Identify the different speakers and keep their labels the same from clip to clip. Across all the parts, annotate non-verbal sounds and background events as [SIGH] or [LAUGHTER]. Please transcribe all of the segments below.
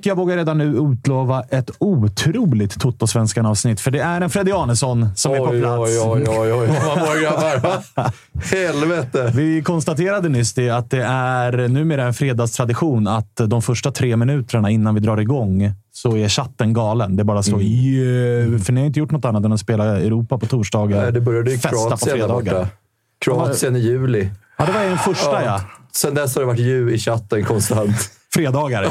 Speaker 1: Och jag vågar redan nu utlova ett otroligt Toto-svenskan-avsnitt. För det är en Freddy Arnesson som är på
Speaker 2: Oj,
Speaker 1: plats.
Speaker 2: oj, oj, oj, oj. [LAUGHS] Vad grabbar? Helvete!
Speaker 1: Vi konstaterade nyss det att det är numera en fredagstradition att de första tre minuterna innan vi drar igång så är chatten galen. Det bara står
Speaker 2: Mm.
Speaker 1: yeah, För ni har inte gjort något annat än att spela Europa på torsdagar.
Speaker 2: Nej, det började i
Speaker 1: festa på
Speaker 2: Kroatien där. Kroatien i juli.
Speaker 1: Ja, det var den första ja.
Speaker 2: Sen dess har det varit ju i chatten konstant.
Speaker 1: Fredagar. [LAUGHS]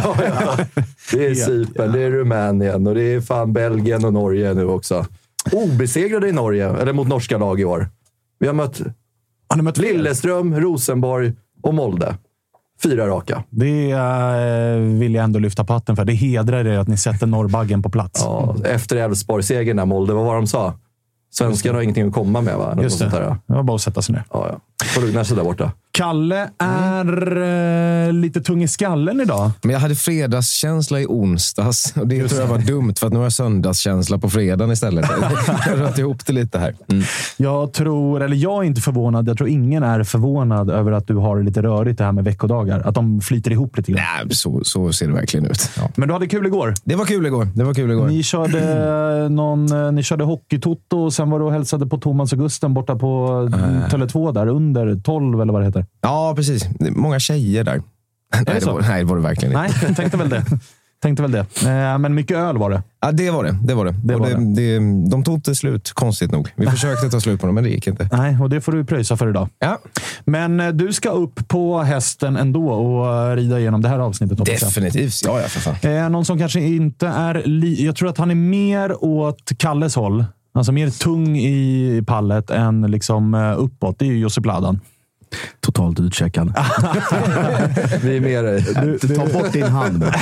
Speaker 2: Det är Cypern, det är Rumänien och det är fan Belgien och Norge nu också. Obesegrade i Norge, eller mot norska lag i år. Vi har mött
Speaker 1: Har mött?
Speaker 2: Lilleström, Rosenborg och Molde. Fyra raka.
Speaker 1: Det eh, vill jag ändå lyfta på hatten för. Det hedrar er att ni sätter norrbaggen på plats.
Speaker 2: Ja, efter Elfsborg-segern där, Molde, vad var de sa? Svenskarna har ingenting att komma med, va?
Speaker 1: Just det.
Speaker 2: sånt där, ja.
Speaker 1: Det var bara att sätta sig ner.
Speaker 2: Ja, ja. Får lugna sig där borta.
Speaker 1: Kalle är eh, lite tung i skallen idag.
Speaker 3: Men jag hade fredagskänsla i onsdags och det tror jag var dumt för att nu har jag söndagskänsla på fredagen istället. [LAUGHS] Jag har rört ihop det lite här. Mm.
Speaker 1: Jag tror, eller jag är inte förvånad. Jag tror ingen är förvånad över att du har det lite rörigt det här med veckodagar. Att de flyter ihop lite grann.
Speaker 3: Nej, så, så ser det verkligen ut. Ja.
Speaker 1: Men du hade kul igår.
Speaker 3: Det var kul igår. Det var kul igår.
Speaker 1: Ni körde, [CLEARS THROAT] någon, eh, ni körde hockeytoto och sen var du och hälsade på Thomas och Gusten borta på uh. Tele2 där under 12 eller vad det heter.
Speaker 3: Ja, precis. Det är många tjejer där. Nej det, var, nej, det var det verkligen inte.
Speaker 1: Nej, jag tänkte väl det. Tänkte väl det. Eh, Men mycket öl var det.
Speaker 3: Ja, det var det. Det var det.
Speaker 1: Det var
Speaker 3: det, det. De tog inte slut, konstigt nog. Vi försökte ta slut på dem, men det gick inte.
Speaker 1: Nej, och det får du pröjsa för idag.
Speaker 3: Ja,
Speaker 1: Men eh, du ska upp på hästen ändå och eh, rida igenom det här avsnittet.
Speaker 3: definitivt. Ja, ja, för fan.
Speaker 1: Någon som kanske inte är... Li- jag tror att han är mer åt Kalles håll. Alltså mer tung i pallet än liksom uppåt. Det är ju Josip Ladan.
Speaker 4: Totalt utcheckad. [LAUGHS]
Speaker 2: Vi är med dig.
Speaker 4: Ta bort din hand. [LAUGHS]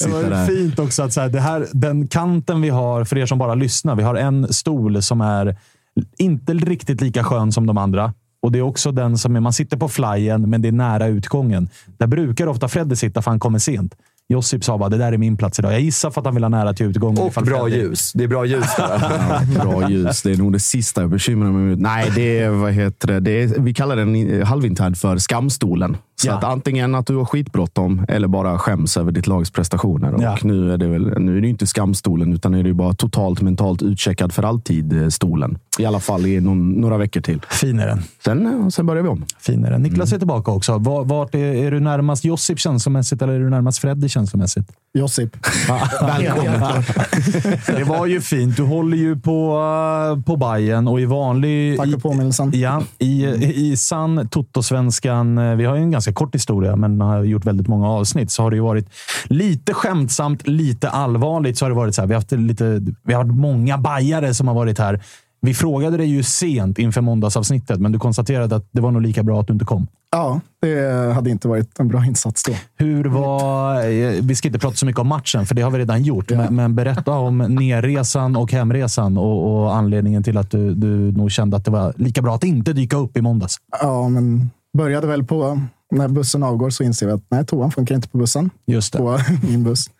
Speaker 1: Det var fint också att så här, det här, den kanten vi har, för er som bara lyssnar, vi har en stol som är inte riktigt lika skön som de andra. Och Det är också den som är, man sitter på flyen, men det är nära utgången. Där brukar ofta Fredde sitta för han kommer sent. Josip sa bara, det där är min plats idag. Jag gissar för att han vill ha nära till utgången.
Speaker 2: Och bra
Speaker 1: Fredde-
Speaker 2: ljus. Det är bra ljus där. [LAUGHS] [LAUGHS]
Speaker 4: Bra ljus. Det är nog det sista jag bekymrar mig med. Nej, det är, vad heter det? det är, vi kallar den halvinternt för skamstolen. Så
Speaker 1: Ja.
Speaker 4: att antingen att du har skitbråttom eller bara skäms över ditt lags prestationer. Och
Speaker 1: Ja.
Speaker 4: nu är det väl nu är det ju inte skamstolen, utan nu är det bara totalt mentalt utcheckad för alltid-stolen. I alla fall i någon, några veckor till.
Speaker 1: Fin är den.
Speaker 4: Sen, eh, sen börjar vi om.
Speaker 1: Fin är den. Niklas
Speaker 2: Mm.
Speaker 1: är tillbaka också. Var- Vart är, är du närmast Josip känslomässigt eller är du närmast Freddy känslomässigt?
Speaker 5: Josip. [LAUGHS]
Speaker 1: Välkommen. [LAUGHS] det var ju fint. Du håller ju på, uh, på Bayern och i vanlig...
Speaker 5: Tack för påminnelsen.
Speaker 1: Ja, i, i sann Toto-svenskan. eh, Vi har ju en ganska kort historia, men har gjort väldigt många avsnitt. Så har det ju varit lite skämtsamt, lite allvarligt. Så har det varit så här, vi, har haft lite, vi har haft många bajare som har varit här. Vi frågade dig ju sent inför måndagsavsnittet, men du konstaterade att det var nog lika bra att du inte kom.
Speaker 5: Ja, det hade inte varit en bra insats då.
Speaker 1: Hur var... Vi ska inte prata så mycket om matchen, för det har vi redan gjort. Men, men berätta om nerresan och hemresan och, och anledningen till att du, du nog kände att det var lika bra att inte dyka upp i måndags.
Speaker 5: Ja, men började väl på... När bussen avgår så inser vi att nej, toan funkar inte på bussen.
Speaker 1: Just det.
Speaker 5: På [LAUGHS] min buss.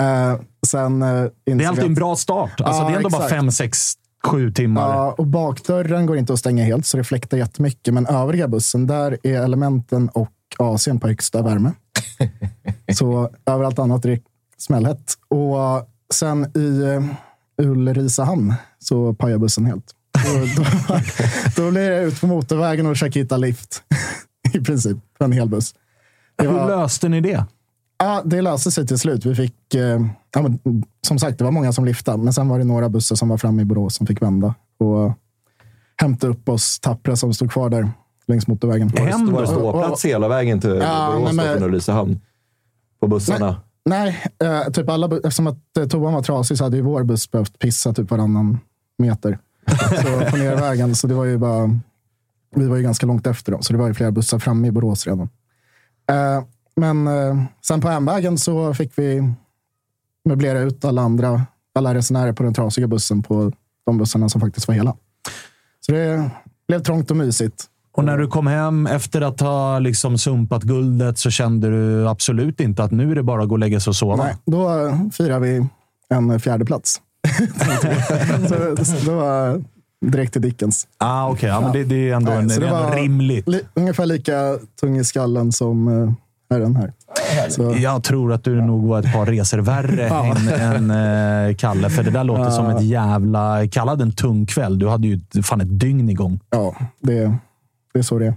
Speaker 5: Eh, sen eh,
Speaker 1: Det är alltid
Speaker 5: att-
Speaker 1: en bra start. Alltså,
Speaker 5: Ja,
Speaker 1: det är ändå bara
Speaker 5: exakt.
Speaker 1: fem, sex, sju timmar.
Speaker 5: Ja, och bakdörren går inte att stänga helt, så det fläktar jättemycket. Men övriga bussen, där är elementen och AC'n på högsta värme. [LAUGHS] så överallt annat är det smällhett. Och eh, sen i uh, Ulricehamn så pajar bussen helt. Och då, [LAUGHS] då blir det ut på motorvägen och försöka hitta lift. [LAUGHS] I princip, för en hel buss. Det
Speaker 1: Hur
Speaker 5: var-
Speaker 1: löste ni det?
Speaker 5: Ja, det löste sig till slut. Vi fick, eh, ja, men, som sagt, det var många som lyfte, men sen var det några bussar som var framme i Borås som fick vända och hämta upp oss tappra som stod kvar där längs motorvägen.
Speaker 2: Det, var det ståplats hela vägen till
Speaker 5: Ja,
Speaker 2: Borås
Speaker 5: men
Speaker 2: då,
Speaker 5: med-
Speaker 2: från Ulricehamn? På bussarna?
Speaker 5: Nej, eh, typ alla, eftersom att eh, toan var trasig så hade ju vår buss behövt pissa typ varannan meter. Så på nervägen, så det var ju bara... Vi var ju ganska långt efter dem, så det var ju flera bussar framme i Borås redan. Eh, men eh, sen på hemvägen så fick vi möblera ut alla andra, alla resenärer på den trasiga bussen på de bussarna som faktiskt var hela. Så det blev trångt och mysigt.
Speaker 1: Och när du kom hem efter att ha liksom sumpat guldet så kände du absolut inte att nu är det bara att gå och lägga sig och sova?
Speaker 5: Nej, då firar vi en fjärde plats. [LAUGHS] så, då direkt till Dickens.
Speaker 1: Ah, Okej, ja, men det, det är ändå,
Speaker 5: Nej,
Speaker 1: en, det är
Speaker 5: det
Speaker 1: ändå rimligt.
Speaker 5: Li, ungefär lika tung i skallen som uh, herren här. Så,
Speaker 1: Jag tror att du nog var ett par resor värre [LAUGHS] än, än eh, Kalle. För det där låter som ett jävla... Kalle hade en tung kväll. Du hade ju fan ett dygn igång.
Speaker 5: ja, det, det är så det är.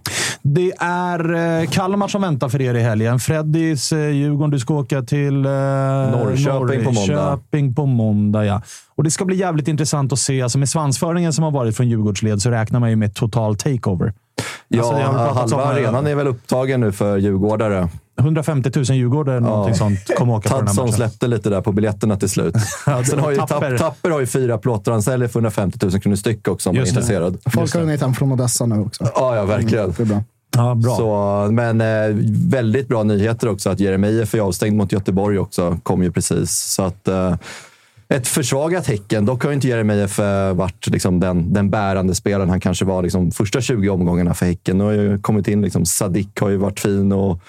Speaker 1: Det är eh, Kalmar som väntar för er i helgen. Freddys eh, Djurgården. Du ska åka till eh,
Speaker 2: Norrköping på måndag.
Speaker 1: Norrköping på måndag. Ja. Och det ska bli jävligt intressant att se. Alltså med svansföringen som har varit från Djurgårdsled så räknar man ju med total takeover.
Speaker 2: Ja,
Speaker 1: Alltså,
Speaker 2: halva
Speaker 1: om,
Speaker 2: arenan är väl upptagen nu för djurgårdare.
Speaker 1: 150 000 Djurgårdare, någonting sånt, kommer åka på den här matchen.
Speaker 2: släppte lite där på biljetterna till slut. [LAUGHS]
Speaker 1: Ja,
Speaker 2: Sen har ju
Speaker 1: Tapper.
Speaker 2: Tapper. Tapper har ju fyra plåtar. Han säljer för 150 000 kronor styck också om man är
Speaker 1: Just det.
Speaker 2: intresserad.
Speaker 5: Folk har hunnit hem från Odessa nu också.
Speaker 2: Ja, ja, verkligen.
Speaker 5: Det är bra.
Speaker 1: Ja, bra.
Speaker 2: Så, men eh, väldigt bra nyheter också att Jeremejeff är avstängd mot Göteborg också. Kom ju precis. Så att, eh, ett försvagat Häcken. Dock har ju inte Jeremejeff eh, varit liksom, den, den bärande spelaren han kanske var liksom, första 20 omgångarna för Häcken. Nu har ju kommit in, liksom, Sadik har ju varit fin och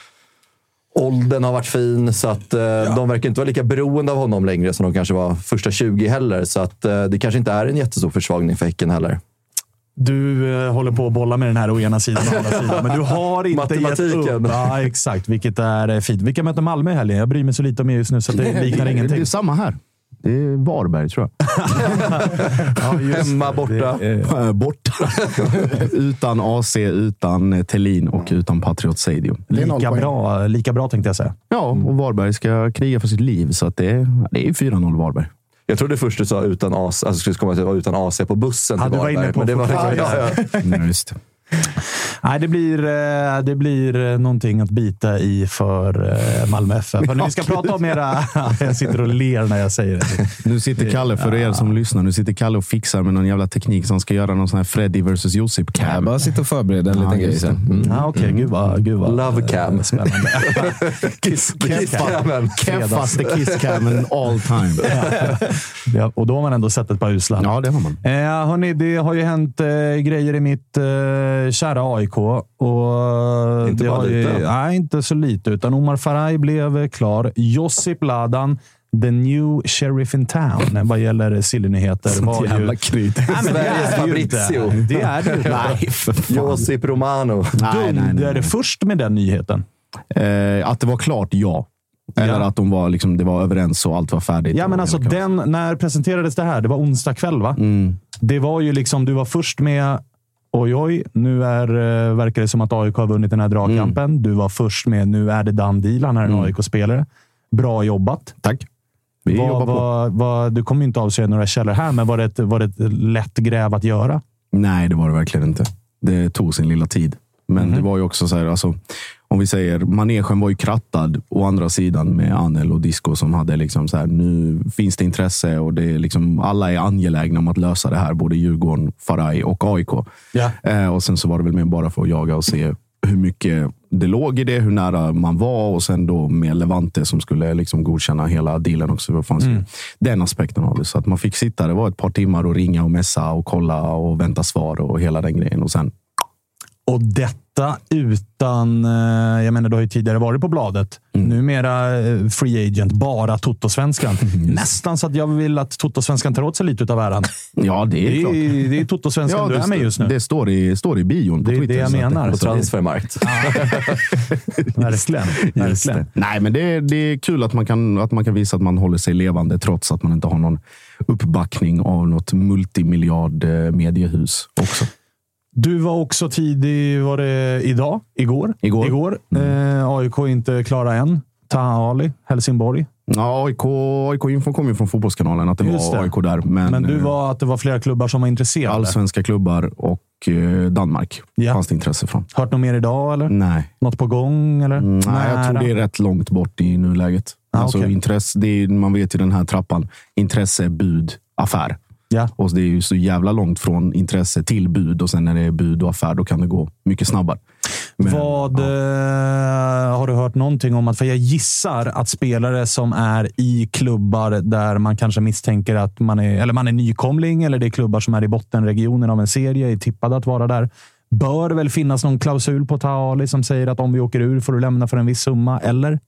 Speaker 2: åldern har varit fin. Så att, eh, de verkar inte vara lika beroende av honom längre som de kanske var första 20 heller. Så att, eh, det kanske inte är en jättestor försvagning för Häcken heller.
Speaker 1: Du eh, håller på att bolla med den här å ena sidan och andra sidan, men du har inte gett
Speaker 2: Matematiken.
Speaker 1: upp. Ja, exakt. Vilket är eh, fint. Vilka möter Malmö i helgen? Jag bryr mig så lite om er just nu så att det liknar
Speaker 4: Det
Speaker 1: ingenting.
Speaker 4: är samma här. Det är Varberg, tror jag. [LAUGHS]
Speaker 1: Ja, just
Speaker 2: Hemma,
Speaker 1: det.
Speaker 2: borta.
Speaker 1: Det är-
Speaker 4: Eh, Borta. [LAUGHS] utan AC, utan eh, Tellin och utan Patriot Stadium.
Speaker 5: Det är noll
Speaker 1: Lika
Speaker 5: poäng.
Speaker 1: bra, lika bra tänkte jag säga.
Speaker 4: Ja, och Varberg ska kriga för sitt liv, så att det, är, det är 4-0 Varberg.
Speaker 2: Jag trodde först du sa utan AC, alltså skulle komma till utan AC på bussen
Speaker 1: Ja,
Speaker 2: till
Speaker 1: du var inne på
Speaker 2: men det var
Speaker 1: fortfarande.
Speaker 2: ja, ja.
Speaker 4: Ja, just det.
Speaker 1: Nej, det blir, eh, det blir eh, någonting att bita i för eh, Malmö FF. Vi ska prata om era... [LAUGHS] Jag sitter och ler när jag säger det.
Speaker 4: Nu sitter Kalle, för er som lyssnar, nu sitter Kalle och fixar med någon jävla teknik som ska göra någon sån här Freddy vs Josip
Speaker 3: Jag
Speaker 4: cam.
Speaker 3: bara sitter och förbereder en
Speaker 4: Ja,
Speaker 3: liten grej sen. Mm.
Speaker 1: Ja, Okej, gud vad, gud vad
Speaker 2: Love cam. [LAUGHS]
Speaker 1: Spännande. [LAUGHS]
Speaker 2: Kiss, kiss camen.
Speaker 4: Keffaste kisscamen all time.
Speaker 1: ja, och då har man ändå sett ett par uslar.
Speaker 4: Ja, det har man.
Speaker 1: Eh, hörni, det har ju hänt eh, grejer i mitt eh, kära AIK. Och
Speaker 2: Inte
Speaker 1: det
Speaker 2: bara
Speaker 1: har ju,
Speaker 2: lite.
Speaker 1: Nej, inte så lite. Utan Omar Faraj blev eh, klar. Josip Ladan, the new sheriff in town, [LAUGHS] vad gäller sillynyheter. var ju-
Speaker 4: jävla kryt.
Speaker 2: Sveriges. Fabrizio.
Speaker 1: Det är det ju inte. [LAUGHS]
Speaker 2: Josip Romano.
Speaker 1: Du är det
Speaker 4: nej.
Speaker 1: först med den nyheten.
Speaker 4: Eh, att det var klart, ja. Eller
Speaker 1: Ja.
Speaker 4: att de var, liksom, det var överens och allt var färdigt.
Speaker 1: Ja, men alltså den, när presenterades det här? Det var onsdag kväll, va?
Speaker 4: Mm.
Speaker 1: Det var ju liksom, du var först med Oj, oj, nu är, eh, verkar det som att AIK har vunnit den här dragkampen.
Speaker 4: Mm.
Speaker 1: Du var först med Nu är det done deal. Han är en
Speaker 4: Mm.
Speaker 1: AIK-spelare. Bra jobbat.
Speaker 4: Tack. Vi
Speaker 1: Vad-
Speaker 4: jobbar på.
Speaker 1: vad- du kommer inte avslöja några källor här, men var det, ett, var det ett lätt gräv att göra?
Speaker 4: Nej, det var det verkligen inte. Det tog sin lilla tid. Men det var ju också så här, alltså, om vi säger, manegen var ju krattad å andra sidan med Anel och Disco som hade liksom så här, nu finns det intresse och det är liksom, alla är angelägna om att lösa det här. Både Djurgården, Faraj och AIK.
Speaker 1: Ja.
Speaker 4: Eh, och sen så var det väl mer bara för att jaga och se hur mycket det låg i det, hur nära man var och sen då med Levante som skulle liksom godkänna hela dealen också. Det fanns ju den aspekten av det. Så att man fick sitta, det var ett par timmar och ringa och messa och kolla och vänta svar och hela den grejen. Och sen
Speaker 1: Och detta utan... eh, Jag menar, du har ju tidigare varit på bladet.
Speaker 4: Mm.
Speaker 1: Numera eh, free agent, bara Totosvenskan. [LAUGHS] Nästan så att jag vill att Totosvenskan tar åt sig lite av äran. [LAUGHS]
Speaker 4: Ja, det är
Speaker 1: Det
Speaker 4: klart.
Speaker 1: är, det är Totosvenskan du
Speaker 4: det,
Speaker 1: är med just nu.
Speaker 4: det står i, står i bion på
Speaker 1: Det är
Speaker 4: Twitter.
Speaker 1: det jag
Speaker 4: så att
Speaker 1: menar.
Speaker 2: På
Speaker 1: det-
Speaker 2: transfermarkt. [LAUGHS]
Speaker 1: Verkligen. Verkligen.
Speaker 4: det. Nej, men det, det är kul att man, kan, att man kan visa att man håller sig levande trots att man inte har någon uppbackning av något multimiljard eh, mediehus också.
Speaker 1: Du var också tidig, var det idag? Igår?
Speaker 4: Igår.
Speaker 1: Igår. Eh, AIK inte klara än. Taha Ali, Helsingborg.
Speaker 4: Ja, AIK, AIK-infon kom ju från Fotbollskanalen att det
Speaker 1: Just
Speaker 4: var
Speaker 1: det.
Speaker 4: AIK där. Men,
Speaker 1: Men du
Speaker 4: eh,
Speaker 1: var att det var flera klubbar som var intresserade.
Speaker 4: allsvenska klubbar och eh, Danmark
Speaker 1: Ja.
Speaker 4: fanns det intresse från.
Speaker 1: Hört något mer idag eller?
Speaker 4: Nej.
Speaker 1: Något på gång? Eller?
Speaker 4: Mm, Nej, jag tror det är rätt långt bort i nuläget.
Speaker 1: Ah,
Speaker 4: alltså,
Speaker 1: okej.
Speaker 4: intresse, det är, man vet ju den här trappan. Intresse, bud, affär.
Speaker 1: Ja.
Speaker 4: Och det är ju så jävla långt från intresse till bud och sen när det är bud och affär, då kan det gå mycket snabbare. Men,
Speaker 1: Vad
Speaker 4: ja.
Speaker 1: eh, har du hört någonting om? att För jag gissar att spelare som är i klubbar där man kanske misstänker att man är, eller man är nykomling eller det är klubbar som är i bottenregionen av en serie, är tippade att vara där. Bör väl finnas någon klausul på Taali som säger att om vi åker ur får du lämna för en viss summa, eller?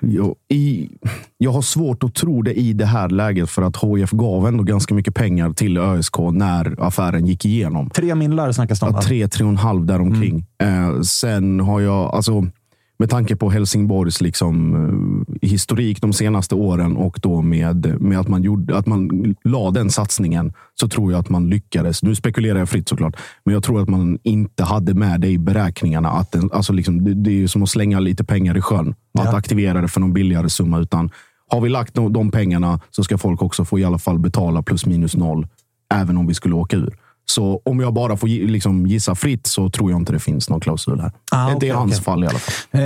Speaker 4: Jag, i, jag har svårt att tro det i det här läget för att HIF gav ändå ganska mycket pengar till ÖSK när affären gick igenom.
Speaker 1: Tre millar snackas det om.
Speaker 4: Ja, tre, tre och en halv däromkring. Eh, sen har jag, alltså, med tanke på Helsingborgs liksom, eh, historik de senaste åren och då med, med att, man gjorde, att man la den satsningen så tror jag att man lyckades. Nu spekulerar jag fritt såklart, men jag tror att man inte hade med det i beräkningarna. Att den, alltså liksom, det, det är som att slänga lite pengar i sjön. Att
Speaker 1: Ja.
Speaker 4: aktivera det för någon billigare summa. Utan har vi lagt de, de pengarna så ska folk också få i alla fall betala plus minus noll. Även om vi skulle åka ur. Så om jag bara får liksom gissa fritt så tror jag inte det finns någon klausul här.
Speaker 1: Ah,
Speaker 4: inte i
Speaker 1: okej,
Speaker 4: hans
Speaker 1: okej.
Speaker 4: fall i alla fall.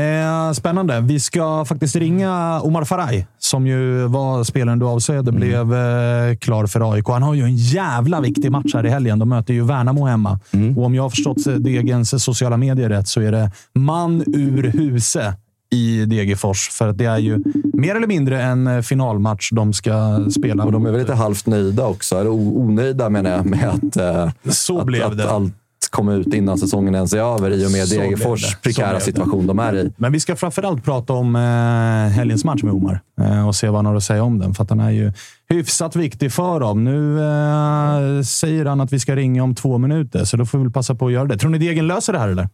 Speaker 1: Eh, spännande. Vi ska faktiskt ringa Omar Faraj, som ju var spelaren du avsökte,
Speaker 4: Mm.
Speaker 1: blev eh, klar för AIK. Han har ju en jävla viktig match här i helgen. De möter ju Värnamo hemma.
Speaker 4: Mm.
Speaker 1: Och om jag har förstått Degens sociala medier rätt så är det man ur huse i Degerfors. För att det är ju mer eller mindre en eh, finalmatch de ska spela.
Speaker 2: Och de är väl lite halvt nöjda också, eller onöjda menar jag, med att, eh,
Speaker 1: Så
Speaker 2: att,
Speaker 1: blev
Speaker 2: att
Speaker 1: det.
Speaker 2: allt kom ut innan säsongen ens är över i och med
Speaker 1: Så
Speaker 2: Degerfors prekära situation de är i.
Speaker 1: Men vi ska framförallt prata om eh, helgens match med Omar eh, och se vad han har att säga om den. För att den är ju hyfsat viktig för dem. Nu eh, säger han att vi ska ringa om två minuter, så då får vi väl passa på att göra det. Tror ni Degen löser det här eller?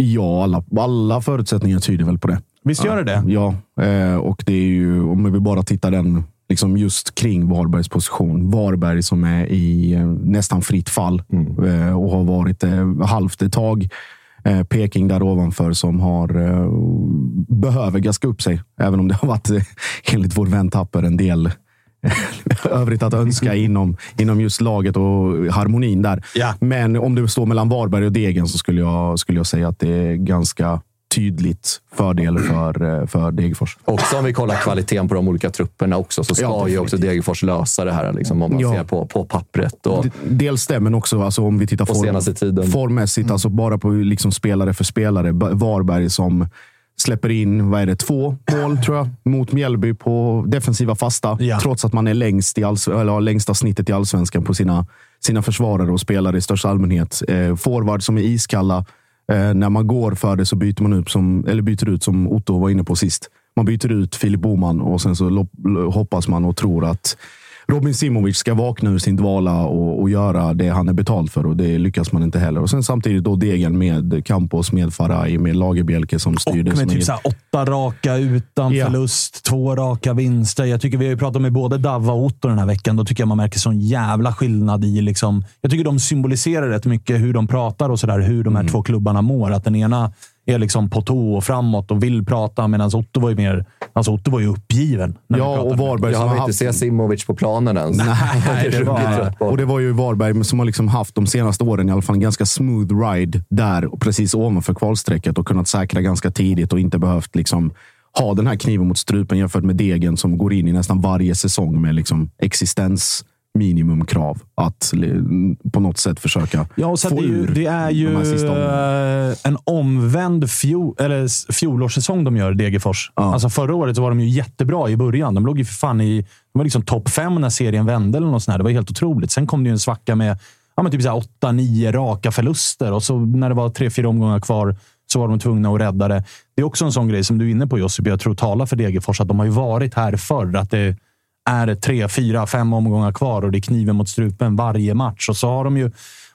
Speaker 4: Ja, alla, alla förutsättningar tyder väl på det.
Speaker 1: Visst gör det det?
Speaker 4: Ja, eh, och det är ju om vi bara tittar den liksom just kring Varbergs position. Varberg som är i eh, nästan fritt fall eh, och har varit halvt ett tag. Peking där ovanför som har eh, behöver gaska upp sig, även om det har varit [LAUGHS] enligt vår vän Tapper en del [LAUGHS] övrigt att önska inom, inom just laget och harmonin där.
Speaker 1: Ja.
Speaker 4: Men om det står mellan Varberg och Degen så skulle jag, skulle jag säga att det är ganska tydligt fördel för, för Degerfors.
Speaker 2: Också om vi kollar kvaliteten på de olika trupperna också, så ska
Speaker 4: Ja,
Speaker 2: ju också Degerfors lösa det här. Liksom, om man
Speaker 4: Ja.
Speaker 2: ser på, på pappret. Och,
Speaker 4: Dels det, men också alltså, om vi tittar form, formmässigt, alltså bara på liksom spelare för spelare. Varberg som släpper in vad är det, två mål tror jag, mot Mjällby på defensiva fasta.
Speaker 1: Ja.
Speaker 4: Trots att man är längst i eller har längsta snittet i allsvenskan på sina, sina försvarare och spelare i största allmänhet. Eh, forward som är iskalla. Eh, när man går för det så byter man ut, som, eller byter ut som Otto var inne på sist. Man byter ut Filip Boman och sen så hoppas man och tror att Robin Simovic ska vakna ur sin dvala och, och göra det han är betald för och det lyckas man inte heller. Och sen samtidigt då Degen med Campos, med Faraj, med Lagerbielke som
Speaker 1: Och
Speaker 4: styr det. som
Speaker 1: med
Speaker 4: är-
Speaker 1: typ så här åtta raka utan
Speaker 4: Ja.
Speaker 1: förlust, två raka vinster. Jag tycker vi har ju pratat med både Davva och Otto den här veckan. Då tycker jag man märker sån jävla skillnad i... Liksom, jag tycker de symboliserar rätt mycket hur de pratar och så där, hur de här
Speaker 4: Mm.
Speaker 1: två klubbarna mår. Att den ena är liksom på tå och framåt och vill prata. Medan Otto var ju mer... Alltså Otto var ju uppgiven.
Speaker 4: Ja, och Varberg
Speaker 2: Jag
Speaker 4: som
Speaker 2: har
Speaker 4: har
Speaker 2: inte
Speaker 4: haft...
Speaker 2: se Simovic på planen ens.
Speaker 1: Nej, [LAUGHS] det var-.
Speaker 4: Och det var ju Varberg som har liksom haft de senaste åren i alla fall en ganska smooth ride där och precis ovanför kvalstrecket och kunnat säkra ganska tidigt och inte behövt liksom ha den här kniven mot strupen jämfört med Degen som går in i nästan varje säsong med liksom existens minimumkrav att på något sätt försöka
Speaker 1: Ja, och så
Speaker 4: få
Speaker 1: det, är ju,
Speaker 4: ur
Speaker 1: det är ju
Speaker 4: de här sista omgångarna.
Speaker 1: eh, en omvänd fjol, eller fjolårssäsong de gör, Degerfors.
Speaker 4: Ja.
Speaker 1: Alltså förra året så var de ju jättebra i början. De låg ju för fan i de var liksom topp fem när serien vände. Eller något sånt där. Det var helt otroligt. Sen kom det ju en svacka med ja, men typ så här åtta, nio raka förluster. Och så när det var tre, fyra omgångar kvar så var de tvungna att rädda det. Det är också en sån grej som du är inne på Josip. Jag tror talar för Degerfors. Att de har ju varit här förr. Att det är tre, fyra, fem omgångar kvar och det är kniven mot strupen varje match. Och så har de ju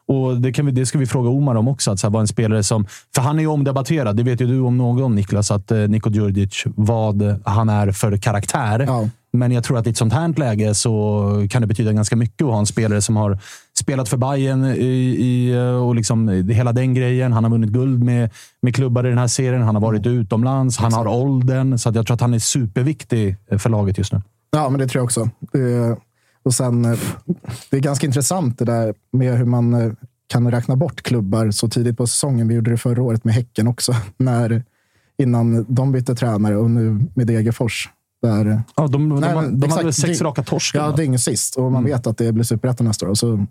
Speaker 1: och det, kan vi, det ska vi fråga Omar om också. Att så här, vad en spelare som... För han är ju omdebatterad. Det vet ju du om någon, Niklas. Att eh, Niko Djurdjic, vad han är för karaktär.
Speaker 5: Ja.
Speaker 1: Men jag tror att i ett sånt här läge så kan det betyda ganska mycket att ha en spelare som har spelat för Bayern i, i, och liksom hela den grejen. Han har vunnit guld med, med klubbar i den här serien. Han har varit utomlands. Han har åldern. Så jag tror att han är superviktig för laget just nu.
Speaker 5: Ja, men det tror jag också. Det, och sen, eh, det är ganska intressant det där med hur man eh, kan räkna bort klubbar så tidigt på säsongen. Vi gjorde det förra året med Häcken också, [LAUGHS] när, innan de bytte tränare och nu med Degerfors. Där,
Speaker 1: Ja, de, de,
Speaker 5: Nej,
Speaker 1: de,
Speaker 5: men
Speaker 1: de hade sex raka torskar?
Speaker 5: ja,
Speaker 1: va?
Speaker 5: det är ingen sist och man vet att det blir superettan nästa år. Och så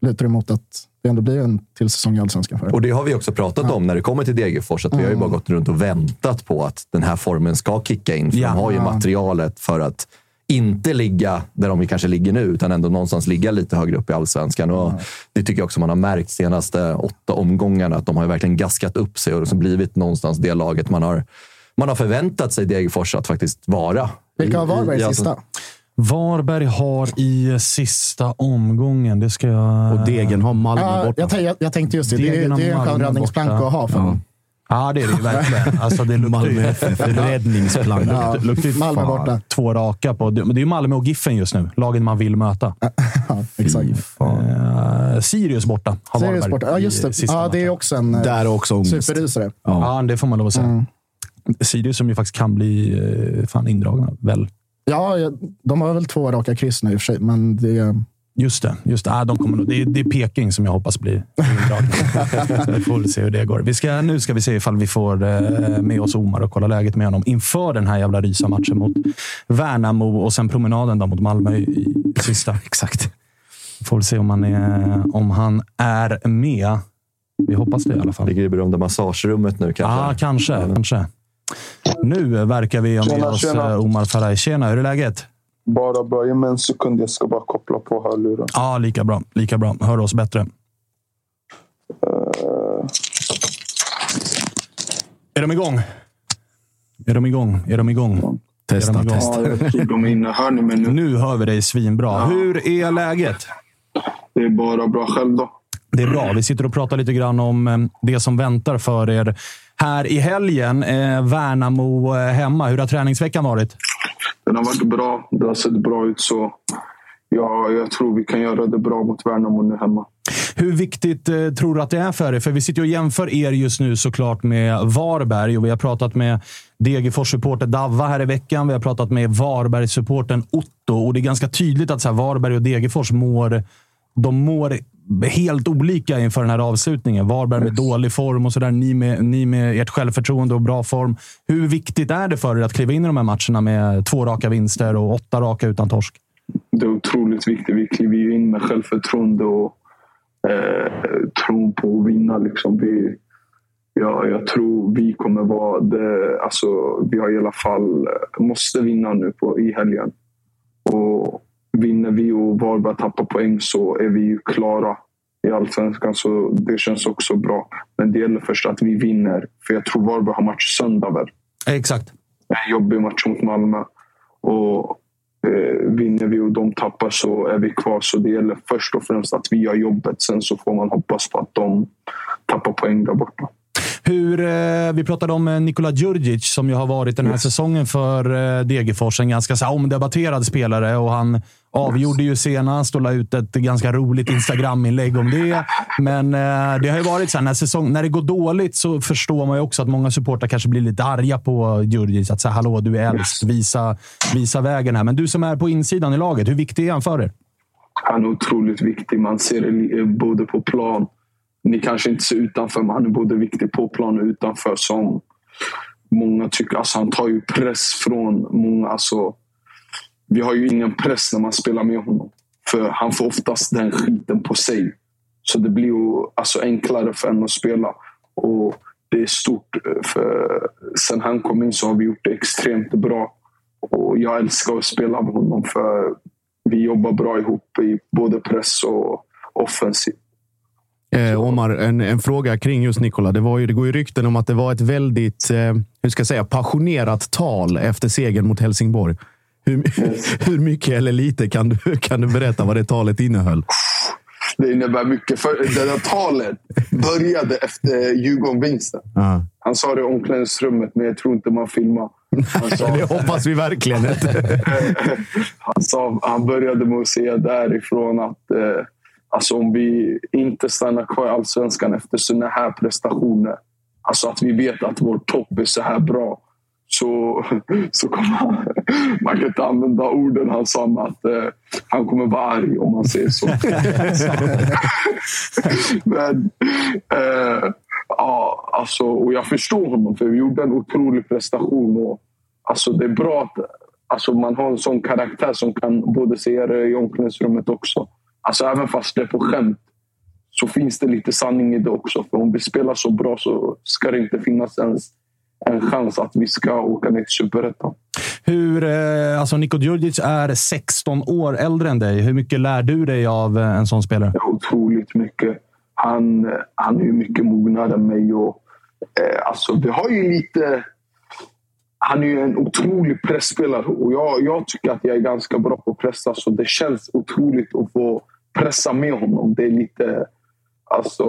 Speaker 5: lutar det mot att det ändå blir en till säsong i Allsvenskan för
Speaker 2: Och det har vi också pratat om när det kommer till Degerfors. Att vi har ju bara gått runt och väntat på att den här formen ska kicka in. För
Speaker 1: Ja.
Speaker 2: de har ju materialet för att inte ligga där de kanske ligger nu, utan ändå någonstans ligga lite högre upp i allsvenskan. Och Det tycker jag också man har märkt senaste åtta omgångarna. Att de har verkligen gaskat upp sig och liksom blivit någonstans det laget man har, man har förväntat sig Degerfors att faktiskt vara.
Speaker 5: Vilka har Varberg
Speaker 2: i
Speaker 5: sista?
Speaker 1: Varberg har i sista omgången, det ska jag...
Speaker 4: Och Degen har Malmö
Speaker 5: Ja,
Speaker 4: borta.
Speaker 5: jag, jag, jag tänkte just det. Det,
Speaker 1: Degen
Speaker 5: är-
Speaker 1: har
Speaker 5: det är en skön räddningsplanka att ha för dem.
Speaker 1: Ja, det är det ju verkligen. Alltså, det luktar
Speaker 4: Malmö. FF, räddningsplanka.
Speaker 5: Ja, Malmö borta.
Speaker 1: två raka på. Men det är ju Malmö och Giffen just nu. Lagen man vill möta.
Speaker 5: Ja, [LAUGHS] exakt.
Speaker 1: Eh, Sirius borta har
Speaker 5: Sirius borta. Ja, just det. Ja, det är också en eh,
Speaker 4: Där är också ångest.
Speaker 5: superrysare.
Speaker 1: Ja, det får man lov att säga.
Speaker 5: Mm.
Speaker 1: Sirius som ju faktiskt kan bli eh, fan indragna, väl?
Speaker 5: Ja, de har väl två raka kryss nu i och för sig, men det,
Speaker 1: Just det. Just det. Ah, de kommer nog, det, är, det är Peking som jag hoppas blir [LAUGHS] vi får väl se hur det går. Vi ska, nu ska vi se ifall vi får eh, med oss Omar och kolla läget med honom inför den här jävla rysa-matchen mot Värnamo och sen promenaden då mot Malmö i, i sista. [LAUGHS]
Speaker 4: Exakt.
Speaker 1: Får väl se om han är, om han är med. Vi hoppas det i alla fall.
Speaker 2: Ligger i det berömda massagerummet nu kanske.
Speaker 1: Ja, kanske. kanske. Nu verkar vi ha med
Speaker 6: Tjena,
Speaker 1: oss
Speaker 6: tjena.
Speaker 1: eh, Omar Faraj. Tjena, hur är läget?
Speaker 6: Bara bra. Ge mig en sekund. Jag ska bara koppla på hörluren.
Speaker 1: Ja, lika bra. Lika bra. Hör oss bättre.
Speaker 6: Eh,
Speaker 1: Är de igång? Är de igång? Är de igång?
Speaker 4: Testa,
Speaker 1: Är de igång?
Speaker 4: testa.
Speaker 6: ja, jag tror de är inne. Hör ni mig nu?
Speaker 1: Nu hör vi dig svinbra. Hur är läget?
Speaker 6: Det är bara bra. Själv då?
Speaker 1: Det är bra. Vi sitter och pratar lite grann om eh, det som väntar för er här i helgen. Eh, Värnamo hemma. Hur har träningsveckan varit?
Speaker 6: Den har varit bra. Det har sett bra ut. så ja, Jag tror vi kan göra det bra mot Värnamo nu hemma.
Speaker 1: Hur viktigt eh, tror du att det är för er? För vi sitter och jämför er just nu såklart med Varberg och vi har pratat med Degerfors-supporter Davva här i veckan. Vi har pratat med Varberg-supporten Otto och det är ganska tydligt att så här, Varberg och Degerfors mår, de mår helt olika inför den här avslutningen. Varberg med dålig form och sådär. Ni med, ni med ert självförtroende och bra form. Hur viktigt är det för er att kliva in i de här matcherna med två raka vinster och åtta raka utan torsk?
Speaker 6: Det är otroligt viktigt. Vi kliver ju in med självförtroende och eh, tron på att vinna. Liksom. Vi, ja, jag tror vi kommer vara det. Alltså, vi har i alla fall eh, måste vinna nu på, i helgen. Och vinner vi och Varberg tappar poäng så är vi ju klara i allsvenskan. Så det känns också bra. Men det gäller först att vi vinner. För jag tror Varberg har match söndag väl?
Speaker 1: Exakt.
Speaker 6: en jobbig match mot Malmö. Och eh, vinner vi och de tappar så är vi kvar. Så det gäller först och främst att vi gör jobbet. Sen så får man hoppas på att de tappar poäng där borta.
Speaker 1: Hur, eh, vi pratade om eh, Nikola Djurdjic som ju har varit den här säsongen för eh, Degerfors. En ganska så omdebatterad spelare och han avgjorde ju senast och la ut ett ganska roligt Instagram-inlägg om det. Men det har ju varit så här, när, säsong, när det går dåligt så förstår man ju också att många supportrar kanske blir lite arga på Djurdjic. Att säga hallå, du är äldst. Visa, visa vägen här. Men du som är på insidan i laget, hur viktig är han för er?
Speaker 6: Han är otroligt viktig. Man ser det både på plan ni kanske inte ser utanför, men han är både viktig på plan och utanför. Som många tycker. Alltså, han tar ju press från många. Alltså, vi har ju ingen press när man spelar med honom. För han får oftast den skiten på sig. Så det blir ju alltså, enklare för en att spela. Och det är stort. Eh, för sen han kom in så har vi gjort det extremt bra. Och jag älskar att spela med honom för vi jobbar bra ihop i både press och offensivt.
Speaker 4: Eh, Omar, en, en, fråga kring just Nikola. Det, var ju, det går ju rykten om att det var ett väldigt eh, hur ska jag säga, passionerat tal efter segern mot Helsingborg. Hur, [LAUGHS] hur mycket eller lite kan du, kan du berätta vad det talet innehöll?
Speaker 6: Det innebär mycket. För det där talet började efter Djurgården-vinsten. Uh. Han sa det i omklädningsrummet, men jag tror inte man filmar.
Speaker 4: Sa, [LAUGHS] det hoppas vi verkligen inte. [LAUGHS]
Speaker 6: han, sa, han började med att säga därifrån att eh, Alltså om vi inte stannar kvar i allsvenskan efter sådana här prestationer. Alltså att vi vet att vår topp är så här bra. Så, så kommer han, man kan inte använda orden han sa att eh, han kommer vara arg om man säger så. [LAUGHS] Men eh, ja, alltså, och jag förstår honom för vi gjorde en otrolig prestation. Och, alltså, det är bra att alltså, man har en sån karaktär som kan både säga det i omklädningsrummet också. Alltså även fast det är på skämt så finns det lite sanning i det också. För om vi spelar så bra så ska det inte finnas ens en chans att vi ska åka ner till Superettan.
Speaker 1: Hur, eh, alltså Niko Djurdjic är 16 år äldre än dig. Hur mycket lär du dig av eh, en sån spelare?
Speaker 6: Otroligt mycket. Han, han är mycket mognare än mig. Och, eh, alltså, vi har ju lite... Han är ju en otrolig pressspelare och jag, jag tycker att jag är ganska bra på att pressa. Så det känns otroligt att få pressa med honom. Det är lite... Alltså,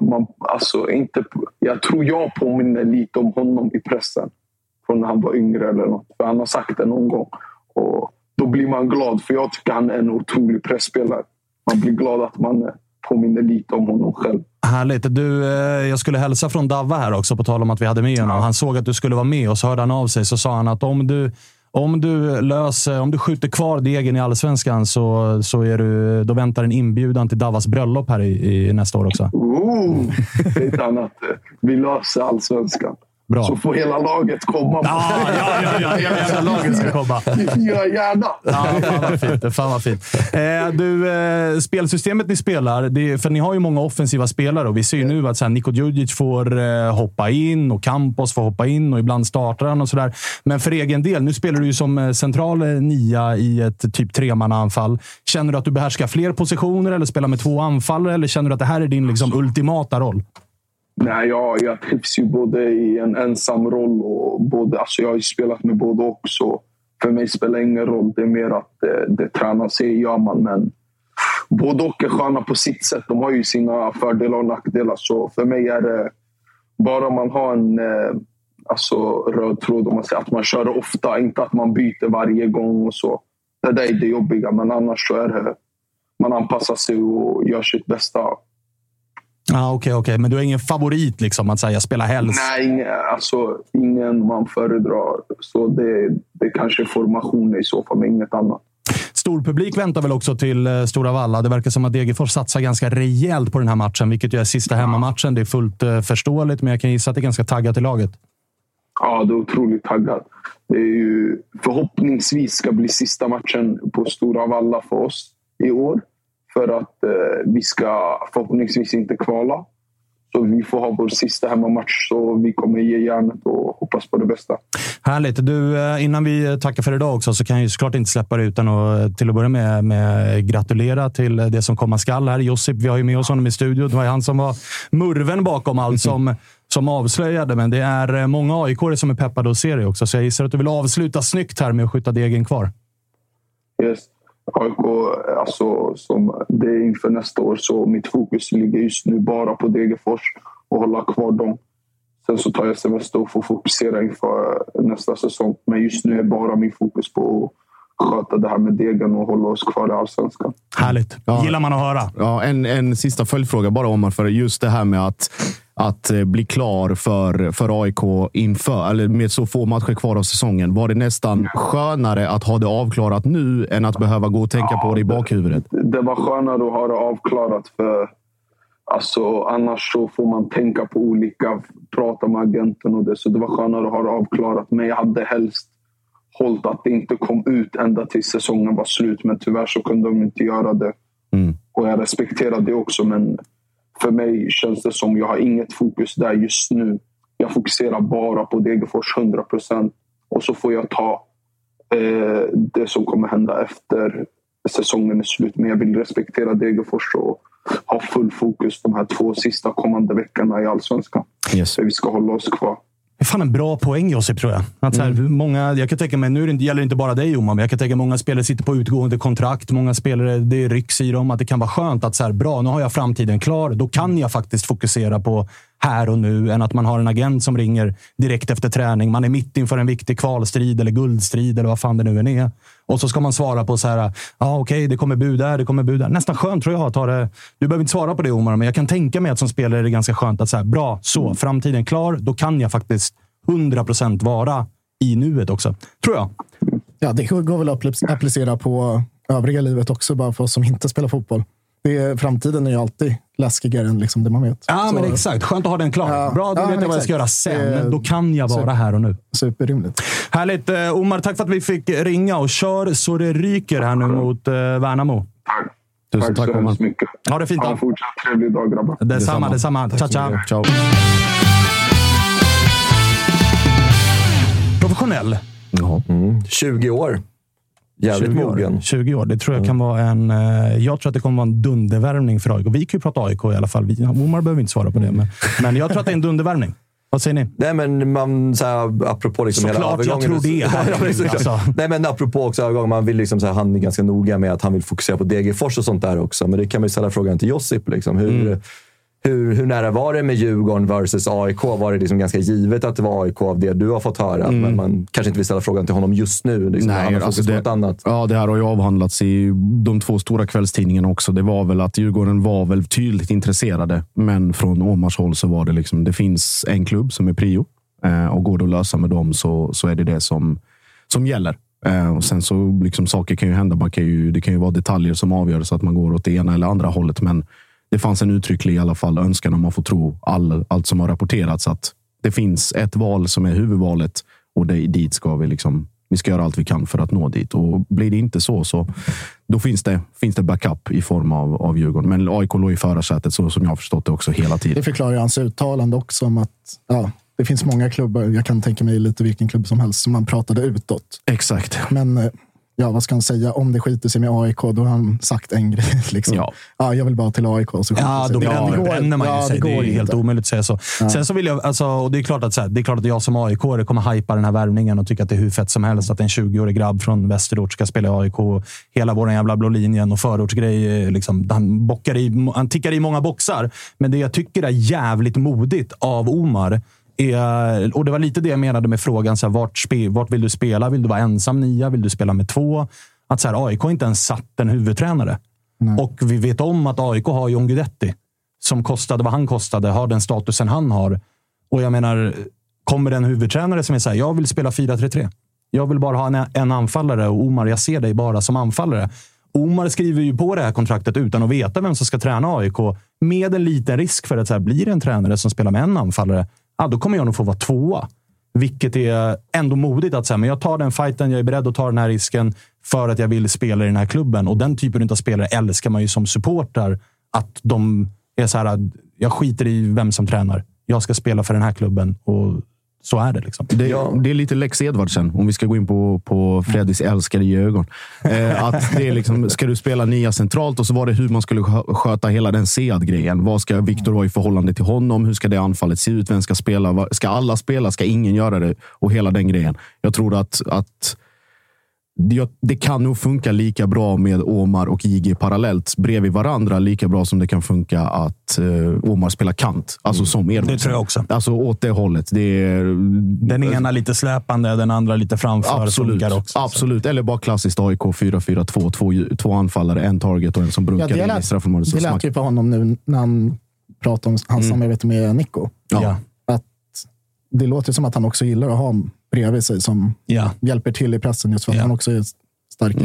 Speaker 6: man, alltså inte, jag tror jag påminner lite om honom i pressen. Från när han var yngre eller något. För han har sagt det någon gång. Och då blir man glad, för jag tycker han är en otrolig pressspelare. Man blir glad att man påminner lite om honom själv.
Speaker 1: Härligt. Du, eh, jag skulle hälsa från Davva här också, på tal om att vi hade med honom. Han såg att du skulle vara med och så hörde han av sig. Så sa han att om du om du, löser, om du skjuter kvar degen i allsvenskan så, så är du, då väntar en inbjudan till Davas bröllop här i, i nästa år också.
Speaker 6: Oh, det är ett annat. Eh, vi löser allsvenskan. Bra. Så får hela laget komma.
Speaker 1: Ja, ja, ja, ja, hela laget ska komma.
Speaker 6: Vi firar gärna.
Speaker 1: Ja, fan vad fint. Fan vad fint. Eh, du, eh, spelsystemet ni spelar, det, för ni har ju många offensiva spelare och vi ser ju nu att så här, Niko Djurdjic får eh, hoppa in och Campos får hoppa in och ibland startar han och sådär. Men för egen del, nu spelar du ju som eh, central eh, nia i ett typ tremannaanfall. Känner du att du behärskar fler positioner eller spelar med två anfallare? Eller känner du att det här är din liksom, ultimata roll?
Speaker 6: Nej, jag, jag trivs ju både i en ensam roll och både, alltså jag har ju spelat med både och. Så för mig spelar det ingen roll. Det är mer att eh, det, det tränas i, gör man. Men både och är sköna på sitt sätt. De har ju sina fördelar och nackdelar. Så för mig är det bara man har en eh, alltså, röd tråd, om man säger att man kör ofta. Inte att man byter varje gång och så. Det där är det jobbiga, men annars så är det man anpassar sig och gör sitt bästa.
Speaker 1: Ah, Okej, okay, okay, men du har ingen favorit liksom att säga spela helst?
Speaker 6: Nej, ingen, alltså, ingen man föredrar. Så det, det kanske är formationer i så fall, men inget annat.
Speaker 1: Stor publik väntar väl också till eh, Stora Valla. Det verkar som att Degerfors satsar ganska rejält på den här matchen, vilket ju är sista hemmamatchen. Det är fullt uh, förståeligt, men jag kan gissa att det är ganska taggat i laget.
Speaker 6: Ja, det är otroligt taggat. Det är ju förhoppningsvis ska bli sista matchen på Stora Valla för oss i år för att eh, vi ska förhoppningsvis inte kvala. Så vi får ha vår sista hemmamatch, så vi kommer ge järnet och hoppas på det bästa.
Speaker 1: Härligt. Du, eh, innan vi tackar för idag också så kan jag såklart inte släppa det utan att eh, till att börja med, med gratulera till det som komma skall här. Josip, vi har ju med oss honom i studion. Det var han som var murven bakom allt som, [LAUGHS] som avslöjade, men det är många aik som är peppade att se dig också, så jag gissar att du vill avsluta snyggt här med att skjuta degen kvar.
Speaker 6: Yes. AIK, alltså, som det är inför nästa år, så mitt fokus ligger just nu bara på Degerfors. och hålla kvar dem. Sen så tar jag semester och får fokusera inför nästa säsong. Men just nu är bara min fokus på att sköta det här med degen och hålla oss kvar i allsvenskan.
Speaker 1: Härligt.
Speaker 4: Ja.
Speaker 1: Gillar man att höra.
Speaker 4: Ja, en, en sista följdfråga bara Omar, för just det här med att, att eh, bli klar för, för AIK inför, eller med så få matcher kvar av säsongen. Var det nästan skönare att ha det avklarat nu än att behöva gå och tänka på det i bakhuvudet?
Speaker 6: det var skönare att ha det avklarat. för alltså, Annars så får man tänka på olika, prata med agenten och det. Så det var skönare att ha det avklarat. Men jag hade helst hållit att det inte kom ut ända tills säsongen var slut. Men tyvärr så kunde de inte göra det. Och jag respekterar det också. Men för mig känns det som jag har inget fokus där just nu. Jag fokuserar bara på Degerfors 100 procent. Och så får jag ta eh, det som kommer hända efter säsongen är slut. Men jag vill respektera Degerfors och ha full fokus de här två sista kommande veckorna i Allsvenskan.
Speaker 4: Yes.
Speaker 6: För vi ska hålla oss kvar.
Speaker 1: Är fan en bra poäng Josip, tror jag. Att så här, många, jag kan tänka mig, nu det gäller det inte bara dig Omar, men jag kan tänka mig många spelare sitter på utgående kontrakt. Många spelare, det rycks i dem. Att det kan vara skönt att så här, bra, nu har jag framtiden klar. Då kan jag faktiskt fokusera på här och nu, än att man har en agent som ringer direkt efter träning. Man är mitt inför en viktig kvalstrid eller guldstrid eller vad fan det nu än är. Och så ska man svara på så här, ja ah, okej, det kommer bud där, det kommer bud där. Nästan skönt tror jag. att ha det. Du behöver inte svara på det Omar, men jag kan tänka mig att som spelare är det ganska skönt att säga bra, så, framtiden klar. Då kan jag faktiskt 100 procent vara i nuet också. Tror jag.
Speaker 5: Ja, det går väl att appli- applicera på övriga livet också, bara för oss som inte spelar fotboll. Det är, framtiden är ju alltid läskigare än liksom det man vet.
Speaker 1: Ja,
Speaker 5: Så,
Speaker 1: men exakt. Skönt att ha den klar.
Speaker 5: Ja,
Speaker 1: Bra, då
Speaker 5: ja,
Speaker 1: vet jag vad jag ska göra sen.
Speaker 5: Det-
Speaker 1: Då kan jag vara
Speaker 5: så-
Speaker 1: här och nu.
Speaker 5: Superrimligt.
Speaker 1: Härligt. Eh, Omar, tack för att vi fick ringa och kör så det ryker här nu mot eh, Värnamo.
Speaker 6: Tack.
Speaker 4: Tusen
Speaker 6: tack
Speaker 4: tack
Speaker 6: så hemskt mycket.
Speaker 1: Ha det fint
Speaker 6: Ha en fortsatt trevlig dag grabbar.
Speaker 1: Detsamma, detsamma. Ciao, ciao.
Speaker 4: Ciao.
Speaker 1: Professionell.
Speaker 4: Jaha.
Speaker 2: 20 år. Jävligt
Speaker 1: 20 år.
Speaker 2: mogen.
Speaker 1: 20 år. Det tror jag kan vara en... eh, Jag tror att det kommer vara en dundervärvning för AIK. Vi kan ju prata AIK i alla fall. Vi, Omar behöver inte svara på det. Men, men jag tror att det är en dundervärvning. Vad säger ni?
Speaker 2: Nej, men man, så här, apropå liksom hela
Speaker 1: Såklart jag
Speaker 2: övergången.
Speaker 1: tror det. [LAUGHS] Alltså.
Speaker 2: Nej, men apropå också övergången. Man vill liksom, så här, han är ganska noga med att han vill fokusera på Degerfors och sånt där också. Men det kan man ju ställa frågan till Josip. Liksom. Hur,
Speaker 1: Mm.
Speaker 2: Hur, hur nära var det med Djurgården versus AIK? Var det liksom ganska givet att det var AIK av det du har fått höra? Men man kanske inte vill ställa frågan till honom just nu. Liksom,
Speaker 4: Nej, alltså det-
Speaker 2: annat.
Speaker 4: Ja, det här har ju avhandlats i de två stora kvällstidningarna också. Det var väl att Djurgården var väl tydligt intresserade, men från Omars håll så var det liksom, det finns en klubb som är prio eh, och går det att lösa med dem så, så är det det som, som gäller. Eh, och sen så liksom saker kan ju hända. Man kan ju, det kan ju vara detaljer som avgör så att man går åt det ena eller andra hållet, men det fanns en uttrycklig i alla fall önskan om man får tro all, allt som har rapporterats att det finns ett val som är huvudvalet och det, dit ska vi liksom vi ska göra allt vi kan för att nå dit. Och blir det inte så, så då finns det, finns det backup i form av, av Djurgården. Men AIK låg i förarsätet, så som jag förstått det också, hela
Speaker 5: Det
Speaker 4: tiden.
Speaker 5: förklarar ju hans uttalande också om att ja, det finns många klubbar, jag kan tänka mig lite vilken klubb som helst, som man pratade utåt.
Speaker 4: Exakt.
Speaker 5: Men eh, ja, vad ska han säga? Om det skiter sig med AIK, då har han sagt en [LAUGHS] grej. Liksom.
Speaker 4: Ja.
Speaker 5: Ja. jag vill bara till AIK. Så
Speaker 1: Ja,
Speaker 5: det
Speaker 1: då
Speaker 5: Det
Speaker 1: bränner, man ju
Speaker 5: ja,
Speaker 1: sig. Det,
Speaker 5: går
Speaker 1: är helt
Speaker 5: inte.
Speaker 1: omöjligt att säga så. Sen så vill jag, alltså, och det, är klart att, så här, det är klart att jag som aik kommer hypa den här värvningen och tycka att det är hur fett som helst att en 20-årig grabb från västerort ska spela i AIK. Hela vår jävla blå linjen och förortsgrej. eh, Liksom, han, bockar i, han tickar i många boxar. Men det jag tycker är jävligt modigt av Omar är, och det var lite det jag menade med frågan. Så här, vart, spe, vart vill du spela? Vill du vara ensam nia? Vill du spela med två? Att så här, AIK inte ens satt en huvudtränare. Och vi vet om att AIK har John Guidetti som kostade vad han kostade, har den statusen han har. Och jag menar, kommer det en huvudtränare som är så här, jag vill spela 4-3-3. Jag vill bara ha en, en anfallare och Omar, jag ser dig bara som anfallare. Omar skriver ju på det här kontraktet utan att veta vem som ska träna AIK. Med en liten risk för att så här, blir det en tränare som spelar med en anfallare, ah, då kommer jag nog få vara tvåa. Vilket är ändå modigt att säga, men jag tar den fighten, jag är beredd att ta den här risken för att jag vill spela i den här klubben. Och den typen av spelare älskar man ju som supporter. Att de är så här, jag skiter i vem som tränar. Jag ska spela för den här klubben och så är det. Liksom.
Speaker 4: Det, det är lite Lex Edvardsen, om vi ska gå in på, på Freddys älskade ögon. Eh, att det är liksom, ska du spela nia centralt och så var det hur man skulle skö- sköta hela den Sead-grejen. Vad ska Viktor ha i förhållande till honom? Hur ska det anfallet se ut? Vem ska spela? Ska alla spela? Ska ingen göra det? Och hela den grejen. Jag tror att, att det, det kan nog funka lika bra med Omar och JG parallellt bredvid varandra. Lika bra som det kan funka att uh, Omar spelar kant. Alltså
Speaker 1: Mm.
Speaker 4: som Edvardsen.
Speaker 1: Det tror jag också.
Speaker 4: Alltså åt det hållet. Det är,
Speaker 1: Den ena lite släpande, den andra lite framför.
Speaker 4: Absolut.
Speaker 1: Också.
Speaker 4: Absolut. Eller bara klassiskt AIK 4-4-2. Två, två anfallare, en target och en som
Speaker 5: Ja,
Speaker 4: brunkar
Speaker 5: det
Speaker 4: in i
Speaker 5: lät,
Speaker 4: straffområdet.
Speaker 5: det lät ju på honom nu när han pratade om hans samarbete med Nico.
Speaker 1: Ja.
Speaker 5: Att det låter som att han också gillar att ha bredvid sig som
Speaker 1: Ja.
Speaker 5: hjälper till i pressen just för att
Speaker 1: Ja.
Speaker 5: han också är stark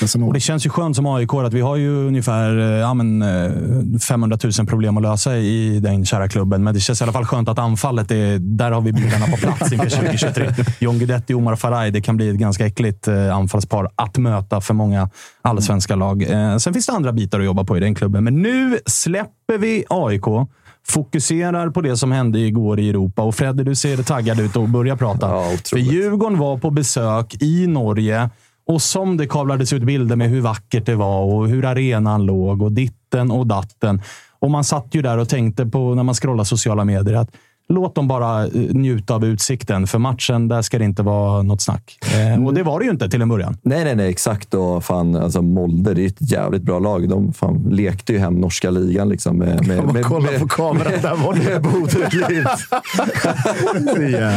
Speaker 5: pressen.
Speaker 1: Och det känns ju skönt som AIK att vi har ju ungefär eh, ja, men, eh, 500 000 problem att lösa i den kära klubben. Men det känns i alla fall skönt att anfallet, är, där har vi bilarna på plats inför [LAUGHS] 2023. John Guidetti och Omar Faraj, det kan bli ett ganska äckligt eh, anfallspar att möta för många allsvenska lag. Eh, Sen finns det andra bitar att jobba på i den klubben. Men nu släpper vi AIK. Fokuserar på det som hände igår i Europa. Och Fredde, du ser taggad ut och börjar prata.
Speaker 2: Ja,
Speaker 1: för. Djurgården var på besök i Norge och som det kavlades ut bilder med hur vackert det var och hur arenan låg och ditten och datten. Och man satt ju där och tänkte på, när man scrollar sociala medier, att låt dem bara eh, njuta av utsikten. För matchen, där ska det inte vara något snack. Eh, och det var det ju inte till en början.
Speaker 2: Nej, nej, nej, exakt. Och fan, alltså Molde, det är ett jävligt bra lag. De fan, lekte ju hem norska ligan liksom, med, med,
Speaker 4: man
Speaker 2: med,
Speaker 4: kolla
Speaker 2: med,
Speaker 4: på kameran där borta.
Speaker 2: med
Speaker 4: hemskt. Ja,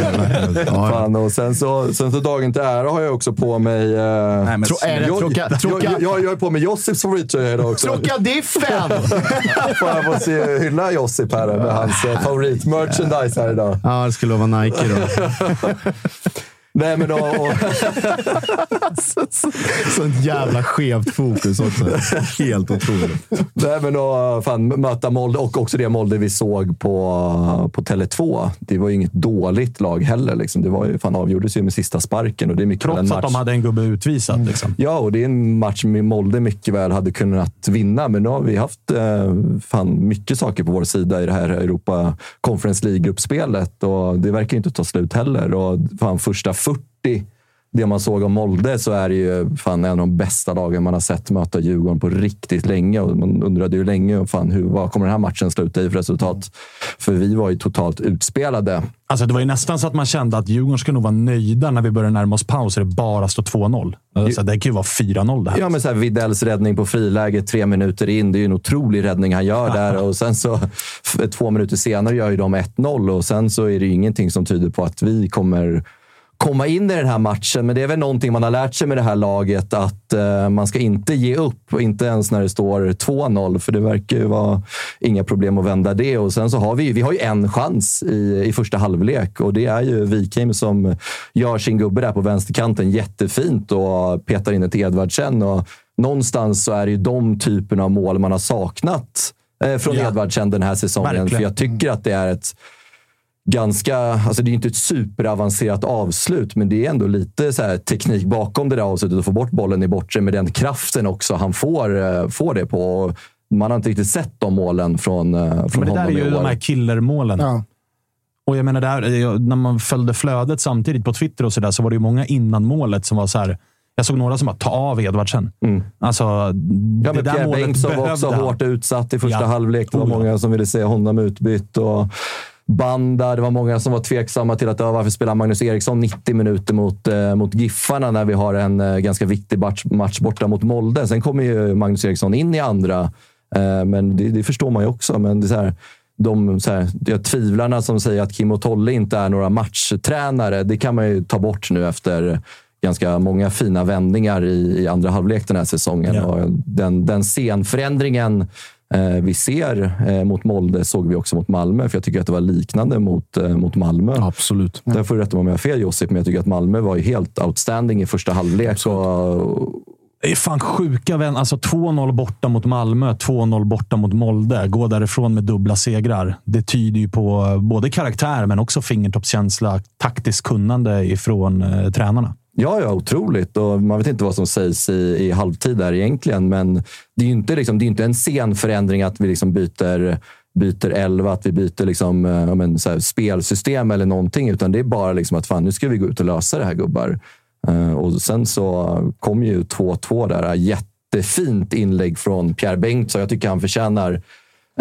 Speaker 4: ja.
Speaker 2: Fan, och sen så, sen så dagen till ära har jag också på mig... Eh,
Speaker 1: Nej, men,
Speaker 4: Tro- är det
Speaker 2: jag, jag,
Speaker 4: tråka-
Speaker 2: jag, jag, jag är på mig Josips favorittröja idag också.
Speaker 4: Trocadiffen! [LAUGHS]
Speaker 2: Får jag få se, hylla Josip här med hans eh, favoritmerchandise här idag.
Speaker 4: Ja, det skulle vara Nike då. [LAUGHS]
Speaker 2: Nej, men och, [LAUGHS] och,
Speaker 4: Sånt jävla skevt fokus också. Helt otroligt.
Speaker 2: Nej, men och, fan, möta Molde och också det Molde vi såg på, på Tele2. Det var ju inget dåligt lag heller. Liksom. Det var ju, fan, avgjordes ju med sista sparken. Och det är mycket
Speaker 1: trots
Speaker 2: match.
Speaker 1: att de hade en gubbe utvisad. Liksom.
Speaker 2: Ja, och det är en match med Molde mycket väl hade kunnat vinna. Men nu har vi haft eh, fan mycket saker på vår sida i det här Europa Conference League-gruppspelet. Och det verkar inte ta slut heller. Och fan, första 40, det man såg om Molde, så är det ju fan en av de bästa lagen man har sett möta Djurgården på riktigt länge. Och man undrade ju länge fan, hur, vad kommer den här matchen sluta i för resultat. För vi var ju totalt utspelade.
Speaker 1: Alltså, det var ju nästan så att man kände att Djurgården skulle nog vara nöjda när vi började närma oss paus och det bara står 2-0. Alltså, det kan ju vara 4-0 det här.
Speaker 2: Ja, men så här, Widells räddning på friläge tre minuter in. Det är ju en otrolig räddning han gör där. Och sen så två minuter senare gör ju de 1-0 och sen så är det ju ingenting som tyder på att vi kommer komma in i den här matchen. Men det är väl någonting man har lärt sig med det här laget att eh, man ska inte ge upp. Inte ens när det står 2-0, för det verkar ju vara inga problem att vända det. Och sen så har vi, vi har ju en chans i, i första halvlek och det är ju Wikheim som gör sin gubbe där på vänsterkanten jättefint och petar in ett Edvardsen. Och någonstans så är det ju de typerna av mål man har saknat eh, från
Speaker 1: Ja.
Speaker 2: Edvardsen den här säsongen.
Speaker 1: Verkligen.
Speaker 2: För jag tycker att det är ett ganska, alltså det är inte ett superavancerat avslut, men det är ändå lite så här teknik bakom det där avslutet att få bort bollen i bortre med den kraften också han får, eh, får det på. Man har inte riktigt sett de målen från, eh, från
Speaker 1: Men det där är ju de här killermålen.
Speaker 5: Ja.
Speaker 1: Och jag menar, där, när man följde flödet samtidigt på Twitter och så där, så var det ju många innan målet som var så här. Jag såg några som bara ta av Edvardsen.
Speaker 2: Mm.
Speaker 1: Alltså,
Speaker 2: Ja,
Speaker 1: det där
Speaker 2: Pierre
Speaker 1: målet
Speaker 2: Bengtsson var också
Speaker 1: han.
Speaker 2: hårt utsatt i första
Speaker 1: Ja.
Speaker 2: halvlek. Det var många som ville se honom utbytt. Och Banda, det var många som var tveksamma till att varför spelar Magnus Eriksson 90 minuter mot, eh, mot Giffarna när vi har en eh, ganska viktig match, match borta mot Molde. Sen kommer ju Magnus Eriksson in i andra, eh, men det, det förstår man ju också. Men det är så här, de så här, ja, tvivlarna som säger att Kim och Tolle inte är några matchtränare, det kan man ju ta bort nu efter ganska många fina vändningar i, i andra halvlek den här säsongen.
Speaker 1: Ja.
Speaker 2: Och den, den scenförändringen vi ser eh, mot Molde såg vi också mot Malmö, för jag tycker att det var liknande mot, eh, mot Malmö.
Speaker 4: Absolut.
Speaker 2: Där får du rätta mig om jag har fel Josip, men jag tycker att Malmö var ju helt outstanding i första halvlek. Och,
Speaker 1: Det är fan sjuka vän. Alltså 2-0 borta mot Malmö, 2-0 borta mot Molde. Gå därifrån med dubbla segrar. Det tyder ju på både karaktär, men också fingertoppskänsla, taktiskt kunnande ifrån eh, tränarna.
Speaker 2: Ja, ja, otroligt. Och man vet inte vad som sägs i, i halvtid där egentligen, men det är ju inte, liksom, det är inte en sen förändring att vi liksom byter, byter elva, att vi byter liksom, eh, ja, men, så här, spelsystem eller någonting, utan det är bara liksom att fan, nu ska vi gå ut och lösa det här gubbar. Uh, och sen så kom ju 2-2 där. Jättefint inlägg från Pierre Bengtsson. Jag tycker han förtjänar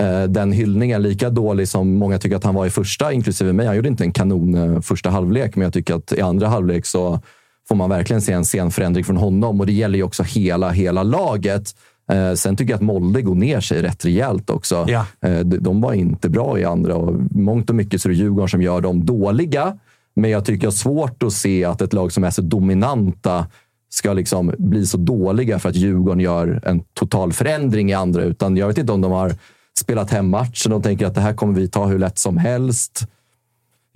Speaker 2: uh, den hyllningen. Lika dålig som många tycker att han var i första, inklusive mig. Han gjorde inte en kanon uh, första halvlek, men jag tycker att i andra halvlek så får man verkligen se en scenförändring från honom. Och det gäller ju också hela, hela laget. Eh, sen tycker jag att Molde går ner sig rätt rejält också.
Speaker 1: Ja.
Speaker 2: Eh, de, var inte bra i andra och mångt och mycket så är det Djurgården som gör dem dåliga. Men jag tycker jag har svårt att se att ett lag som är så dominanta ska liksom bli så dåliga för att Djurgården gör en total förändring i andra. Utan jag vet inte om de har spelat hem matchen och tänker att det här kommer vi ta hur lätt som helst.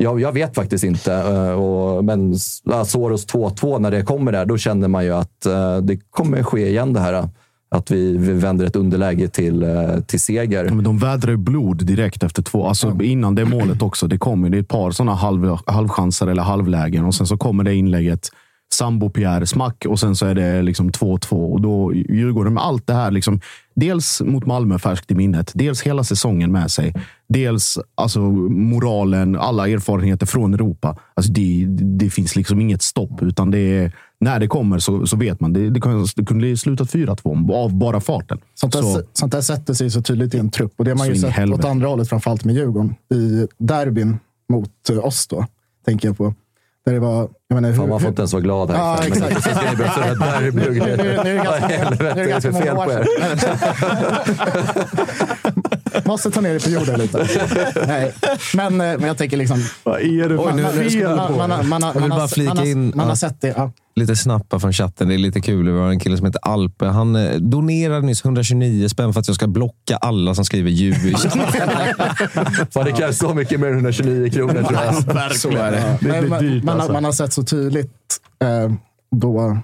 Speaker 2: Jag, jag vet faktiskt inte. Eh, Och, men Soros 2-2, när det kommer där, då känner man ju att eh, det kommer ske igen det här. Att vi, vi vänder ett underläge till, eh, till seger.
Speaker 4: Ja, men de vädrar blod direkt efter två. Alltså Innan det målet också. Det kommer det är ett par sådana halv, halvchanser eller halvlägen och sen så kommer det inlägget. Sambo Pierre, smack och sen så är det liksom 2-2. Och då Djurgården med allt det här. Liksom, dels mot Malmö färskt i minnet. Dels hela säsongen med sig. Dels alltså, moralen, alla erfarenheter från Europa. Alltså, det, det finns liksom inget stopp. Utan det är, när det kommer så, så vet man. Det, det, kan, det kunde bli slutat 4-2 av bara farten.
Speaker 5: Sånt där,
Speaker 4: Så-
Speaker 5: sånt där sätter sig så tydligt i en trupp. Och det har man ju sett
Speaker 4: helvete.
Speaker 5: åt andra hållet, framförallt med Djurgården. I derbyn mot eh, oss då, tänker jag på. Där det var... Jag menar,
Speaker 2: Fan,
Speaker 5: hur,
Speaker 2: man får inte ens vara glad här.
Speaker 5: Ja,
Speaker 2: Men
Speaker 5: exakt.
Speaker 2: ska ni börja
Speaker 5: nu, är det
Speaker 2: Vad helvete
Speaker 5: är
Speaker 2: för fel
Speaker 5: många
Speaker 2: på
Speaker 5: år
Speaker 2: er?
Speaker 5: sedan. [LAUGHS] Måste ta ner det på jorden lite. Nej. Men, eh, men jag tänker liksom...
Speaker 1: Vad är det för fel
Speaker 5: Man, man, man, man, man, man, har- man sett det. Ja.
Speaker 3: Lite snappa från chatten. Det är lite kul. Vi har en kille som heter Alpe. Han eh, donerade nyss 129 spänn för att jag ska blocka alla som skriver ljug i chatten.
Speaker 2: Fan, det krävs så mycket mer än 129 kronor tror jag.
Speaker 3: Så är det.
Speaker 1: Det
Speaker 5: Men
Speaker 1: blir
Speaker 5: man, man,
Speaker 1: alltså.
Speaker 5: man har sett så tydligt eh, då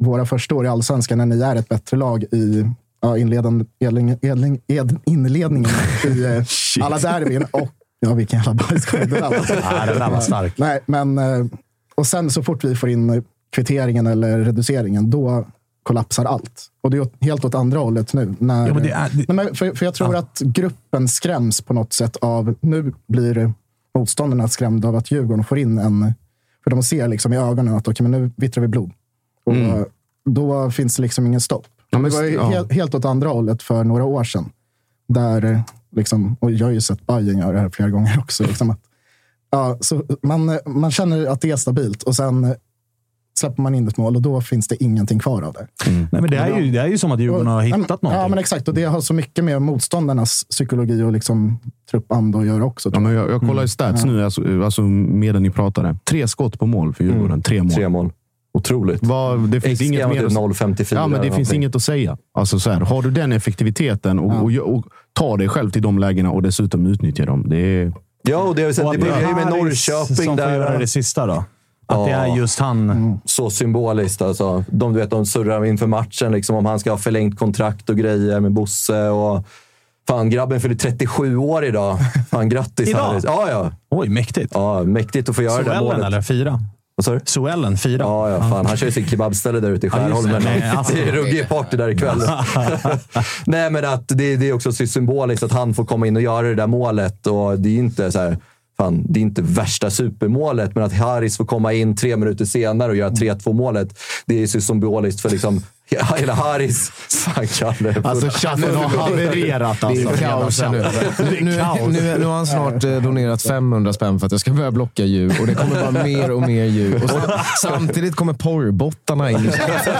Speaker 5: våra första år i Allsvenskan när ni är ett bättre lag i ja, inledande, edling, edling, ed, inledningen i eh, [LAUGHS] alla derbyn. Och, ja, vilken jävla bajskorv det där var. [LAUGHS]
Speaker 1: Den där var stark.
Speaker 5: Nej, men, eh, och sen så fort vi får in kvitteringen eller reduceringen, då kollapsar allt. Och det är helt åt andra hållet nu. När,
Speaker 1: Ja, men det är- det-
Speaker 5: Nej, men för, för jag tror att gruppen skräms på något sätt av... Nu blir motståndarna skrämda av att Djurgården får in en... För de ser liksom i ögonen att okej, men nu vittrar vi blod. Och Då finns det liksom ingen stopp.
Speaker 4: Ja, men
Speaker 5: det var ju
Speaker 4: ja.
Speaker 5: helt, helt åt andra hållet för några år sedan. Där, liksom, och jag har ju sett Bayern göra det här flera gånger också. Liksom att, ja, så man, man känner att det är stabilt och sen släpper man in ett mål och då finns det ingenting kvar av det.
Speaker 1: Nej, men det, är ju, det är ju som att Djurgården har hittat
Speaker 5: Ja,
Speaker 1: någonting.
Speaker 5: Ja, men exakt. Och det har så mycket med motståndarnas psykologi och liksom truppanda att göra också.
Speaker 4: Ja, men
Speaker 5: jag.
Speaker 4: jag, kollar ju stats nu, alltså, alltså medan ni pratade. Tre skott på mål för Djurgården. Tre mål.
Speaker 2: Tre mål. Otroligt.
Speaker 4: Vad, det finns inget mer
Speaker 2: typ
Speaker 4: att-
Speaker 2: 0,54
Speaker 4: Ja, men det finns inget att säga. Alltså, så här, har du den effektiviteten och, och, och tar dig själv till de lägena och dessutom utnyttjar dem. Det är,
Speaker 2: Ja, och det, har vi sett,
Speaker 1: Och
Speaker 2: det börjar ju med Norrköping
Speaker 1: som får göra
Speaker 2: där.
Speaker 1: det sista då. Att det
Speaker 2: Ja.
Speaker 1: är just han.
Speaker 2: Så symboliskt. Alltså. De, du vet, de surrar inför matchen liksom, om han ska ha förlängt kontrakt och grejer med Bosse. Och, fan, grabben fyller 37 år idag. [LAUGHS] Fan, grattis
Speaker 1: Idag?
Speaker 2: Harris. Ja, ja.
Speaker 1: Oj, mäktigt.
Speaker 2: ja, mäktigt att få göra det
Speaker 1: Suellen
Speaker 2: målet.
Speaker 1: eller fyra?
Speaker 2: Vad sa du?
Speaker 1: Suellen, fyra.
Speaker 2: Ja, ja, fan. Han kör ju sitt kebabställe där ute i
Speaker 1: Ja, det.
Speaker 2: Skärholmen.
Speaker 1: Nej, alltså.
Speaker 2: Det är ruggig party där ikväll. [LAUGHS] Nej, men att det, det är också så symboliskt att han får komma in och göra det där målet. Och det är inte så här, fan, det är inte värsta supermålet, men att Haris får komma in tre minuter senare och göra 3-2 målet. Det är så symboliskt för liksom [LAUGHS] hela Haris... Fan, Kalle.
Speaker 4: alltså chatten har havererat.
Speaker 3: Det
Speaker 4: Alltså.
Speaker 3: är kaos här nu. [LAUGHS] Nu, nu, nu, har han snart eh, donerat 500 spänn för att jag ska börja blocka ljud. Och det kommer vara mer och mer ljud. Och sam- [LAUGHS] samtidigt kommer porrbottarna in.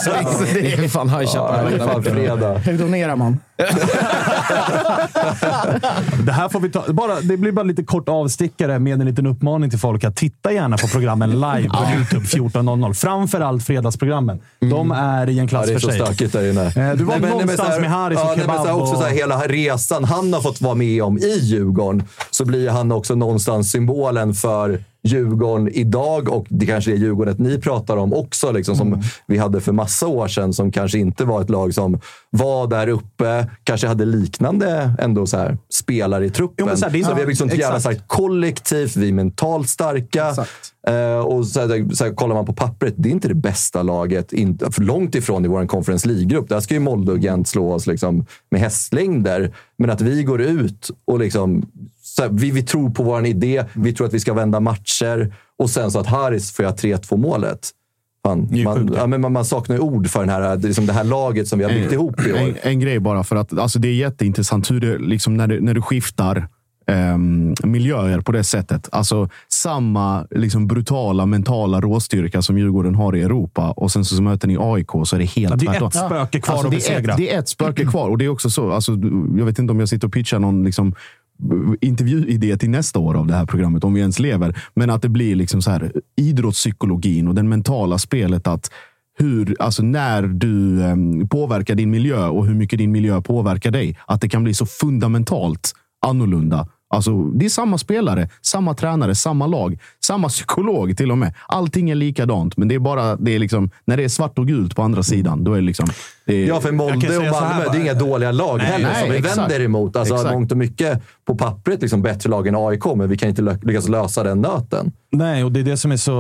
Speaker 3: Så det- Det är fan high
Speaker 2: det fredag.
Speaker 5: Hur donerar man? [LAUGHS]
Speaker 1: Det här får vi ta. Bara, det blir bara lite kort avstickare med en liten uppmaning till folk att titta gärna på programmen live på Youtube 14.00. Framförallt fredagsprogrammen. De är i en klass
Speaker 2: Ja, det är
Speaker 1: för
Speaker 2: så
Speaker 1: sig.
Speaker 2: stökigt där inne.
Speaker 1: Eh, du var
Speaker 2: Nej, men-
Speaker 1: någonstans
Speaker 2: men så här-
Speaker 1: med Haris och
Speaker 2: ja, nej, men så här
Speaker 1: kebab
Speaker 2: också
Speaker 1: och-
Speaker 2: så här, Hela resan han har fått vara med om i Djurgården, så blir han också någonstans symbolen för Djurgården idag och det kanske är Djurgården ni pratar om också, liksom, som
Speaker 1: Mm.
Speaker 2: vi hade för massa år sedan, som kanske inte var ett lag som var där uppe, kanske hade liknande ändå så här, spelare i truppen.
Speaker 1: Jo, men så här, det är
Speaker 2: så
Speaker 1: inte-
Speaker 2: vi har liksom ett jävla
Speaker 1: exakt.
Speaker 2: starkt kollektivt, vi är mentalt starka.
Speaker 5: Exakt.
Speaker 2: Eh, och så här, så här, kollar man på pappret, det är inte det bästa laget. Inte, för långt ifrån i vår Conference League-grupp. Där ska ju Molde och Gent slå oss liksom, med hästlängder. Men att vi går ut och liksom, så här, vi, vi tror på vår idé. Vi tror att vi ska vända matcher. Och sen så att Haris får göra 3-2 målet. Fan, man, ja, men man, man saknar ju ord för den här, liksom det här laget som vi har byggt ihop i år.
Speaker 4: En, en grej bara, för att alltså, det är jätteintressant hur det, liksom, när, du, när du skiftar ehm, miljöer på det sättet. Alltså samma liksom, brutala mentala råstyrka som Djurgården har i Europa och sen så möter ni AIK så är det helt
Speaker 1: Ja, det är
Speaker 4: tvärtom.
Speaker 1: ett spöke kvar
Speaker 4: Alltså,
Speaker 1: att
Speaker 4: det, är
Speaker 1: besegra.
Speaker 4: ett, det är ett spöke kvar och det är också så. Alltså, jag vet inte om jag sitter och pitchar någon liksom, intervjuidé till nästa år av det här programmet, om vi ens lever. Men att det blir liksom så här idrottspsykologin och det mentala spelet att hur, alltså när du ehm, påverkar din miljö och hur mycket din miljö påverkar dig. Att det kan bli så fundamentalt annorlunda. Alltså, det är samma spelare, samma tränare, samma lag, samma psykolog till och med. Allting är likadant, men det är bara det är liksom, när det är svart och gult på andra sidan. Då är det liksom, är,
Speaker 2: Ja, för Molde och Malmö, det är inga dåliga lag
Speaker 1: Nej,
Speaker 2: heller
Speaker 4: nej,
Speaker 2: som vi
Speaker 4: exakt.
Speaker 2: vänder emot. Alltså,
Speaker 4: Exakt.
Speaker 2: mångt och mycket på pappret liksom bättre lag än AIK, men vi kan inte lyckas lösa den nöten.
Speaker 1: Nej, och det är det som är så...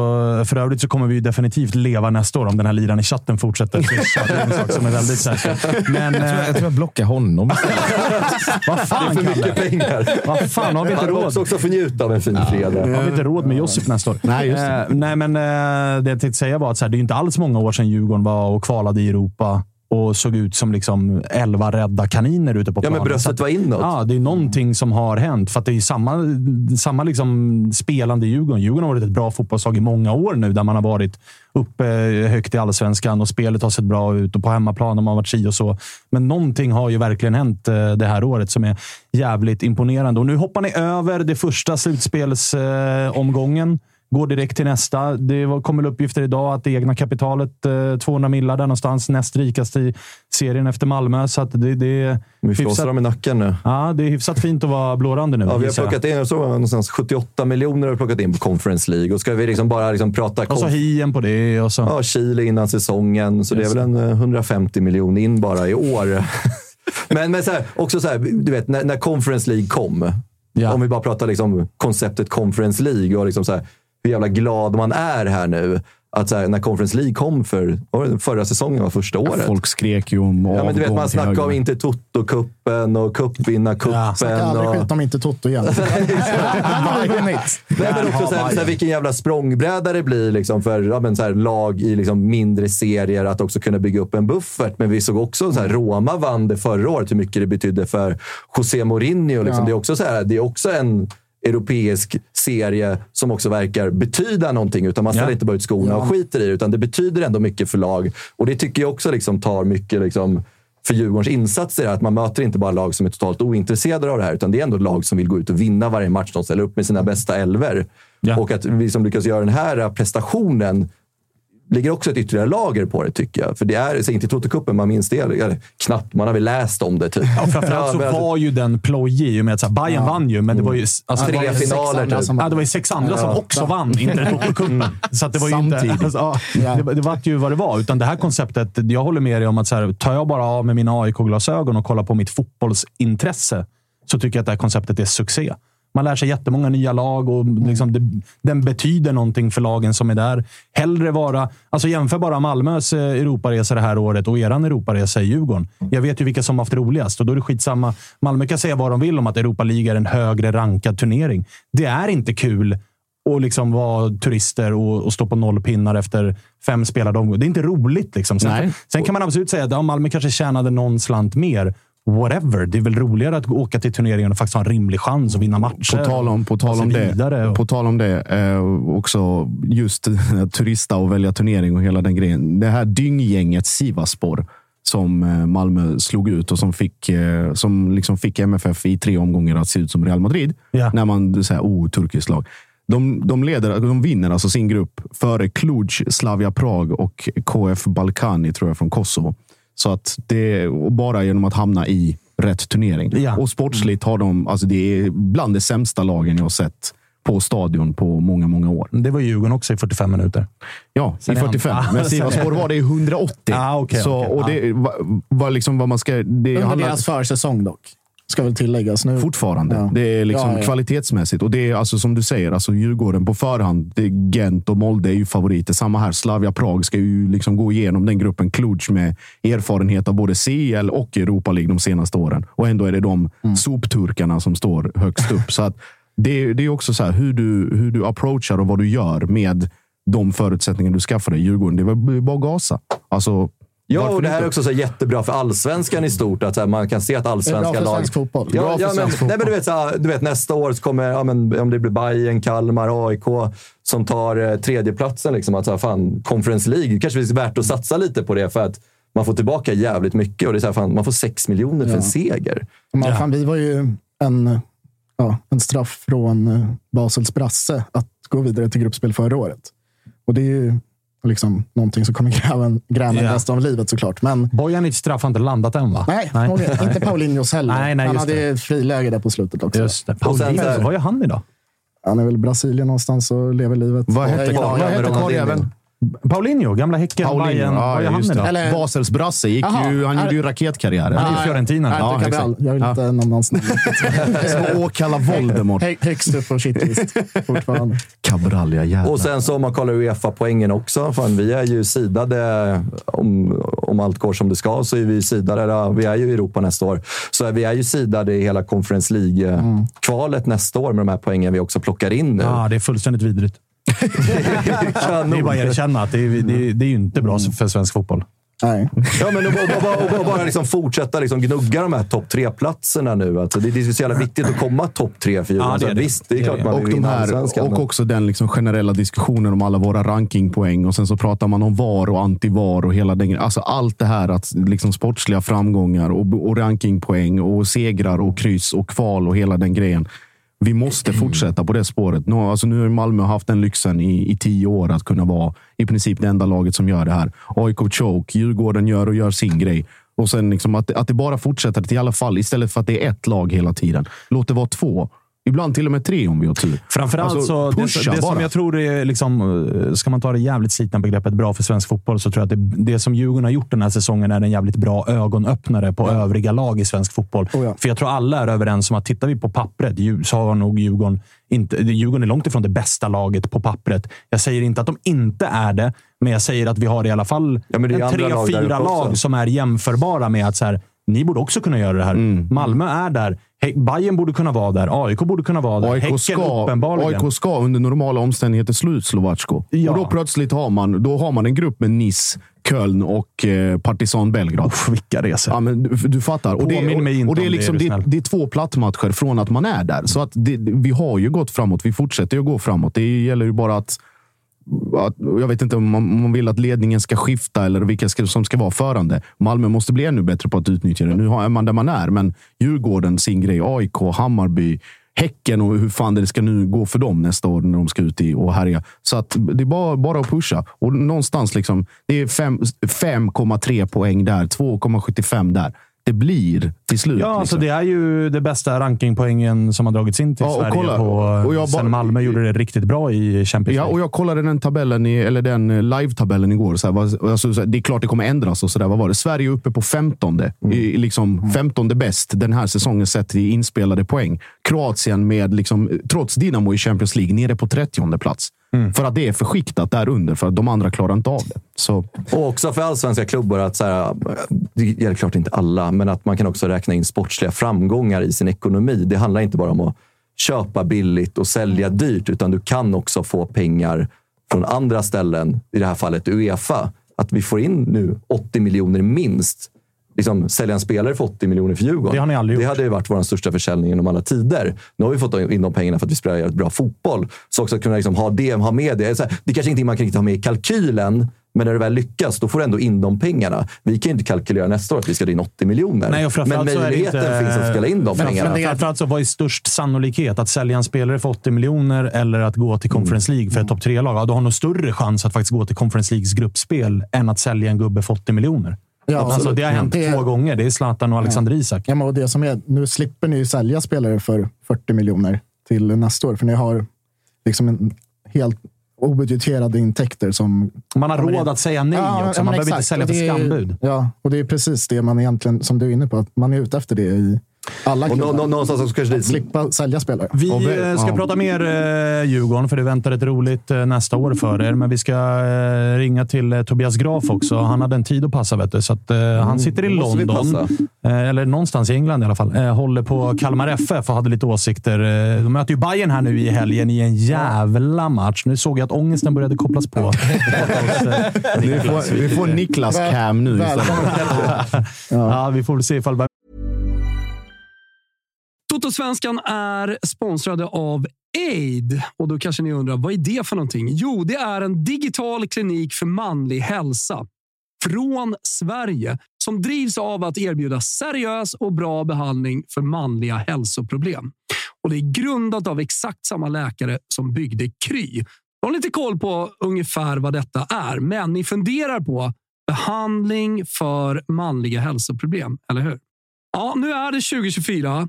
Speaker 1: För övrigt så kommer vi ju definitivt leva nästa år om den här liran i chatten fortsätter swisha. Det är en sak som är väldigt säker. Men
Speaker 3: Jag tror jag, jag, tror jag blockar honom. [LAUGHS]
Speaker 1: vad fan,
Speaker 2: För mycket
Speaker 1: Kalle?
Speaker 2: pengar.
Speaker 1: Vad fan, har vi inte
Speaker 2: Han
Speaker 1: råd?
Speaker 2: också, också få njuta av en fin fredag.
Speaker 1: Har vi inte råd med Josip nästa år?
Speaker 4: Nej, just det.
Speaker 1: Eh, nej, men eh, det jag tänkte säga var att så här, det är inte alls många år sedan Djurgården var och kvalade i Europa och såg ut som liksom elva rädda kaniner ute på
Speaker 2: Ja,
Speaker 1: planen.
Speaker 2: men bröstet
Speaker 1: att-
Speaker 2: var inåt.
Speaker 1: Ja, det är någonting som har hänt. För det är samma, samma liksom spelande i Djurgården. Djurgården har varit ett bra fotbollslag i många år nu, där man har varit uppe högt i allsvenskan och spelet har sett bra ut och på hemmaplan har man varit si och så. Men någonting har ju verkligen hänt eh, det här året som är jävligt imponerande. Och nu hoppar ni över det första slutspelsomgången. Går direkt till nästa. Det var- kom väl uppgifter idag att det egna kapitalet, eh, 200 millar där någonstans, näst rikast i serien efter Malmö. Så det, det är
Speaker 2: Vi flåsar dem i nacken nu.
Speaker 1: Ja, det är hyfsat fint att vara blårandig nu.
Speaker 2: Ja, vi har plockat in, såg någonstans 78 miljoner har vi plockat in på Conference League. Och ska vi liksom bara liksom prata
Speaker 1: Och så hien på det. Och så.
Speaker 2: ja, Chile innan säsongen, så det är väl en eh, 150 miljoner in bara i år. [LAUGHS] men men så här, också så här, du vet, när, när Conference League kom,
Speaker 1: Ja.
Speaker 2: om vi bara pratar liksom konceptet Conference League och liksom så här, hur jävla glad man är här nu. Att så här, när Conference League kom för förra säsongen, var första året.
Speaker 4: folk skrek ju om
Speaker 2: Ja, men du vet, man
Speaker 4: höger.
Speaker 2: om inte Toto-cupen och cupvinnarcupen.
Speaker 5: Snacka aldrig
Speaker 2: och...
Speaker 5: skit om inte Toto igen. Varje [LAUGHS] nytt.
Speaker 2: Nej, men också så här, så här, vilken jävla språngbräda det blir liksom för ja, men så här, lag i liksom mindre serier att också kunna bygga upp en buffert. Men vi såg också så här, Roma vann det förra året, hur mycket det betydde för José Mourinho. Liksom.
Speaker 5: Ja.
Speaker 2: Det, är också så här, det är också en europeisk serie som också verkar betyda någonting. Utan man ställer
Speaker 1: Ja.
Speaker 2: inte bara ut skorna och skiter i det, utan det betyder ändå mycket för lag. Och det tycker jag också liksom tar mycket liksom, för Djurgårdens insatser. Är att man möter inte bara lag som är totalt ointresserade av det här, utan det är ändå lag som vill gå ut och vinna varje match. De ställer upp med sina bästa elver.
Speaker 1: Ja.
Speaker 2: Och att vi som lyckas göra den här prestationen ligger också ett ytterligare lager på det, tycker jag. För det är, så inte i Toto-cupen, man minns det. Eller, knappt, man har väl läst om det. Typ.
Speaker 1: Ja, framförallt så
Speaker 2: alltså-
Speaker 1: var ju den plojig i och med att så här, Bayern vann ju, men det var ju... Alltså,
Speaker 2: Tre
Speaker 1: det var
Speaker 2: finaler,
Speaker 1: andra
Speaker 2: typ.
Speaker 1: Som, ja, det var ju sex andra som också vann, inte [LAUGHS] Toto-cupen. Så att det var ju inte...
Speaker 4: Samtidigt.
Speaker 1: Alltså, ja, det, det var ju vad det var. Utan det här konceptet, jag håller med dig om att så här, tar jag bara av med mina AIK-glasögon och kollar på mitt fotbollsintresse så tycker jag att det här konceptet är succé. Man lär sig jättemånga nya lag och liksom det, den betyder någonting för lagen som är där. Hellre vara... Alltså jämför bara Malmös eh, Europaresa det här året och eran Europaresa i Djurgården. Jag vet ju vilka som haft roligast och då är det skitsamma. Malmö kan säga vad de vill om att Europa League är en högre rankad turnering. Det är inte kul att liksom vara turister och, och stå på noll pinnar efter fem spelade omgångar. Det är inte roligt. Liksom. Sen, sen kan man absolut säga att ja, Malmö kanske tjänade någon slant mer. Whatever. Det är väl roligare att åka till turneringen och faktiskt ha en rimlig chans att vinna matcher.
Speaker 4: På tal om, på tal
Speaker 1: sig
Speaker 4: om det,
Speaker 1: och-
Speaker 4: på tal om det eh, också just [LAUGHS] turista och välja turnering och hela den grejen. Det här dynggänget Sivaspor som eh, Malmö slog ut och som fick, eh, som liksom fick MFF i tre omgångar att se ut som Real Madrid.
Speaker 1: Ja.
Speaker 4: När man säger oh, turkiskt lag. De, de, leder, de vinner alltså sin grupp före Cluj, Slavia Prag och KF Balkani tror jag från Kosovo. Så att det bara genom att hamna i rätt turnering.
Speaker 1: Ja.
Speaker 4: Och sportsligt har de, alltså det är bland de sämsta lagen jag har sett på stadion på många, många år.
Speaker 1: Det var Djurgården också i 45 minuter.
Speaker 4: Ja,
Speaker 1: Sen
Speaker 4: i
Speaker 1: är han-
Speaker 4: 45.
Speaker 1: Ah,
Speaker 4: Men
Speaker 1: är-
Speaker 4: var det i 180.
Speaker 1: Ah, okej,
Speaker 4: så,
Speaker 1: okej.
Speaker 4: och det var, var liksom vad man ska... Det
Speaker 5: Under
Speaker 4: handlar-
Speaker 5: deras försäsong dock. Ska väl tilläggas nu.
Speaker 4: Fortfarande.
Speaker 5: Ja.
Speaker 4: Det är liksom
Speaker 5: Ja, ja.
Speaker 4: kvalitetsmässigt. Och det är alltså som du säger, alltså Djurgården på förhand. Gent och Molde är ju favoriter. Samma här. Slavia Prag ska ju liksom gå igenom den gruppen. Cluj med erfarenhet av både CL och Europa League de senaste åren. Och ändå är det de
Speaker 5: Mm.
Speaker 4: sopturkarna som står högst upp. så att det, det är också så här hur du, hur du approachar och vad du gör med de förutsättningar du skaffar dig. Djurgården, det är bara att gasa. Alltså,
Speaker 2: Ja, och det här är också så jättebra för allsvenskan i stort. Att här, man kan se att allsvenska
Speaker 5: Det är bra för
Speaker 2: lag...
Speaker 5: svensk fotboll.
Speaker 2: Ja,
Speaker 5: Bra för
Speaker 2: ja, men,
Speaker 5: svensk
Speaker 2: nej, men du, vet, så här, du vet, nästa år så kommer, ja, men, om det blir Bayern, Kalmar, AIK som tar eh, tredjeplatsen. Liksom, att, så här, fan, Conference League, det kanske är värt att satsa lite på det för att man får tillbaka jävligt mycket. Och det är så här, fan, man får sex miljoner för en seger.
Speaker 5: Man, fan, vi var ju en, ja, en straff från eh, Basels brasse att gå vidare till gruppspel förra året. Och det är ju liksom någonting som kommer [LAUGHS] gräva en, gräva
Speaker 1: Ja.
Speaker 5: resten av livet såklart. Men
Speaker 1: Bojanic straff har inte landat än, va?
Speaker 5: nej, okej, [LAUGHS] inte Paulinhos heller.
Speaker 1: Nej, nej,
Speaker 5: han hade
Speaker 1: det.
Speaker 5: friläge där på slutet också.
Speaker 1: Just det.
Speaker 2: Och sen
Speaker 1: Paulinho,
Speaker 2: så här-
Speaker 1: vad gör han idag?
Speaker 5: Han är väl i Brasilien någonstans och lever livet.
Speaker 4: Vad hette, karljäveln?
Speaker 1: Paulinho, gamla Häcken,
Speaker 4: Paulinho.
Speaker 1: Bayern.
Speaker 4: Ja, just det.
Speaker 1: idag?
Speaker 5: Eller-
Speaker 4: Basels brasse. Gick
Speaker 5: Jaha.
Speaker 4: ju, han
Speaker 5: Är-
Speaker 4: gjorde ju raketkarriär.
Speaker 1: Han är i Fiorentina.
Speaker 4: Ja, exakt.
Speaker 5: Jag vill
Speaker 4: Ja.
Speaker 5: inte nämna hans namn.
Speaker 4: Som Åkalla Voldemort.
Speaker 5: Hö- Högst upp på shitlist fortfarande.
Speaker 4: Cabral, ja jävlar.
Speaker 2: Och sen så om man kollar Uefa-poängen också. Fan, vi är ju sidade, om, om allt går som det ska, så är vi sidade. ja, Vi är ju i Europa nästa år. Så vi är ju sidade i hela Conference League-kvalet nästa år med de här poängen vi också plockar in nu.
Speaker 1: Ja, det är fullständigt vidrigt. [LAUGHS] Det är bara att erkänna att det är, det är, det är ju inte bra för svensk fotboll.
Speaker 5: Nej.
Speaker 2: Ja, men och bara, och bara, och bara, bara liksom fortsätta liksom gnugga de här topp tre-platserna nu. Alltså, det, det är så jävla viktigt att komma topp tre för Djurgården.
Speaker 1: Ja, det är det.
Speaker 2: Visst, det är klart man vill
Speaker 4: Och, de
Speaker 2: vinna
Speaker 4: här, och
Speaker 2: men-
Speaker 4: också den liksom generella diskussionen om alla våra rankingpoäng. Och sen så pratar man om VAR och anti-VAR och hela den. Alltså allt det här, att liksom sportsliga framgångar och, och rankingpoäng och segrar och kryss och kval och hela den grejen. Vi måste fortsätta på det spåret. Nu, alltså nu har Malmö haft den lyxen i, i tio år att kunna vara i princip det enda laget som gör det här. AIK choke, Djurgården gör och gör sin grej. Och sen liksom att, att det bara fortsätter till i alla fall, istället för att det är ett lag hela tiden. Låt det vara två. Ibland till och med tre om vi har tur.
Speaker 1: Framförallt
Speaker 4: Alltså,
Speaker 1: så, det, det som jag tror är, liksom, eh, ska man ta det jävligt slitna begreppet bra för svensk fotboll, så tror jag att det, det som Djurgården har gjort den här säsongen är en jävligt bra ögonöppnare på övriga lag i svensk fotboll.
Speaker 5: Oh ja.
Speaker 1: För jag tror alla är överens om att tittar vi på pappret så har nog Djurgården inte, Djurgården är långt ifrån det bästa laget på pappret. Jag säger inte att de inte är det, men jag säger att vi har i alla fall
Speaker 2: Ja,
Speaker 1: en tre,
Speaker 2: lag
Speaker 1: fyra lag som är jämförbara med att så här, ni borde också kunna göra det här.
Speaker 4: Mm.
Speaker 1: Malmö är där. Bayern borde kunna vara där. AIK borde kunna vara där. Häcken
Speaker 4: AIK ska,
Speaker 1: uppenbarligen.
Speaker 4: AIK ska under normala omständigheter slå ut Slovacko.
Speaker 1: Ja.
Speaker 4: Och då plötsligt har man, då har man en grupp med Nice, Köln och eh, Partizan Belgrad.
Speaker 1: Uff, vilka resor.
Speaker 4: Ja, men du, du fattar. Och det,
Speaker 1: Påminn mig inte
Speaker 4: och det, är
Speaker 1: om det,
Speaker 4: liksom,
Speaker 1: är
Speaker 4: det, det är två plattmatcher från att man är där. Så att det, vi har ju gått framåt. Vi fortsätter ju att gå framåt. Det gäller ju bara att, jag vet inte om man, om man vill att ledningen ska skifta eller vilka ska, som ska vara förande. Malmö måste bli ännu bättre på att utnyttja det. Nu är man där man är, men Djurgården sin grej. AIK, Hammarby, Häcken och hur fan det ska nu gå för dem nästa år när de ska ut i och härja. Så att det är bara, bara att pusha. Och någonstans liksom, det är 5,3 poäng där, 2,75 där. Det blir till slut.
Speaker 1: Ja, alltså
Speaker 4: liksom.
Speaker 1: det är ju det bästa rankingpoängen som har dragits in till
Speaker 4: Ja,
Speaker 1: Sverige.
Speaker 4: kolla-
Speaker 1: på,
Speaker 4: och jag
Speaker 1: sen Malmö gjorde det riktigt bra i Champions
Speaker 4: Ja,
Speaker 1: League.
Speaker 4: och jag kollade den tabellen, i, eller den eh, live-tabellen igår. Så här, alltså, det är klart det kommer ändras. och så där, Vad var det? Sverige är uppe på 15. I, liksom, 15 bäst den här säsongen sett i inspelade poäng. Kroatien med, liksom, trots Dinamo i Champions League, nere på 30 plats. För att det är för skiktat där under, för att de andra klarar inte av det. Så,
Speaker 2: Och också för allsvenska klubbar att, så här, det gäller klart inte alla, men att man kan också räkna in sportsliga framgångar i sin ekonomi. Det handlar inte bara om att köpa billigt och sälja dyrt, utan du kan också få pengar från andra ställen, i det här fallet Uefa. Att vi får in nu 80 miljoner minst. Liksom, sälja en spelare för 80 miljoner för Djurgården.
Speaker 1: Det har ni aldrig
Speaker 2: Det
Speaker 1: gjort.
Speaker 2: hade ju varit vår största försäljning genom alla tider. Nu har vi fått in de pengarna för att vi spelar jävligt bra fotboll. Så också att kunna liksom ha det, ha med det. Så här, Det är kanske inte man kan riktigt ha med i kalkylen, men när det väl lyckas, då får du ändå in de pengarna. Vi kan ju inte kalkylera nästa år att vi ska in 80 miljoner.
Speaker 1: Nej, och
Speaker 2: men
Speaker 1: framförallt det
Speaker 2: möjligheten
Speaker 1: inte-
Speaker 2: finns att spela in de
Speaker 1: Men
Speaker 2: pengarna.
Speaker 1: Framförallt så vad är störst sannolikhet? Att sälja en spelare för 80 miljoner eller att gå till Conference League för ett topp tre-lag? Ja, du har nog större chans att faktiskt gå till Conference Leagues gruppspel än att sälja en gubbe för 80 miljoner.
Speaker 5: Ja,
Speaker 1: alltså,
Speaker 5: absolut.
Speaker 1: det har hänt
Speaker 5: Det-
Speaker 1: två gånger. Det är Zlatan och Alexander Isak.
Speaker 5: Ja, men det som är, nu slipper ni ju sälja spelare för 40 miljoner till nästa år, för ni har liksom en helt obudgeterade intäkter som...
Speaker 1: Man har råd
Speaker 5: in.
Speaker 1: att säga nej också.
Speaker 5: men
Speaker 1: Man behöver inte
Speaker 5: exakt.
Speaker 1: sälja
Speaker 5: Och
Speaker 1: för skambud.
Speaker 5: Ja, och det är precis det man egentligen, som du är inne på, att man är ute efter det i Alla
Speaker 2: Och nå-
Speaker 5: klubbar.
Speaker 2: nå- någonstans också kanske.
Speaker 5: Slippa sälja spelare.
Speaker 1: Vi eh, ska
Speaker 4: ja.
Speaker 1: prata mer eh, Djurgården, för det väntar ett roligt eh, nästa år för er. Men vi ska eh, ringa till eh, Tobias Graf också. Han hade en tid att passa, vet du. Så att, eh, han sitter i
Speaker 2: Mm,
Speaker 1: London. Eh, eller någonstans i England i alla fall. Eh, håller på Kalmar FF och hade lite åsikter. Eh, de möter ju Bayern här nu i helgen i en jävla match. Nu såg jag att ångesten började kopplas på. [LAUGHS]
Speaker 4: Vi får, vi får Niklas Cam nu istället. [LAUGHS]
Speaker 1: ja, vi får väl se ifall
Speaker 7: Totosvenskan är sponsrade av Aid. Och då kanske ni undrar, vad är det för någonting? Jo, det är en digital klinik för manlig hälsa från Sverige som drivs av att erbjuda seriös och bra behandling för manliga hälsoproblem. Och Det är grundat av exakt samma läkare som byggde Kry. Jag har lite koll på ungefär vad detta är, men ni funderar på behandling för manliga hälsoproblem, eller hur? Ja, nu är det 2024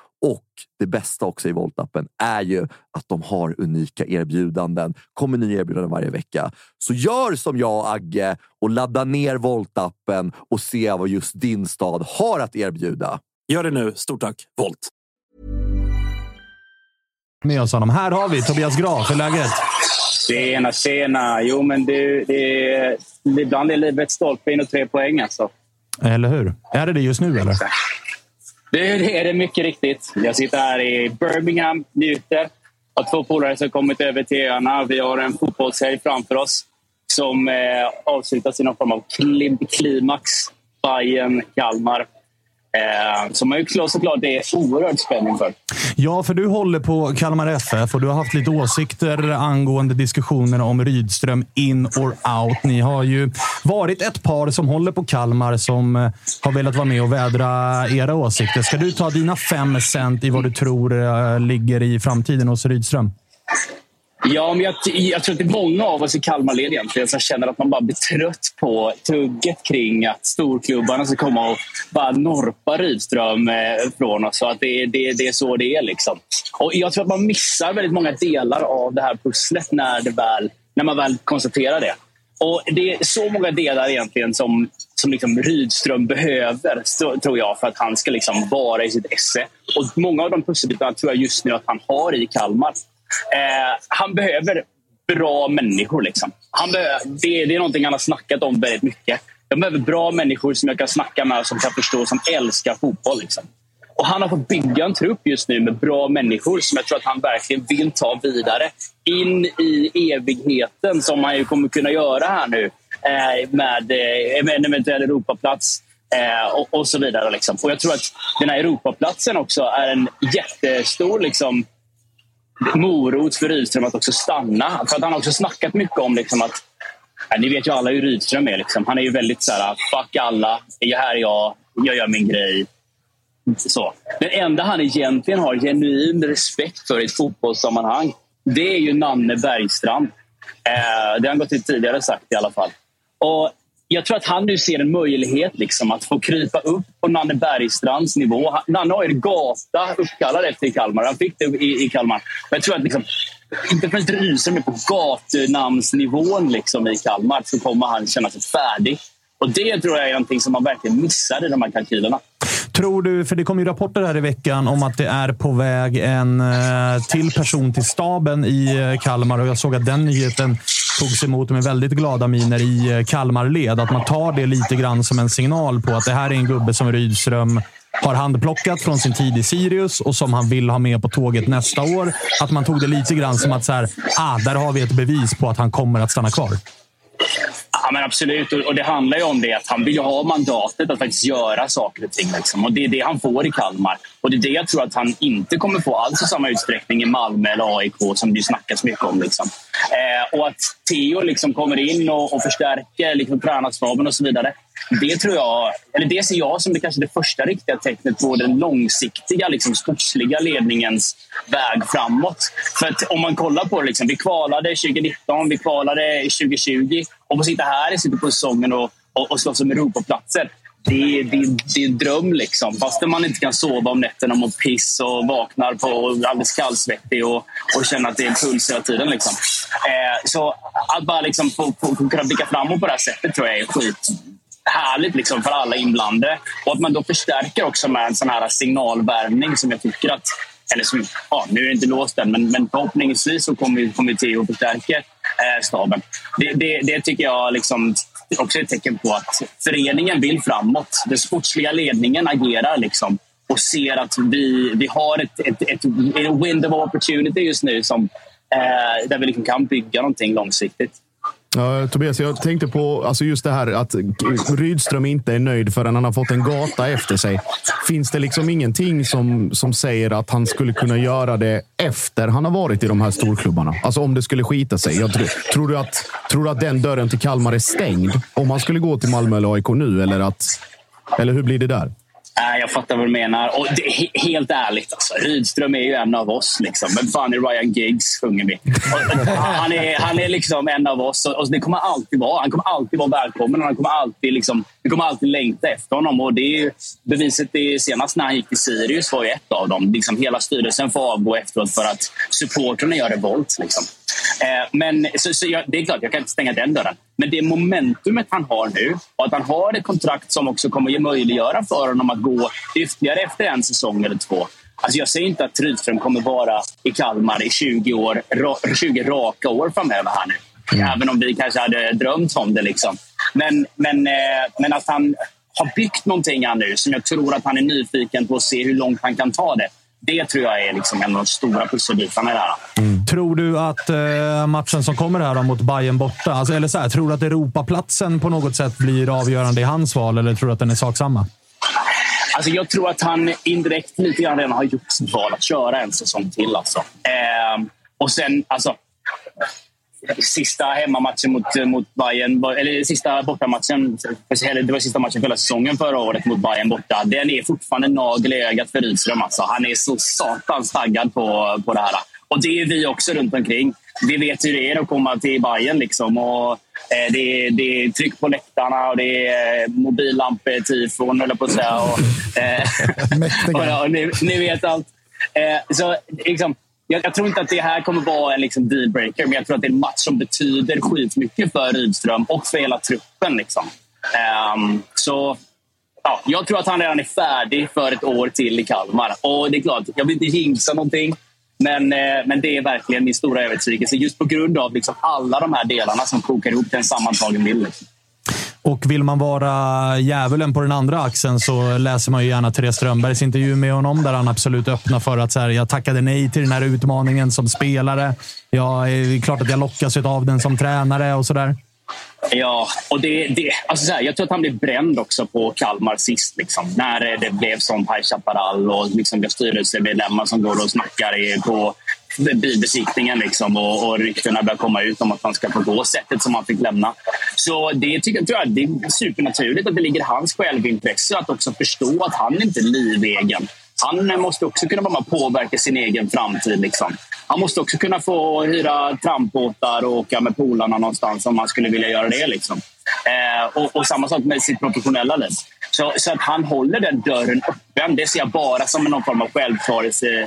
Speaker 8: Och det bästa också i Volt-appen är ju att de har unika erbjudanden. kommer nya erbjudanden varje vecka. Så gör som jag och Agge och ladda ner Volt-appen och se vad just din stad har att erbjuda.
Speaker 9: Gör det nu. Stort tack, Volt!
Speaker 1: med oss honom. Här har vi Tobias Graf. Hur är läget?
Speaker 10: Tjena, tjena. Jo, men det, det, är- ibland är livet stolpe in och tre poäng. Alltså.
Speaker 1: Eller hur? Är det det just nu, eller?
Speaker 10: Det är det mycket riktigt. Jag sitter här i Birmingham, njuter av två polare som kommit över till öarna. Vi har en fotbollshelg framför oss som eh, avslutas i någon form av klimax. Bayern, Kalmar. Eh, så som man ju såklart det är oerhört spänning för.
Speaker 1: Ja, för du håller på Kalmar FF och du har haft lite åsikter angående diskussionerna om Rydström in or out. Ni har ju varit ett par som håller på Kalmar som eh, har velat vara med och vädra era åsikter. Ska du ta dina fem cent i vad du tror eh, ligger i framtiden hos Rydström?
Speaker 10: Ja, men jag, jag, tror att det är många av oss i Kalmarled egentligen som känner att man bara blir trött på tugget kring att storklubbarna ska komma och bara norpa Rydström eh, från oss. Så att det, det, det är så det är. Liksom. Och jag tror att man missar väldigt många delar av det här pusslet när, det väl, när man väl konstaterar det. Och Det är så många delar egentligen som, som liksom Rydström behöver, tror jag, för att han ska liksom vara i sitt esse. Och Många av de pusselbitarna tror jag just nu att han har i Kalmar. Eh, han behöver bra människor. Liksom. Han det, det är någonting han har snackat om väldigt mycket. Jag behöver bra människor som jag kan snacka med, som kan förstå, som älskar fotboll. Liksom. Och Han har fått bygga en trupp just nu med bra människor som jag tror att han verkligen vill ta vidare in i evigheten som han ju kommer kunna göra här nu eh, med, eh, en eventuell Europaplats. Eh, och, och, så vidare. Liksom. Och Jag tror att den här Europaplatsen också är en jättestor liksom, morot för Rydström att också stanna. För att Han har också snackat mycket om liksom att ja, ni vet ju alla hur Rydström är. Liksom. Han är ju väldigt så här, fuck alla, här är jag, jag gör min grej. Så. Den enda han egentligen har genuin respekt för i ett fotbollssammanhang, det är ju Nanne Bergstrand. Eh, det har han gått ut tidigare sagt i alla fall. Och jag tror att han nu ser en möjlighet liksom, att få krypa upp på Nanne Bergstrands nivå. Nanne har ju en gata uppkallad efter i Kalmar. Han fick det i, i Kalmar. Men jag tror att liksom, inte förrän Rydström är på gatunamnsnivån liksom, i Kalmar så kommer han känna sig färdig. Och Det tror jag är någonting som man verkligen missar i de här kalkylerna.
Speaker 1: Tror du, för det kom ju rapporter här i veckan om att det är på väg en eh, till person till staben i eh, Kalmar och jag såg att den nyheten togs emot med väldigt glada miner i eh, Kalmarled. Att man tar det lite grann som en signal på att det här är en gubbe som Rydström har handplockat från sin tid i Sirius och som han vill ha med på tåget nästa år. Att man tog det lite grann som att så här, ah, där har vi ett bevis på att han kommer att stanna kvar.
Speaker 10: Ja, men absolut. Och det handlar ju om det att han vill ha mandatet att faktiskt göra saker och ting. Liksom. Och det är det han får i Kalmar. Och det är det jag tror att han inte kommer få alls i samma utsträckning i Malmö eller AIK som det snackas mycket om. Liksom. Eh, och att Theo liksom kommer in och, och förstärker liksom, tränarstaben och så vidare. Det tror jag, eller det ser jag som det kanske det första riktiga tecknet på den långsiktiga liksom, sportsliga ledningens väg framåt. För att om man kollar på det, liksom, vi kvalade 2019, vi kvalade 2020 och få sitta här i slutet på säsongen och, och, och slåss om Europaplatser det, det, det är en dröm. Liksom. Fast man inte kan sova om nätterna och mår piss och vaknar på alldeles kallsvettig och, och känner att det är puls hela tiden. Liksom. Eh, så att bara liksom få, få, få kunna blicka framåt på det här sättet tror jag är skit härligt liksom för alla inblandade. Och att man då förstärker också med en sån här signalvärmning som jag tycker att eller som, ja, nu är det inte låst än, men, men förhoppningsvis så kommer, kommer Theo förstärka eh, staben. Det, det, det, tycker jag liksom också är ett tecken på att föreningen vill framåt. Den sportsliga ledningen agerar liksom och ser att vi, vi har ett, ett, ett, ett window of opportunity just nu som, eh, där vi liksom kan bygga någonting långsiktigt.
Speaker 4: Ja, Tobias, jag tänkte på alltså just det här att Rydström inte är nöjd förrän han har fått en gata efter sig. Finns det liksom ingenting som, som säger att han skulle kunna göra det efter han har varit i de här storklubbarna? Alltså om det skulle skita sig. Jag tror, tror, du att, tror du att den dörren till Kalmar är stängd om han skulle gå till Malmö eller AIK nu? Eller, att, eller hur blir det där?
Speaker 10: Nej, jag fattar vad du menar. Och det, helt ärligt, alltså, Rydström är ju en av oss. Liksom. Men fan är Ryan Giggs, sjunger vi. Han, är, han är liksom en av oss. Och, och det kommer alltid vara. Han kommer alltid vara välkommen. Han kommer alltid, liksom, vi kommer alltid längta efter honom. Och det är ju, beviset det senast när han gick till Sirius var ju ett av dem. Liksom, hela styrelsen får avgå efteråt för att supportrarna gör revolt. Liksom. Eh, men så, så jag, det är klart, jag kan inte stänga den dörren. Men det momentumet han har nu och att han har ett kontrakt som också kommer att möjliggöra för honom att gå ytterligare efter en säsong eller två. Alltså jag säger inte att Rydström kommer vara i Kalmar i 20, år, 20 raka år framöver här nu. Mm. Även om vi kanske hade drömt om det. Liksom. Men, men, eh, men att han har byggt någonting här nu som jag tror att han är nyfiken på att se hur långt han kan ta det. Det tror jag är liksom en av de stora pusselbitarna i det här.
Speaker 1: Mm. Tror du att eh, matchen som kommer här mot Bayern borta, alltså, eller så här, tror du att Europaplatsen på något sätt blir avgörande i hans val eller tror du att den är saksamma?
Speaker 10: Alltså jag tror att han indirekt lite grann redan har gjort sitt val att köra en säsong till. Alltså. Eh, och sen, alltså, sista hemmamatchen mot, mot Bayern, eller sista bortamatchen, det var sista matchen för hela säsongen förra året mot Bayern borta. Den är fortfarande nagel i ögat för Rydström. Alltså. Han är så satans taggad på, på det här. Och det är vi också runt omkring. Vi vet hur det är att komma till Bayern liksom. Och, eh, det, är, det är tryck på läktarna och det är eh, mobillampor-tifon, höll jag på att säga. Och, eh, [LAUGHS] [LAUGHS] och, ja, ni, ni, vet allt. Eh, så liksom, jag, jag, tror inte att det här kommer vara en liksom, dealbreaker, men jag tror att det är en match som betyder skitmycket för Rydström och för hela truppen. Liksom. Um, så ja, jag tror att han redan är färdig för ett år till i Kalmar. Och det är klart, jag vill inte jinxa någonting. Men, eh, men det är verkligen min stora övertygelse just på grund av liksom alla de här delarna som kokar ihop till en sammantagen bild. Liksom.
Speaker 1: Och vill man vara djävulen på den andra axeln så läser man ju gärna Therese Strömbergs intervju med honom där han absolut öppnar för att så här, jag tackade nej till den här utmaningen som spelare. Ja, eh, det är klart att jag lockas av den som tränare och sådär.
Speaker 10: Ja, och det, det, alltså så här, jag tror att han blev bränd också på Kalmar sist. Liksom, när det blev som High Chaparral och liksom, styrelsemedlemmar som går och snackar på bilbesiktningen liksom, och, och ryktena börjar komma ut om att han ska få gå sättet som han fick lämna. Så det tycker jag, det är supernaturligt att det ligger hans självintresse att också förstå att han inte är livegen. Han måste också kunna vara med och påverka sin egen framtid. Liksom. Han måste också kunna få hyra trampbåtar och åka med polarna någonstans om han skulle vilja göra det. Liksom. Eh, och, och, samma sak med sitt professionella liv. Så, så, att han håller den dörren öppen, det ser jag bara som någon form av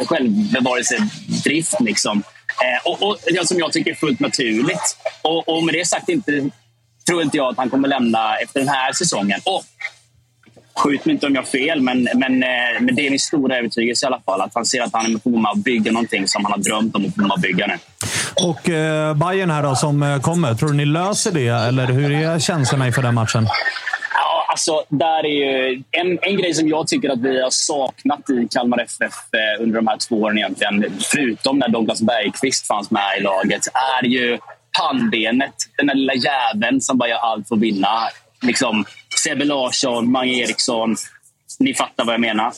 Speaker 10: självbevarelsedrift. Liksom. Eh, och, och, som jag tycker är fullt naturligt. Och, och med det sagt inte, tror inte jag att han kommer lämna efter den här säsongen. Och skjut mig inte om jag har fel, men, men, eh, men det är min stora övertygelse i alla fall. Att han ser att han är på att bygga någonting som han har drömt om att få bygga nu.
Speaker 1: Och eh, Bayern här då, som eh, kommer, tror du ni löser det? Eller hur är känslorna inför den matchen?
Speaker 10: Alltså, där är ju en, en grej som jag tycker att vi har saknat i Kalmar FF eh, under de här två åren egentligen, förutom när Douglas Bergqvist fanns med i laget, är ju pannbenet. Den där lilla jäveln som bara gör allt för att vinna. Liksom, Sebbe Larsson, Mange Eriksson. Ni fattar vad jag menar.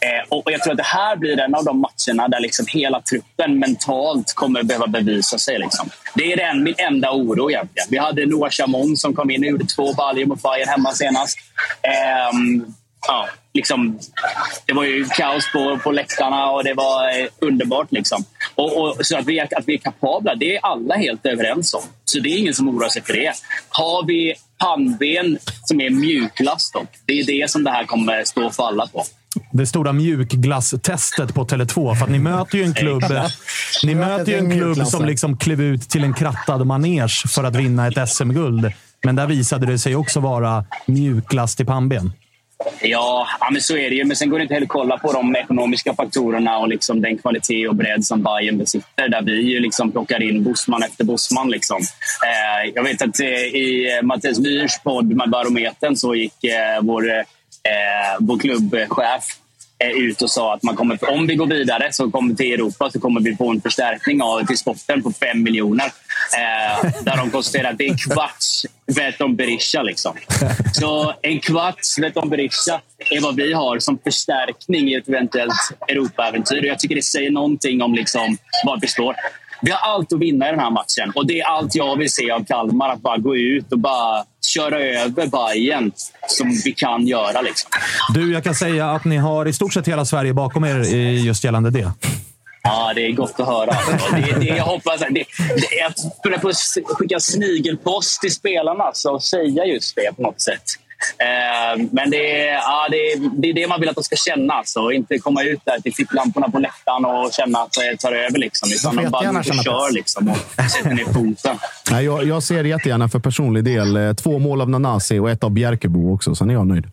Speaker 10: Eh, och Jag tror att det här blir en av de matcherna där liksom hela truppen mentalt kommer behöva bevisa sig. Liksom. Det är den, min enda oro egentligen. Vi hade Noah Chamon som kom in och gjorde två baljor mot Bayern hemma senast. Eh, ja, liksom, det var ju kaos på, på läktarna och det var eh, underbart. Liksom. Och, och, så att vi, är, att vi är kapabla, det är alla helt överens om. Så det är ingen som oroar sig för det. Har vi pannben som är mjuklast dock, det är det som det här kommer stå och falla på
Speaker 1: det stora mjukglasstestet på Tele2. För att ni möter ju en klubb, ni möter ju en klubb som liksom klev ut till en krattad manege för att vinna ett SM-guld. Men där visade det sig också vara mjukglass till pannben.
Speaker 10: Ja, ja men så är det ju. Men sen går det inte heller att kolla på de ekonomiska faktorerna och liksom den kvalitet och bredd som Bayern besitter. Där vi ju liksom plockar in Bosman efter Bosman. Liksom. Eh, jag vet att eh, i Mattias Myhrs podd med Barometern så gick eh, vår, eh, vår klubbchef Eh, ut och sa att man kommer, om vi går vidare så kommer till Europa så kommer vi få en förstärkning av, till sporten på 5 miljoner. Eh, där de konstaterar att det är en kvarts Veton Berisha. Liksom. Så en kvarts Veton Berisha är vad vi har som förstärkning i ett eventuellt Europaäventyr. Jag tycker det säger någonting om liksom var vi står. Vi har allt att vinna i den här matchen och det är allt jag vill se av Kalmar. Att bara gå ut och bara köra över Bayern som vi kan göra. Liksom.
Speaker 1: Du, jag kan säga att ni har i stort sett hela Sverige bakom er just gällande det.
Speaker 10: Ja, det är gott att höra. [LAUGHS] Det, det, jag hoppas det, det, jag på att skicka snigelpost till spelarna och säga just det på något sätt. Eh, men det är, ja, det, är, det är det man vill att de ska känna. Alltså. Inte komma ut där till ficklamporna på läktaren och känna att det tar över. Liksom. Utan de bara och kör liksom, och sätter ner foten.
Speaker 4: Nej, jag, jag ser jättegärna för personlig del eh, två mål av Nanasi och ett av Bjärkebo också. Sen är jag nöjd.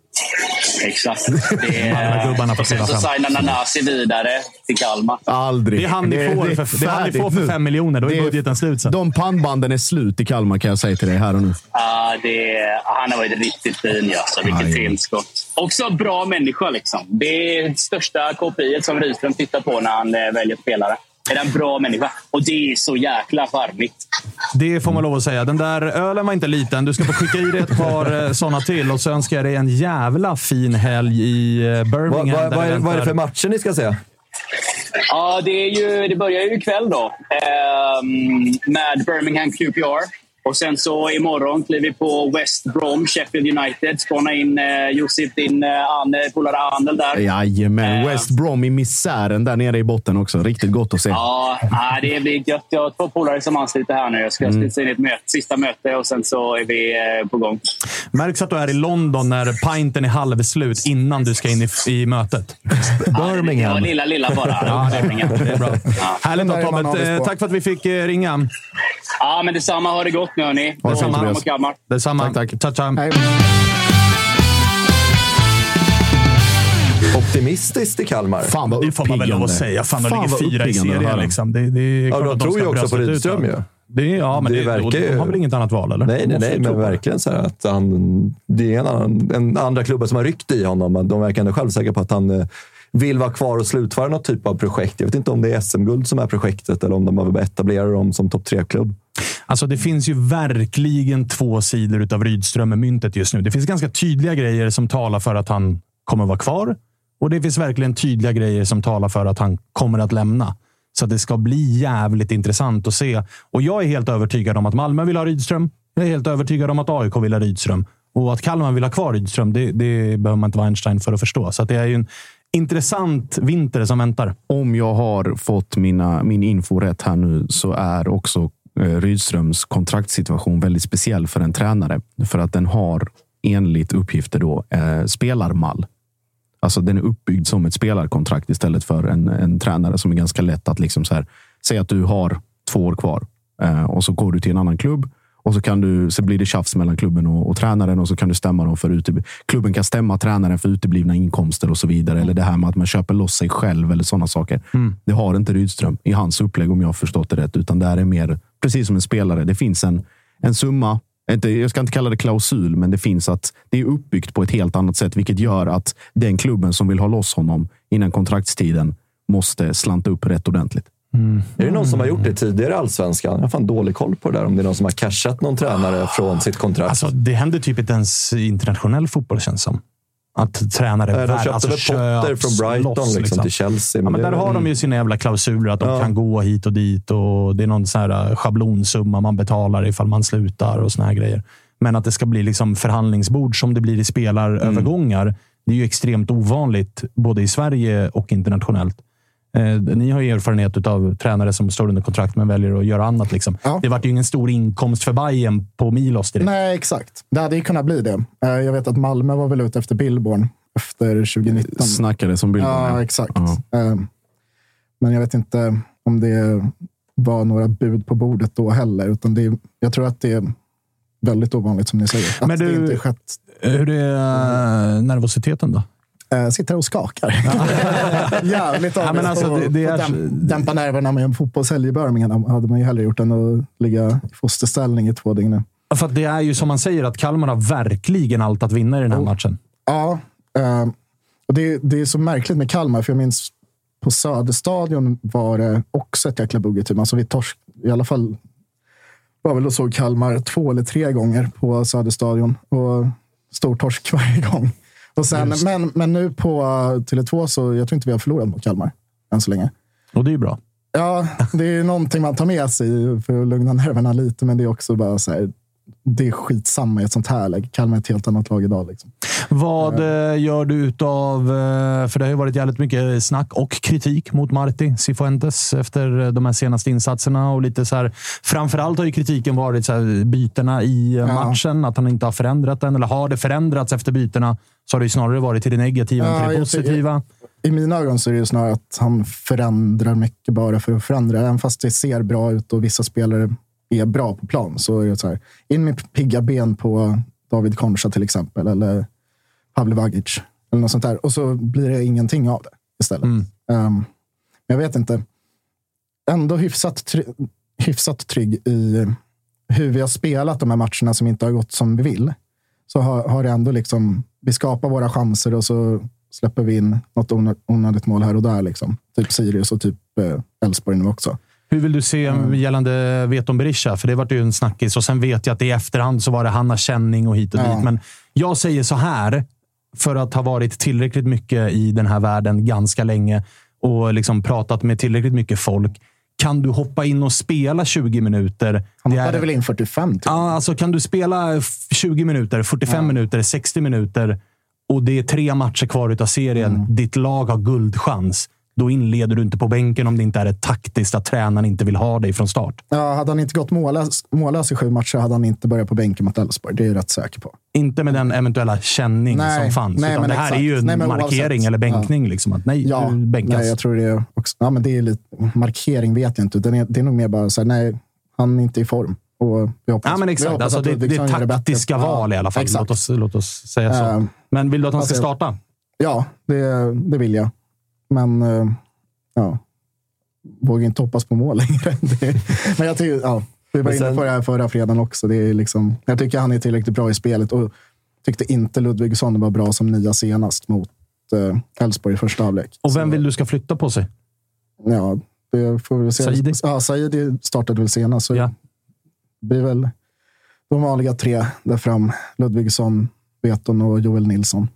Speaker 10: Exakt. Det är, sen så signar Nanasi vidare till Kalmar.
Speaker 4: Aldrig.
Speaker 1: Det är han ni får, för, det är han ni får för fem miljoner. Då är, är budgeten slut sen.
Speaker 4: De pannbanden är slut i Kalmar kan jag säga till dig här och nu.
Speaker 10: Ja, det är, han har varit riktigt fin. Alltså. Vilket tillskott. Också bra människa. Liksom. Det är det största KPI som Rydström tittar på när han eh, väljer spelare. Är en bra människa. Och det är så jäkla charmigt.
Speaker 1: Det får man lov att säga. Den där ölen var inte liten. Du ska få skicka i dig ett par sådana till och så önskar jag dig en jävla fin helg i eh, Birmingham.
Speaker 2: Vad, vad, är, vad är det för matcher ni ska se?
Speaker 10: Ja, det, är ju, det börjar ju ikväll då eh, med Birmingham QPR. Och sen så imorgon kliver vi på West Brom, Sheffield United. Spåna in eh, Josip, din eh, polare Anel där.
Speaker 4: Jajamän. Eh. West Brom i misären där nere i botten också. Riktigt gott att se.
Speaker 10: Ja, det blir gött. Jag har två polare som ansluter här nu. Jag ska mm. in ett möte, sista möte och sen så är vi eh, på gång.
Speaker 1: Märks att du är i London när pinten är halvslut innan du ska in i, i mötet.
Speaker 10: Birmingham. Ja, lilla, lilla bara.
Speaker 1: ja, det, det är bra. Ja. Härligt då, Tobbe. Tack för att vi fick eh, ringa.
Speaker 10: Ja, men detsamma. Ha det gott nu, hörni.
Speaker 1: Detsamma. Detsamma. Detsamma. Tack, tack. Ciao, ciao.
Speaker 2: Optimistiskt i Kalmar.
Speaker 1: Fan vad Det får man väl lov att säga. Fan, de ligger fyra i serien. Liksom. Det, det
Speaker 2: ja, de tror ju också på Rydström ju.
Speaker 1: Det, ja, men det, det verkar ju... de har väl inget annat val? Eller?
Speaker 2: Nej, nej, nej men verkligen så att han, det är en, annan, en andra klubbar som har ryckt i honom. Men de verkar ändå självsäkra på att han eh, vill vara kvar och slutföra något typ av projekt. Jag vet inte om det är SM-guld som är projektet eller om de behöver etablera dem som topp tre-klubb.
Speaker 1: Alltså det finns ju verkligen två sidor av Rydström-myntet just nu. Det finns ganska tydliga grejer som talar för att han kommer vara kvar. Och det finns verkligen tydliga grejer som talar för att han kommer att lämna. Så det ska bli jävligt intressant att se. Och jag är helt övertygad om att Malmö vill ha Rydström. Jag är helt övertygad om att AIK vill ha Rydström. Och att Kalmar vill ha kvar Rydström, det, det behöver man inte vara Einstein för att förstå. Så det är ju en intressant vinter som väntar.
Speaker 4: Om jag har fått mina, min info rätt här nu så är också Rydströms kontraktssituation väldigt speciell för en tränare. För att den har enligt uppgifter då eh, spelarmall. Alltså den är uppbyggd som ett spelarkontrakt istället för en, en tränare som är ganska lätt att liksom så här. Säg att du har två år kvar eh, och så går du till en annan klubb och så, kan du, så blir det tjafs mellan klubben och, och tränaren och så kan du stämma dem för utebli- Klubben kan stämma tränaren för uteblivna inkomster och så vidare. Eller det här med att man köper loss sig själv eller sådana saker. Mm. Det har inte Rydström i hans upplägg om jag har förstått det rätt. Utan det är mer precis som en spelare. Det finns en, en summa. Inte, jag ska inte kalla det klausul, men det finns att det är uppbyggt på ett helt annat sätt, vilket gör att den klubben som vill ha loss honom innan kontraktstiden måste slanta upp rätt ordentligt.
Speaker 2: Mm. Är det någon som har gjort det tidigare i Allsvenskan? Jag har fan dålig koll på det där. Om det är någon som har cashat någon tränare från sitt kontrakt.
Speaker 1: Alltså, det händer typ inte ens i internationell fotboll, känns som. Att tränare
Speaker 2: äh, De köpte alltså, väl Potter från Brighton loss, liksom, liksom. till Chelsea.
Speaker 1: Men, ja, men där har de ju sina jävla klausuler att de ja. kan gå hit och dit. och Det är någon sån här äh, schablonsumma man betalar ifall man slutar och såna här grejer. Men att det ska bli liksom förhandlingsbord som det blir i spelarövergångar. Mm. Det är ju extremt ovanligt, både i Sverige och internationellt. Eh, ni har ju erfarenhet av tränare som står under kontrakt men väljer att göra annat. Liksom. Ja. Det vart ju ingen stor inkomst för Bayern på Milos direkt.
Speaker 5: Nej, exakt. Det hade ju kunnat bli det. Eh, jag vet att Malmö var väl ute efter Billborn efter 2019.
Speaker 4: Snackade som Billborn.
Speaker 5: Ja, exakt. Uh -huh. Men jag vet inte om det var några bud på bordet då heller. Utan det, jag tror att det är väldigt ovanligt som ni säger. Att
Speaker 1: men du, det inte skett. Hur är nervositeten då?
Speaker 5: Uh, sitter och skakar. [LAUGHS] Jävligt ja, men alltså, det, det är... dämpa nerverna med en fotbollshelg i Birmingham hade man ju hellre gjort än att ligga i fosterställning i två dygn.
Speaker 1: För det är ju som man säger, att Kalmar har verkligen allt att vinna i den här matchen.
Speaker 5: Ja, uh, och det, det är så märkligt med Kalmar, för jag minns på Söderstadion var det också ett jäkla. Typ. Alltså vi torsk, I alla fall var väl och såg Kalmar två eller tre gånger på Söderstadion. Och stor torsk [LAUGHS] varje gång. Och sen, men, men nu på Tele2 så jag tror inte vi har förlorat mot Kalmar än så länge.
Speaker 1: Och det är ju bra.
Speaker 5: Ja, det är någonting man tar med sig för att lugna nerverna lite, men det är också bara så här, det är skitsamma i ett sånt här läge. Kalmar är ett helt annat lag idag. Liksom.
Speaker 1: Vad uh, gör du utav, för det har ju varit jävligt mycket snack och kritik mot Marti Cifuentes efter de här senaste insatserna. Och lite så här, framförallt har ju kritiken varit så här, bytena i ja. matchen, att han inte har förändrat den. Eller har det förändrats efter bytena så har det snarare varit till det negativa ja, än till det positiva.
Speaker 5: I, I mina ögon så är det snarare att han förändrar mycket bara för att förändra. Även fast det ser bra ut och vissa spelare är bra på plan så är det så här. In med pigga ben på David Concha till exempel. Eller Pavle Vagic. Eller något sånt där. Och så blir det ingenting av det istället. Mm. Um, jag vet inte. Ändå hyfsat, try hyfsat trygg i hur vi har spelat de här matcherna som inte har gått som vi vill. Så har, har det ändå liksom vi skapar våra chanser och så släpper vi in något onö- onödigt mål här och där. Liksom. Typ Sirius och typ eh, Elfsborg nu också.
Speaker 1: Hur vill du se
Speaker 5: Mm.
Speaker 1: gällande Veton Berisha? För det vart ju en snackis och sen vet jag att i efterhand så var det Hanna Känning och hit och
Speaker 5: Ja.
Speaker 1: dit. Men jag säger så här, för att ha varit tillräckligt mycket i den här världen ganska länge och liksom pratat med tillräckligt mycket folk. Kan du hoppa in och spela 20 minuter?
Speaker 5: Han hoppade väl in 45 typ.
Speaker 1: Ja, alltså kan du spela f- 20 minuter, 45 minuter, 60 minuter och det är tre matcher kvar utav serien.
Speaker 5: Mm.
Speaker 1: Ditt lag har guldchans. Då inleder du inte på bänken om det inte är ett taktiskt att tränaren inte vill ha dig från start.
Speaker 5: Ja, hade han inte gått mållös, mållös i sju matcher hade han inte börjat på bänken mot Elfsborg. Det är jag rätt säker på.
Speaker 1: Inte med den eventuella känning
Speaker 5: Nej,
Speaker 1: som fanns.
Speaker 5: nej, men
Speaker 1: det här
Speaker 5: exakt.
Speaker 1: är ju en
Speaker 5: Nej,
Speaker 1: markering
Speaker 5: oavsett.
Speaker 1: eller bänkning. Liksom, att nej,
Speaker 5: Ja,
Speaker 1: du bänkas.
Speaker 5: nej, jag tror det är också, ja, men det är lite markering vet jag inte. Den är, det är nog mer bara så här, nej, han är inte i form. Och vi hoppas,
Speaker 1: Ja, men exakt.
Speaker 5: hoppas
Speaker 1: Alltså,
Speaker 5: att
Speaker 1: det, det är taktiska val i alla fall.
Speaker 5: Exakt.
Speaker 1: Låt oss, låt oss säga så.
Speaker 5: Eh,
Speaker 1: men vill du att han ska
Speaker 5: alltså,
Speaker 1: starta?
Speaker 5: Ja, det, det vill jag. Men eh, ja, vågar inte hoppas på mål [LAUGHS] längre. Det, men jag tycker, ja, vi var
Speaker 2: sen-
Speaker 5: inne på det här förra fredagen också. Det är liksom, jag tycker han är tillräckligt bra i spelet och tyckte inte Ludvigsson var bra som nia senast mot eh, Elfsborg i första halvlek.
Speaker 1: Och vem vill du ska flytta på sig?
Speaker 5: Ja, det får vi se.
Speaker 1: Saidi?
Speaker 5: Ja, Saidi startade väl senast. Så
Speaker 1: Ja.
Speaker 5: Det blir väl de vanliga tre där fram. Ludvigsson, Veton och Joel Nilsson.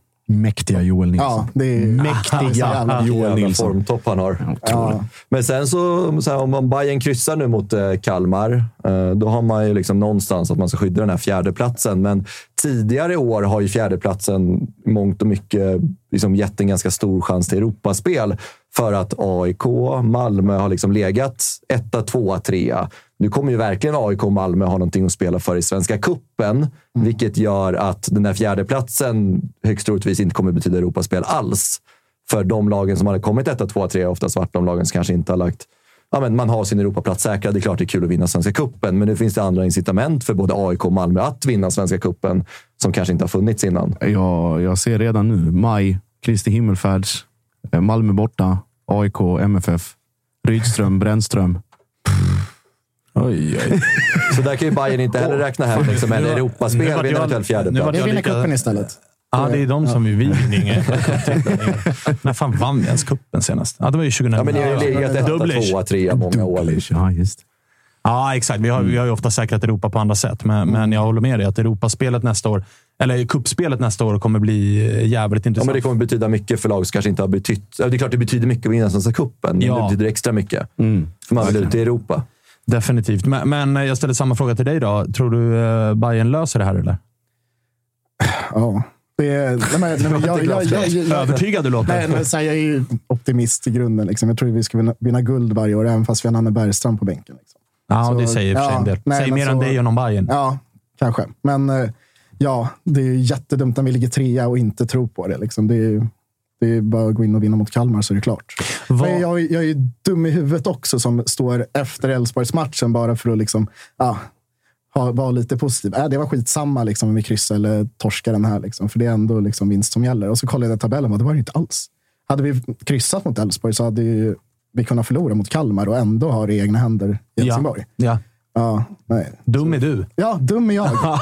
Speaker 4: Mäktiga Joel Nilsson.
Speaker 5: Ja, det är
Speaker 4: Mäktiga [LAUGHS]
Speaker 5: jävla-
Speaker 4: Joel Nilsson.
Speaker 2: formtopp han har.
Speaker 5: Ja.
Speaker 2: Men sen så, så här, om man Bayern kryssar nu mot eh, Kalmar, eh, då har man ju liksom någonstans att man ska skydda den här fjärdeplatsen. Men tidigare år har ju fjärdeplatsen mångt och mycket liksom gett en ganska stor chans till Europaspel. För att AIK, Malmö har liksom legat etta, tvåa, trea. Nu kommer ju verkligen AIK och Malmö ha någonting att spela för i Svenska Cupen, vilket gör att den där fjärdeplatsen högst troligtvis inte kommer betyda Europaspel alls. För de lagen som hade kommit etta, tvåa, trea, oftast varit de lagen som kanske inte har lagt Ja, men man har sin Europaplats säkrad. Det är klart det är kul att vinna Svenska Cupen, men nu finns det andra incitament för både AIK och Malmö att vinna Svenska Cupen som kanske inte har funnits innan.
Speaker 4: Ja, jag ser redan nu. Maj, Kristi Himmelfärds, Malmö borta, AIK, MFF, Rydström, Brännström.
Speaker 1: Oj, oj.
Speaker 2: Så där kan ju Bayern inte heller räkna hem liksom, en Europaspel vid en eventuell
Speaker 1: nu
Speaker 2: fjärdeplats.
Speaker 1: jag
Speaker 5: vinner cupen istället.
Speaker 1: Ja, det är de som vi vinner. [LAUGHS] När fan vann vi ens cupen senast? Ja, det var ju 2011.
Speaker 2: Ja, men ni har ju legat etta, tvåa, trea många år.
Speaker 4: Ja, just.
Speaker 1: Ja, exakt. Vi har, vi har ju ofta säkrat Europa på andra sätt, men, men jag håller med dig att Europaspelet nästa år, eller kuppspelet nästa år, kommer bli eh, jävligt
Speaker 2: Ja,
Speaker 1: intressant.
Speaker 2: men det kommer betyda mycket för lag som kanske inte har betytt... ja, Det är klart det betyder mycket att vinna Svenska cupen, men
Speaker 1: Ja.
Speaker 2: det betyder extra mycket.
Speaker 4: Mm.
Speaker 2: För man vill ut i Europa.
Speaker 1: Definitivt. Men, men jag ställer samma fråga till dig då. Tror du uh, Bayern löser det här, eller?
Speaker 5: Ja. Det är, nej, men, nej, men, [LAUGHS] jag, jag, jag, jag,
Speaker 1: Övertygad du låter.
Speaker 5: Nej, men, så här, jag är ju optimist i grunden. Liksom. Jag tror vi ska vinna, vinna guld varje år, även fast vi har Nanne Bergstrand på bänken. Liksom.
Speaker 1: Ja,
Speaker 5: Så,
Speaker 1: det säger i och
Speaker 5: ja,
Speaker 1: en del.
Speaker 5: nej,
Speaker 1: säger
Speaker 5: men
Speaker 1: mer
Speaker 5: så-
Speaker 1: än dig än om Bayern.
Speaker 5: Ja, kanske. Men eh, ja, det är jättedumt när vi ligger trea och inte tror på det. Liksom. Det, är, det är bara att gå in och vinna mot Kalmar så är det klart. Men jag, jag är dum i huvudet också som står efter Elfsborgsmatchen bara för att liksom, ja, ha, vara lite positiv. Äh, det var skitsamma liksom, om vi kryssar eller torskar den här. Liksom, för det är ändå liksom, vinst som gäller. Och så kollade jag tabellen och det var det inte alls. Hade vi kryssat mot Elfsborg så hade vi kunnat förlora mot Kalmar och ändå ha det i egna händer i Helsingborg.
Speaker 1: Ja.
Speaker 5: Ja, nej.
Speaker 1: Dum är du.
Speaker 5: Ja, dum är jag. [LAUGHS]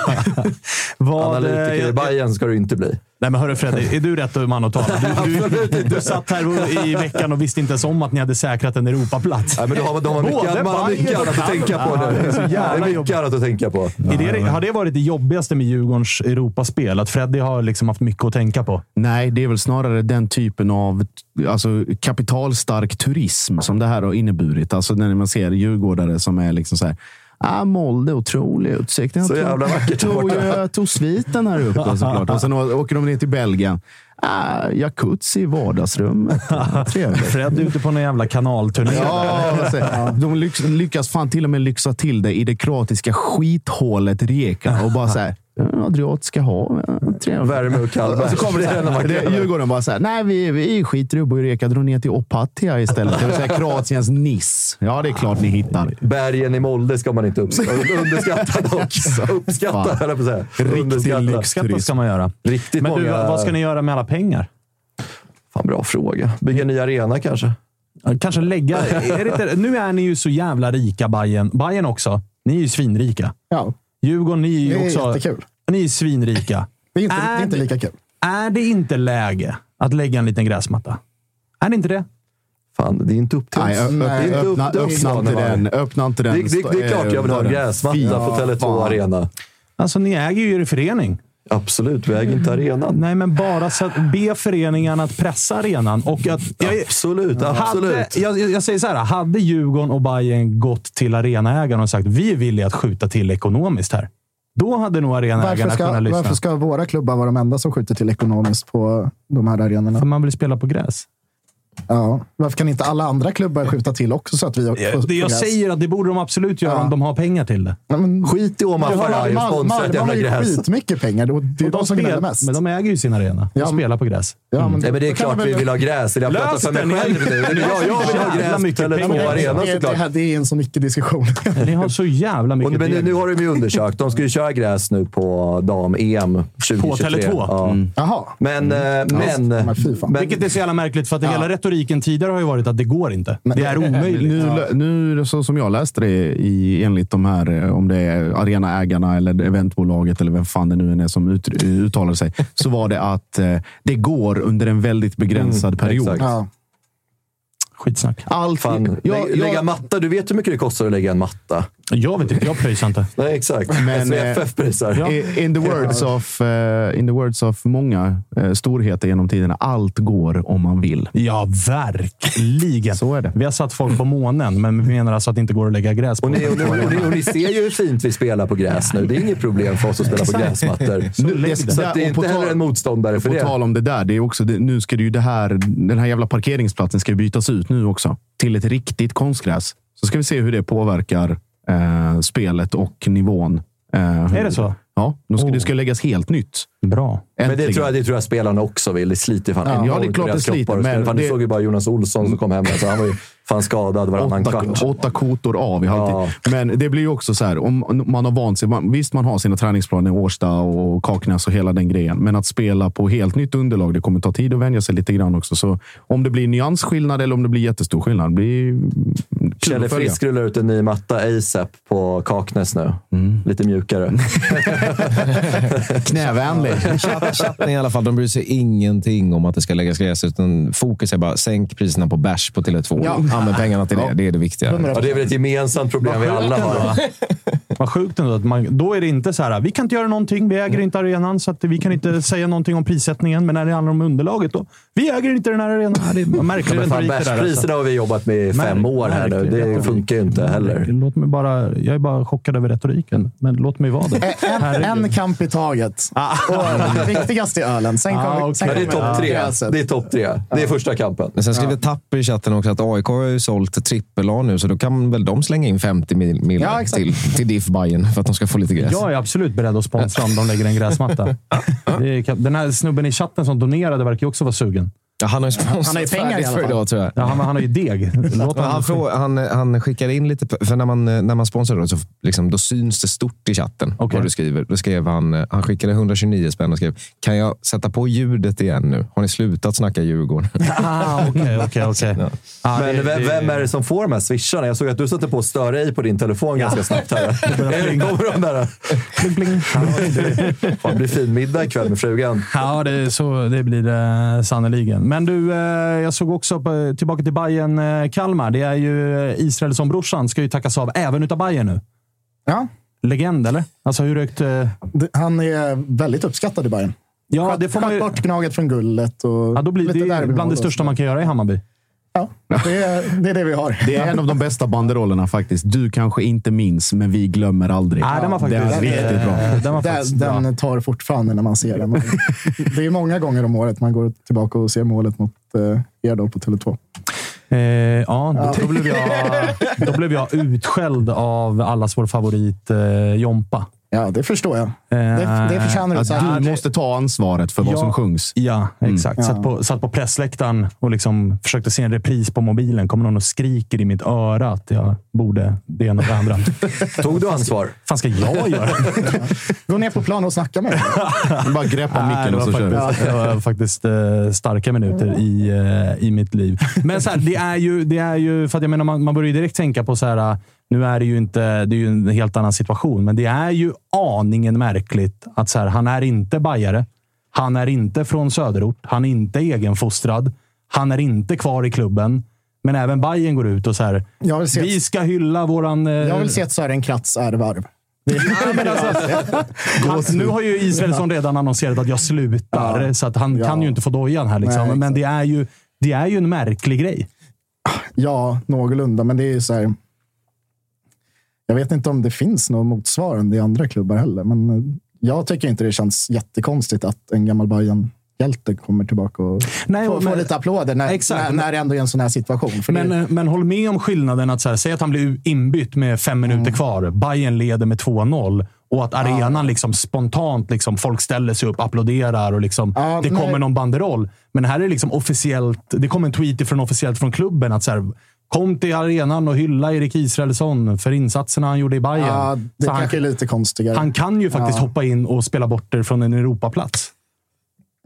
Speaker 1: Vad,
Speaker 2: Analytiker i
Speaker 1: eh,
Speaker 2: Bayern ska du inte bli.
Speaker 1: Nej, men hörru Fredrik, är du rätt man att tala? Du, du, du satt här i veckan och visste inte ens om att ni hade säkrat en Europaplats.
Speaker 2: Nej, men de har, de har mycket, man har mycket annat att tänka på nu.
Speaker 1: Ja, det är så jävla
Speaker 2: mycket annat att tänka på.
Speaker 1: Är det, har det varit det jobbigaste med Djurgårdens Europaspel? Att Freddy har liksom haft mycket att tänka på?
Speaker 4: Nej, det är väl snarare den typen av alltså, kapitalstark turism som det här har inneburit. Alltså när man ser djurgårdare som är liksom så här. Ah, Molde, otrolig utsikt. Jag
Speaker 2: Så
Speaker 4: tog-
Speaker 2: jävla vackert
Speaker 4: tog, [LAUGHS] jag tog sviten här uppe [LAUGHS] såklart. Och sen åker de ner till Belgien. Ah, jacuzzi i vardagsrummet. [LAUGHS] Trevligt.
Speaker 1: Fred är ute på någon jävla kanalturné.
Speaker 4: Ja, alltså, de lyckas, lyckas fan till och med lyxa till det i det kroatiska skithålet Rijeka och bara så här. "Ja, Adriatiska hav. ja, trevligt."
Speaker 2: Värme och kall
Speaker 4: Och så kommer det, här, det Djurgården bara så här, nej vi, vi skiter i Rijeka, drar ner till Opatia istället. Det vill säga Kroatiens Niss. Ja, det är klart ni hittar.
Speaker 2: Bergen i Molde ska man inte upps- [LAUGHS] underskatta dock. Uppskatta, höll jag på att säga.
Speaker 4: Riktig.
Speaker 1: Lyxskatta ska man göra.
Speaker 2: Riktigt
Speaker 1: Men du,
Speaker 2: många...
Speaker 1: vad ska ni göra med alla pengar?
Speaker 2: Fan, bra fråga. Bygga en ny arena kanske?
Speaker 1: Kanske lägga... [LAUGHS] Är det inte, nu är ni ju så jävla rika, Bayern. Bayern också. Ni är ju svinrika.
Speaker 5: Ja,
Speaker 1: Djurgården, ni är
Speaker 5: det
Speaker 1: ju
Speaker 5: är
Speaker 1: också...
Speaker 5: jättekul.
Speaker 1: Ni är svinrika.
Speaker 5: Det är inte, det är inte lika kul.
Speaker 1: Är det inte läge att lägga en liten gräsmatta? Är det inte det?
Speaker 2: Fan, det är inte upp till
Speaker 4: Nej,
Speaker 2: oss.
Speaker 4: ö-
Speaker 2: Det är inte
Speaker 4: öppna,
Speaker 2: upp till oss,
Speaker 4: öppna inte den. Öppna inte den.
Speaker 2: Det, det, det är klart jag vill ha en gräsmatta på Tele2
Speaker 4: fan.
Speaker 2: Arena.
Speaker 1: Alltså, ni äger ju er förening.
Speaker 2: Absolut, vi äger inte arenan.
Speaker 1: Nej, men bara så att be föreningarna att pressa arenan. Och att, jag,
Speaker 2: Absolut,
Speaker 1: hade,
Speaker 2: absolut.
Speaker 1: jag, jag jag säger så här, hade Djurgården och Bayern gått till arenaägarna och sagt vi är villiga att skjuta till ekonomiskt här. Då hade nog arenaägarna
Speaker 5: ska,
Speaker 1: kunnat lyssna.
Speaker 5: varför ska våra klubbar vara de enda som skjuter till ekonomiskt på de här arenorna?
Speaker 1: För man vill spela på gräs.
Speaker 5: Ja. Varför kan inte alla andra klubbar skjuta till också så att vi får,
Speaker 1: Det jag
Speaker 5: gräs?
Speaker 1: säger att det borde de absolut göra
Speaker 5: Ja.
Speaker 1: om de har pengar till det.
Speaker 5: Ja, men,
Speaker 2: Skit i Omar Faraj och sponsra ett
Speaker 5: de
Speaker 2: jävla
Speaker 5: har ju
Speaker 2: gräs.
Speaker 5: skitmycket pengar. Det är de, de som gnäller
Speaker 1: spel,
Speaker 5: mest.
Speaker 1: men de äger ju sin arena. De
Speaker 5: Ja,
Speaker 1: spelar på gräs.
Speaker 5: ja, men,
Speaker 2: Nej, men det är klart vi
Speaker 5: väl-
Speaker 2: vill ha gräs. Eller jag pratar för mig
Speaker 1: det,
Speaker 2: själv nu. jag, jag vill ha gräs på
Speaker 1: mycket
Speaker 2: Tele2
Speaker 1: pengar.
Speaker 2: Arena
Speaker 5: det, det,
Speaker 2: såklart.
Speaker 5: här- det är en så mycket diskussion.
Speaker 1: Ni har så jävla mycket
Speaker 2: men nu, har de ju undersökt. De ska ju köra gräs nu på dam-EM 2023.
Speaker 1: Tele2?
Speaker 2: Ja.
Speaker 5: Jaha.
Speaker 2: Men, eh, men
Speaker 1: Vilket är så jävla märkligt, för att hela retoriken tidigare har ju varit att det går inte. det är [LAUGHS] omöjligt.
Speaker 4: Nu, nu så som jag läste det i, enligt de här, eh, om det är arenaägarna eller eventbolaget eller vem fan det nu än är som ut, uttalar sig, så var det att eh, det går under en väldigt begränsad
Speaker 2: Mm,
Speaker 4: period.
Speaker 2: exakt.
Speaker 5: Ja.
Speaker 1: Skitsnack.
Speaker 4: Allt,
Speaker 2: fan,
Speaker 4: jag, jag,
Speaker 2: lägga matta. Du vet hur mycket det kostar att lägga en matta?
Speaker 1: Jag vet inte, jag pröjsar inte. [LAUGHS]
Speaker 2: Nej, exakt.
Speaker 4: Men,
Speaker 2: SVFF prisar.
Speaker 4: I- In the words of, eh, in the words of många eh, storheter genom tiderna, allt går om man vill.
Speaker 1: Ja, verkligen.
Speaker 4: Så är det.
Speaker 1: Vi har satt folk på månen, men vi menar alltså att det inte går att lägga gräs på.
Speaker 2: Och ni, och, ni, och, ni, och ni [LAUGHS] ser ju hur fint vi spelar på gräs nu. Det är inget problem för oss att spela på gräsmattor.
Speaker 4: Nu-
Speaker 2: Så,
Speaker 4: det-
Speaker 2: så det är
Speaker 4: på
Speaker 2: inte heller en motståndare för
Speaker 4: På
Speaker 2: det.
Speaker 4: tal om det där, det är också, det, nu ska det ju det här, den här jävla parkeringsplatsen ska bytas ut nu också till ett riktigt konstgräs. Så ska vi se hur det påverkar eh, spelet och nivån. Eh,
Speaker 1: Är det så?
Speaker 4: Ja, de ska,
Speaker 1: Oh.
Speaker 4: det ska läggas helt nytt.
Speaker 1: Bra.
Speaker 2: Men det
Speaker 4: Äntligen.
Speaker 2: tror, jag, det tror jag spelarna också vill. Det sliter fan
Speaker 4: Ja,
Speaker 2: enormt
Speaker 4: det är klart det sliter, men
Speaker 2: fan, det
Speaker 4: det-
Speaker 2: såg ju bara Jonas Olsson som kom hem. Alltså, han var ju fan skadad varannan
Speaker 4: Åtta,
Speaker 2: kvart.
Speaker 4: åtta kotor av i halvtid. Men det blir ju också så här, om man har vant sig. Man, visst, man har sina träningsplaner i Årsta och Kaknäs och hela den grejen. Men att spela på helt nytt underlag, det kommer ta tid att vänja sig lite grann också. Så om det blir nyansskillnad eller om det blir jättestor skillnad, det blir
Speaker 2: Kjelle. Frisk rullar ut en ny matta ASAP på Kaknäs nu. Lite mjukare. [LAUGHS]
Speaker 4: Knävänlig. [LAUGHS]
Speaker 3: Chatt- Chatten i alla fall, de bryr sig ingenting om att det ska läggas gräs, utan fokus är bara sänk priserna på bärs på Tele2.
Speaker 5: Ja.
Speaker 3: Använd pengarna till det. Det är det viktiga.
Speaker 2: Ja, det är väl ett gemensamt problem vi alla har. [LAUGHS]
Speaker 1: Vad sjukt ändå. Att man, då är det inte så här, vi kan inte göra någonting, vi äger inte arenan, så att vi kan inte säga någonting om prissättningen. Men när det handlar om underlaget, då, vi äger inte den här arenan. Det är märklig
Speaker 2: Men fan,
Speaker 1: retorik det där. Alltså.
Speaker 2: bärspriserna har vi jobbat med i fem år här nu. Det
Speaker 1: retorik.
Speaker 2: funkar ju inte heller.
Speaker 1: Låt mig bara, jag är bara chockad över retoriken, men låt mig vara det.
Speaker 5: En, en kamp i taget. Och viktigast är ölen. Sen
Speaker 1: Ah,
Speaker 5: kommer
Speaker 1: okej.
Speaker 5: sen
Speaker 2: Men det är
Speaker 5: kommer
Speaker 2: topp tre. Det är topp tre. Det är första kampen.
Speaker 3: Men sen skriver Tapper i chatten också att AIK har ju sålt trippel-A nu, så då kan väl de slänga in 50 mil, mil
Speaker 5: Ja, exakt.
Speaker 3: till, till DIF Bayern för att de ska få lite gräs.
Speaker 1: Jag är absolut beredd att sponsra om de lägger en gräsmatta. [LAUGHS] Den här snubben i chatten som donerade verkar ju också vara sugen.
Speaker 3: Ja, han har ju
Speaker 5: Han har ju
Speaker 3: sponsrat
Speaker 5: pengar i alla fall.
Speaker 3: idag, tror jag.
Speaker 1: Ja, han, han har ju deg. [LAUGHS] Låt
Speaker 3: han, frå, han, han skickar in lite, för när man, när man sponsrar då, så liksom, då syns det stort i chatten
Speaker 1: Okej.
Speaker 3: vad du skriver. Då skrev han, eh, han skickade 129 spänn och skrev, kan jag sätta på ljudet igen nu? Har ni slutat snacka Djurgården? [LAUGHS]
Speaker 1: Ah, Okej, okej, okej. Ja,
Speaker 2: Men
Speaker 1: det-
Speaker 2: vem, är det som får de här swisharna? Jag såg att du satte på stör ej på din telefon ganska snabbt. här. [LAUGHS] Kommer de där?
Speaker 1: Pling. Ja, det-
Speaker 2: blir fin middag ikväll med frugan.
Speaker 1: Ja, det, så, det blir det sannerligen. Men du, eh, jag såg också på, tillbaka till Bayern eh, Kalmar. Det är ju eh, Israelsson-brorsan ska ju tackas av även utav Bayern nu.
Speaker 5: Ja,
Speaker 1: Legend, eller? Alltså hur högt...
Speaker 5: Det- han är väldigt uppskattad i Bayern.
Speaker 1: ja, det får man ju...
Speaker 5: Bort Gnaget från gullet. Och
Speaker 1: Ja, då blir det
Speaker 5: derbymål
Speaker 1: bland det största man kan göra i Hammarby.
Speaker 5: Ja, det är, det är det vi har.
Speaker 4: Det är en av de bästa banderollerna faktiskt. Du kanske inte minns, men vi glömmer aldrig.
Speaker 1: Nej, den var faktiskt
Speaker 4: det är riktigt bra.
Speaker 1: Den var faktiskt
Speaker 5: Den,
Speaker 1: bra.
Speaker 5: den tar fortfarande när man ser den. [LAUGHS] Det är många gånger om året man går tillbaka och ser målet mot eh, er då på Tele2.
Speaker 1: Eh, ja, då, Då, blev jag, då blev jag utskälld av allas vår favorit eh, Jompa.
Speaker 5: Ja, det förstår jag. Det, det förtjänar du.
Speaker 4: Att du måste ta ansvaret för vad
Speaker 1: Ja.
Speaker 4: som sjungs.
Speaker 1: Ja, exakt.
Speaker 5: Mm.
Speaker 1: Satt, på, satt på pressläktaren och liksom försökte se en repris på mobilen. Kommer någon och skriker i mitt öra att jag borde det ena och det andra. [LAUGHS]
Speaker 2: Tog du ansvar?
Speaker 1: fan ska jag göra? [LAUGHS]
Speaker 5: Gå ner på plan och snacka med mig. [LAUGHS]
Speaker 4: Bara greppa micken och så kör vi.
Speaker 1: faktiskt, det var faktiskt eh, starka minuter i, eh, i mitt liv. Men så här, det är ju, det är ju, för att jag menar, man, man börjar ju direkt tänka på så här, nu är det ju inte, det är ju en helt annan situation, men det är ju aningen märkligt att så här, han är inte bajare. Han är inte från söderort. Han är inte egenfostrad. Han är inte kvar i klubben. Men även Bayern går ut och så här. Vi ska hylla våran... Eh...
Speaker 5: Jag vill se ett Sören Kratz ärvarv.
Speaker 1: alltså, [LAUGHS] nu har ju Israelsson redan annonserat att jag slutar, ja. så att han ja. kan ju inte få dojan här. Liksom. Nej, men det är, ju, det är ju en märklig grej.
Speaker 5: Ja, någorlunda. Men det är ju så här. Jag vet inte om det finns något motsvarande i andra klubbar heller. Men eh, jag tycker inte det känns jättekonstigt att en gammal Bayern hjälte kommer tillbaka och Nej, får, men, får lite applåder när, exakt, när, när det ändå är en sån här situation.
Speaker 1: men, det... men håll med om skillnaden att så här, säg att han blir inbytt med fem minuter mm. kvar. Bayern leder med 2-0 och att arenan ja. liksom spontant, liksom, folk ställer sig upp, applåderar och liksom, ja, det kommer någon banderoll. Men här är det liksom officiellt. Det kommer en tweet från officiellt från klubben att så här, Kom till arenan och hylla Erik Israelsson för insatserna han gjorde i Bayern.
Speaker 5: Ja, det så kanske är lite konstigare.
Speaker 1: Han kan ju faktiskt ja. hoppa in och spela bort det från en Europaplats.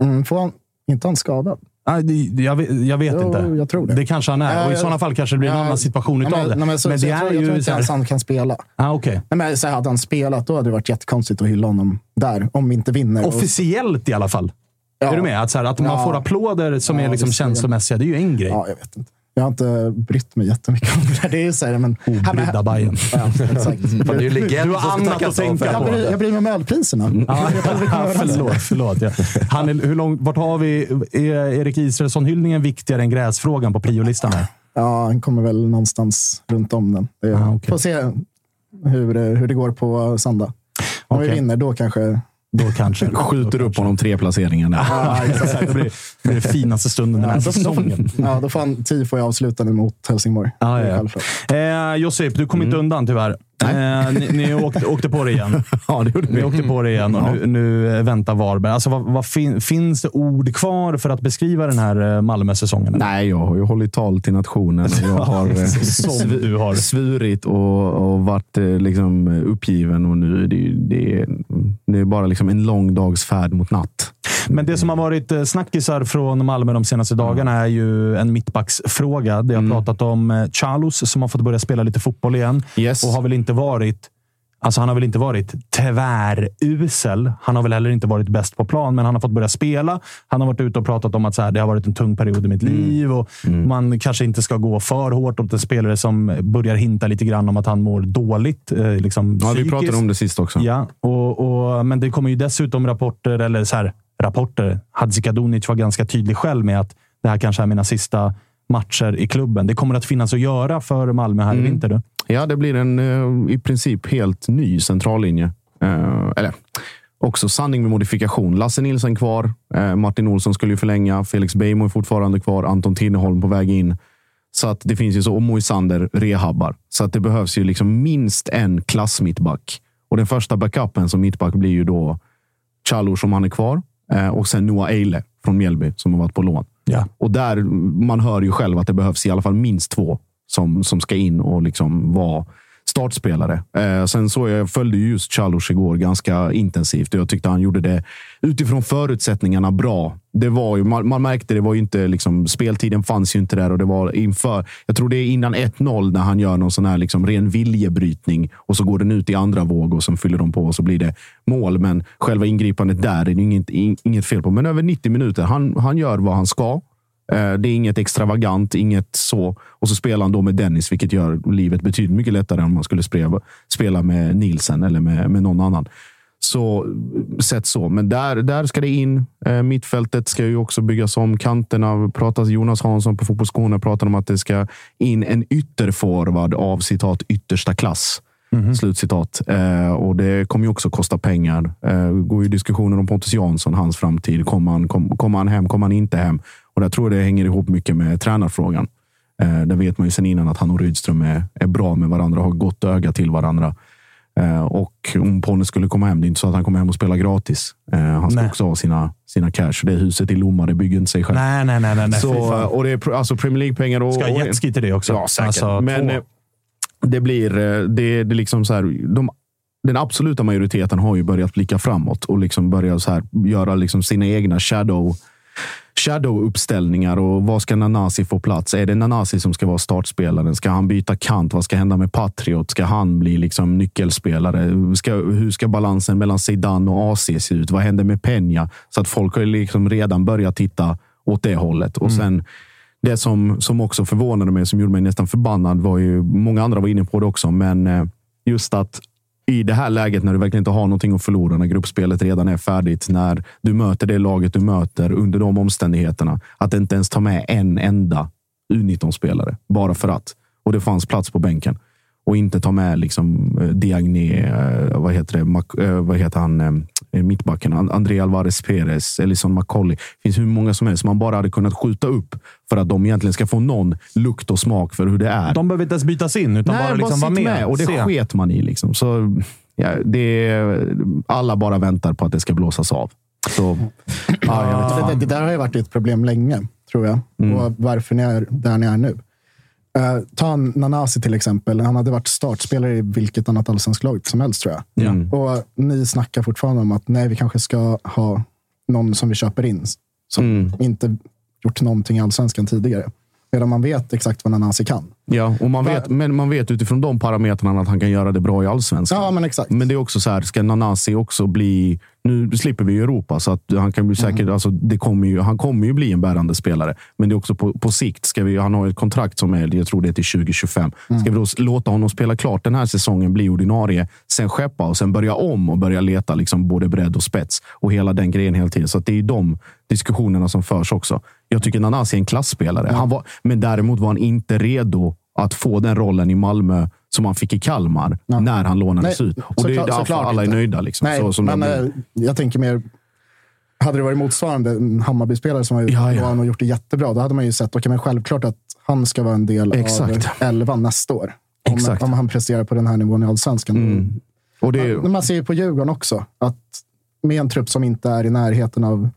Speaker 5: Mm, får han, inte han skadad?
Speaker 1: Nej, det, jag vet, jag vet
Speaker 5: jo,
Speaker 1: inte.
Speaker 5: Jag tror det.
Speaker 1: det kanske han är. och I sådana fall kanske det blir en annan situation
Speaker 5: ja,
Speaker 1: utav
Speaker 5: det.
Speaker 1: Nej,
Speaker 5: men, så,
Speaker 1: men
Speaker 5: så
Speaker 1: det
Speaker 5: jag,
Speaker 1: är
Speaker 5: tror, jag
Speaker 1: ju
Speaker 5: tror inte ens han kan spela.
Speaker 1: Ah, okay.
Speaker 5: Nej, men, så hade han spelat, då hade det varit jättekonstigt att hylla honom där. Om vi inte vinner.
Speaker 1: Officiellt i alla fall. Ja. Är du med? Att, så här, att man får applåder som är liksom känslomässiga, det är ju en grej.
Speaker 5: Ja, jag vet inte. Jag har inte brytt mig jättemycket om det där. Det är så här, men...
Speaker 1: Obrydda Bajen.
Speaker 5: Ja, exakt. [LAUGHS]
Speaker 2: det är ju legend
Speaker 1: du har annat att tänka
Speaker 5: på. Jag jag bryr mig om ölpriserna.
Speaker 1: Mm. Ja, förlåt. förlåt ja. Han är, hur långt, vart har vi... Är Erik Israelsson-hyllningen viktigare än gräsfrågan på priolistan? Här?
Speaker 5: Ja, han kommer väl någonstans runt om den. Det, ah, okay. Får se hur, hur det går på söndag. Om okay. vi vinner, då kanske
Speaker 1: då kanske. [LAUGHS]
Speaker 4: Skjuter upp honom tre placeringar. [LAUGHS]
Speaker 1: Ja, det blir den finaste stunden den här säsongen.
Speaker 5: Ja, då får han tifo i avslutningen mot Helsingborg.
Speaker 1: Ah, ja. Eh, Josip, du kom mm. inte undan tyvärr. Eh, ni, ni åkte, åkte, på det igen. [LAUGHS]
Speaker 4: ja, det gjorde
Speaker 1: ni. åkte på det igen och nu, nu väntar Varberg. Alltså, vad, vad fin, finns det ord kvar för att beskriva den här eh, Malmö-säsongen?
Speaker 4: Nej, jag har ju hållit tal till nationen. [LAUGHS] Jag har, eh,
Speaker 1: Som du har.
Speaker 4: svurit och, och varit eh, liksom, uppgiven. Och nu det, det, det är bara liksom en lång dags färd mot natt.
Speaker 1: Men det som har varit snackisar från Malmö de senaste dagarna är ju en mittbacksfråga. Det har mm. pratat om Charlos som har fått börja spela lite fotboll igen
Speaker 4: yes.
Speaker 1: och har väl inte varit Alltså han har väl inte varit tvärusel. Han har väl heller inte varit bäst på plan, men han har fått börja spela. Han har varit ute och pratat om att så här, det har varit en tung period i mitt mm. liv och mm. man kanske inte ska gå för hårt åt en spelare som börjar hinta lite grann om att han mår dåligt. Eh, liksom
Speaker 4: ja, vi pratade om det sist också.
Speaker 1: Ja, och, och, men det kommer ju dessutom rapporter, eller så här, rapporter. Hadzikadunic var ganska tydlig själv med att det här kanske är mina sista matcher i klubben. Det kommer att finnas att göra för Malmö här mm. i vinter. Du.
Speaker 4: Ja, det blir en uh, i princip helt ny centrallinje. Uh, eller också sanning med modifikation. Lasse Nilsson kvar. Uh, Martin Olsson skulle ju förlänga. Felix Beijmo är fortfarande kvar. Anton Tinneholm på väg in. Så att det finns ju så. Och Moisander rehabbar. Så att det behövs ju liksom minst en klassmittback. Och den första backupen som mittback blir ju då Chalor som han är kvar. Och sen Noah Eile från Mjällby som har varit på lån.
Speaker 1: Ja.
Speaker 4: Och där, man hör ju själv att det behövs i alla fall minst två som, som ska in och liksom vara startspelare. Eh, sen så jag följde just Chalos igår ganska intensivt och jag tyckte han gjorde det utifrån förutsättningarna bra. Det var ju, man, man märkte det var ju inte liksom, speltiden fanns ju inte där och det var inför. Jag tror det är innan 1-0 när han gör någon sån här liksom ren viljebrytning och så går den ut i andra våg och så fyller de på och så blir det mål. Men själva ingripandet där är det inget, inget fel på. Men över 90 minuter. Han, han gör vad han ska. Eh, det är inget extravagant, inget så. Och så spelar han då med Dennis, vilket gör livet betydligt mycket lättare än om man skulle spela med Nielsen eller med, med någon annan. Så sett så. Men där, där ska det in. Eh, mittfältet ska ju också byggas om. Kanterna pratas Jonas Hansson på Fotbollskorna pratar om att det ska in en ytterforward av citat yttersta klass. Mm -hmm. Slutcitat. Eh, och det kommer ju också kosta pengar. Eh, går ju diskussioner om Pontus Jansson, hans framtid. Kommer han, kom, kommer han hem? Kommer han inte hem? Och där tror jag det hänger ihop mycket med tränarfrågan. Eh, där vet man ju sedan innan att han och Rydström är, är bra med varandra och har gott öga till varandra. Eh, och om Ponne skulle komma hem, det är inte så att han kommer hem och spelar gratis. Eh, han ska nej. också ha sina, sina cash. Det är huset i Lomma, det bygger inte sig själv.
Speaker 1: Nej, nej, nej. nej
Speaker 4: så, och det är alltså Premier League-pengar. Och,
Speaker 1: ska ha jetski till det också.
Speaker 4: Ja, säkert. Alltså, Men två. det blir... Det, det liksom så här, de, den absoluta majoriteten har ju börjat blicka framåt och liksom börja så här, göra liksom sina egna shadow shadow-uppställningar och vad ska Nanasi få plats? Är det Nanasi som ska vara startspelaren? Ska han byta kant? Vad ska hända med Patriot? Ska han bli liksom nyckelspelare? Ska, hur ska balansen mellan Zidane och AC se ut? Vad händer med Peña? Så att folk har liksom redan börjat titta åt det hållet. Och sen det som, som också förvånade mig, som gjorde mig nästan förbannad, var ju, många andra var inne på det också, men eh, just att i det här läget när du verkligen inte har någonting att förlora, när gruppspelet redan är färdigt, när du möter det laget du möter under de omständigheterna, att inte ens ta med en enda U19-spelare bara för att. Och det fanns plats på bänken och inte ta med liksom eh, Diagne, eh, vad heter det, Mac- eh, vad heter han, mittbacken, An- André Alvarez Perez, Ellison McCauley. Det finns hur många som helst man bara hade kunnat skjuta upp för att de egentligen ska få någon lukt och smak för hur det är.
Speaker 1: De behöver inte ens bytas in, utan
Speaker 4: Nej,
Speaker 1: bara, liksom vara
Speaker 4: sitt
Speaker 1: med.
Speaker 4: Och det
Speaker 1: Se.
Speaker 4: sket man i. Liksom. Så, ja, det är, alla bara väntar på att det ska blåsas av. Så, ja,
Speaker 5: det, det där har ju varit ett problem länge, tror jag.
Speaker 4: Mm.
Speaker 5: Och varför ni är där ni är nu. Uh, ta en Nanasi till exempel. Han hade varit startspelare i vilket annat allsvenskt lag som helst, tror jag.
Speaker 4: Mm.
Speaker 5: Och ni snackar fortfarande om att nej, vi kanske ska ha någon som vi köper in. Som
Speaker 4: Mm.
Speaker 5: inte gjort någonting i allsvenskan tidigare. Medan man vet exakt vad Nanasi kan.
Speaker 4: Ja, och man vet, men man vet utifrån de parametrarna att han kan göra det bra i allsvenskan.
Speaker 5: Ja, men exakt.
Speaker 4: Men det är också så här, ska Nanasi också bli... Nu slipper vi Europa, så att han kan bli säkert... Alltså, det kommer ju, han kommer ju bli en bärande spelare. Men det är också på, på sikt. Ska vi, han har ett kontrakt som är, jag tror det är till 2025. Ska vi då låta honom spela klart den här säsongen, bli ordinarie, sen skeppa och sen börja om och börja leta liksom både bredd och spets och hela den grejen hela tiden. Så det är de diskussionerna som förs också. Jag tycker Nanasi är en klassspelare. Han var, men däremot var han inte redo att få den rollen i Malmö som han fick i Kalmar när han lånades
Speaker 5: Nej,
Speaker 4: ut. Och det är därför alla är
Speaker 5: inte.
Speaker 4: nöjda. Liksom.
Speaker 5: Nej,
Speaker 4: så,
Speaker 5: men
Speaker 4: de,
Speaker 5: eh, jag tänker mer... Hade det varit motsvarande, en Hammarby-spelare som har
Speaker 4: Ja, ja.
Speaker 5: och gjort det jättebra, då hade man ju sett, okej, men självklart att han ska vara en del
Speaker 4: Exakt.
Speaker 5: av elvan nästa år. Om,
Speaker 4: Exakt.
Speaker 5: om han presterar på den här nivån i allsvenskan.
Speaker 4: Mm. Och det,
Speaker 5: Men man ser ju på Djurgården också, att med en trupp som inte är i närheten av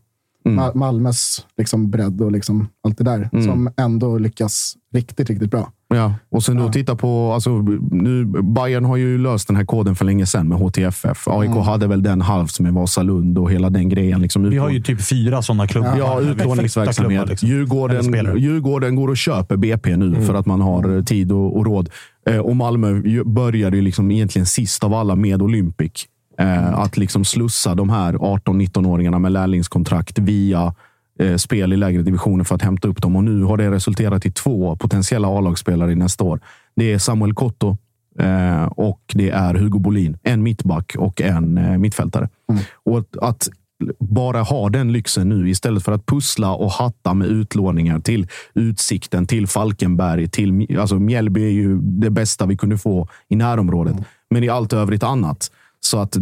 Speaker 4: Mm.
Speaker 5: Ma- Malmös liksom bredd och liksom allt det där,
Speaker 4: Mm.
Speaker 5: som ändå lyckas riktigt, riktigt bra.
Speaker 4: Ja, och sen då titta på... Alltså, nu, Bayern har ju löst den här koden för länge sedan med HTFF. AIK
Speaker 5: Mm.
Speaker 4: hade väl den halvt med Vasalund och hela den grejen. Liksom,
Speaker 1: Vi har ju typ fyra sådana klubbar.
Speaker 4: Ja,
Speaker 1: flyttar
Speaker 4: utlåningsverksamhet.
Speaker 1: klubbar, liksom.
Speaker 4: Djurgården. Djurgården går och köper BP nu
Speaker 1: Mm.
Speaker 4: för att man har tid och, och råd. Eh, och Malmö började ju liksom egentligen sist av alla med Olympic. Eh, att liksom slussa de här 18-19-åringarna med lärlingskontrakt via eh, spel i lägre divisioner för att hämta upp dem. Och nu har det resulterat i två potentiella A-lagsspelare i nästa år. Det är Samuel Kotto eh, och det är Hugo Bolin. En mittback och en mittfältare. Och att, bara ha den lyxen nu istället för att pussla och hatta med utlåningar till Utsikten, till Falkenberg, till alltså Mjällby är ju det bästa vi kunde få i närområdet. Men i allt övrigt annat. Så att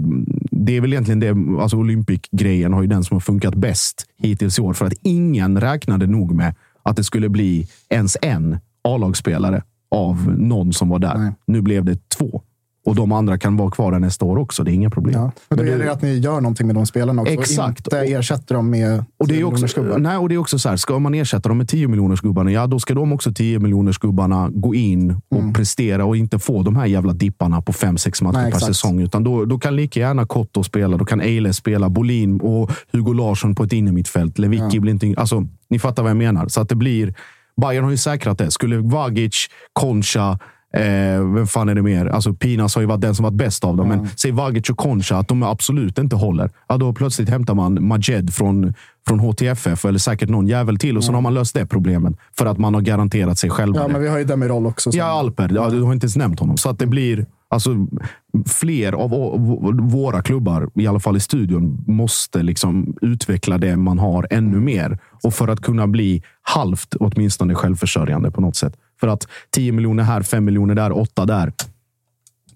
Speaker 4: det är väl egentligen det, alltså Olympic-grejen har ju den som har funkat bäst hittills i år. För att ingen räknade nog med att det skulle bli ens en A-lagsspelare av någon som var där. Nu blev det två. Och de andra kan vara kvar där nästa år också. Det är inga problem.
Speaker 5: Ja. Men då
Speaker 4: Men
Speaker 5: gäller det att ni gör någonting med de spelarna också.
Speaker 4: Exakt.
Speaker 5: Och inte ersätter dem med
Speaker 4: Och det, är
Speaker 5: 10
Speaker 4: också, nej, och det är också så här, ska man ersätta dem med 10 miljoners gubbarna, ja då ska de också 10 miljoners gubbarna gå in och prestera och inte få de här jävla dipparna på 5-6 matcher
Speaker 5: Nej,
Speaker 4: per
Speaker 5: exakt.
Speaker 4: säsong. Utan då, då kan lika gärna Kotto spela, då kan Eile spela, Bolin och Hugo Larsson på ett innermittfält. Lewicki blir inte... Alltså, ni fattar vad jag menar. Så att det blir... Bayern har ju säkrat det. Skulle Vagic, Concha, Eh, vem fan är det mer? Alltså, Pinas har ju varit den som varit bäst av dem. Men säg Vagic och Concha att de absolut inte håller. Ja, då plötsligt hämtar man Majed från, från HTFF eller säkert någon jävel till och så har man löst det problemet. För att man har garanterat sig själva
Speaker 5: Ja,
Speaker 4: det.
Speaker 5: men vi har ju Demirol också. som-
Speaker 4: Ja, Alper. Ja, du har inte ens nämnt honom. Så att det blir alltså, fler av våra klubbar, i alla fall i studion, måste liksom utveckla det man har ännu mer. Och för att kunna bli halvt åtminstone självförsörjande på något sätt. För att 10 miljoner här, 5 miljoner där, 8 där.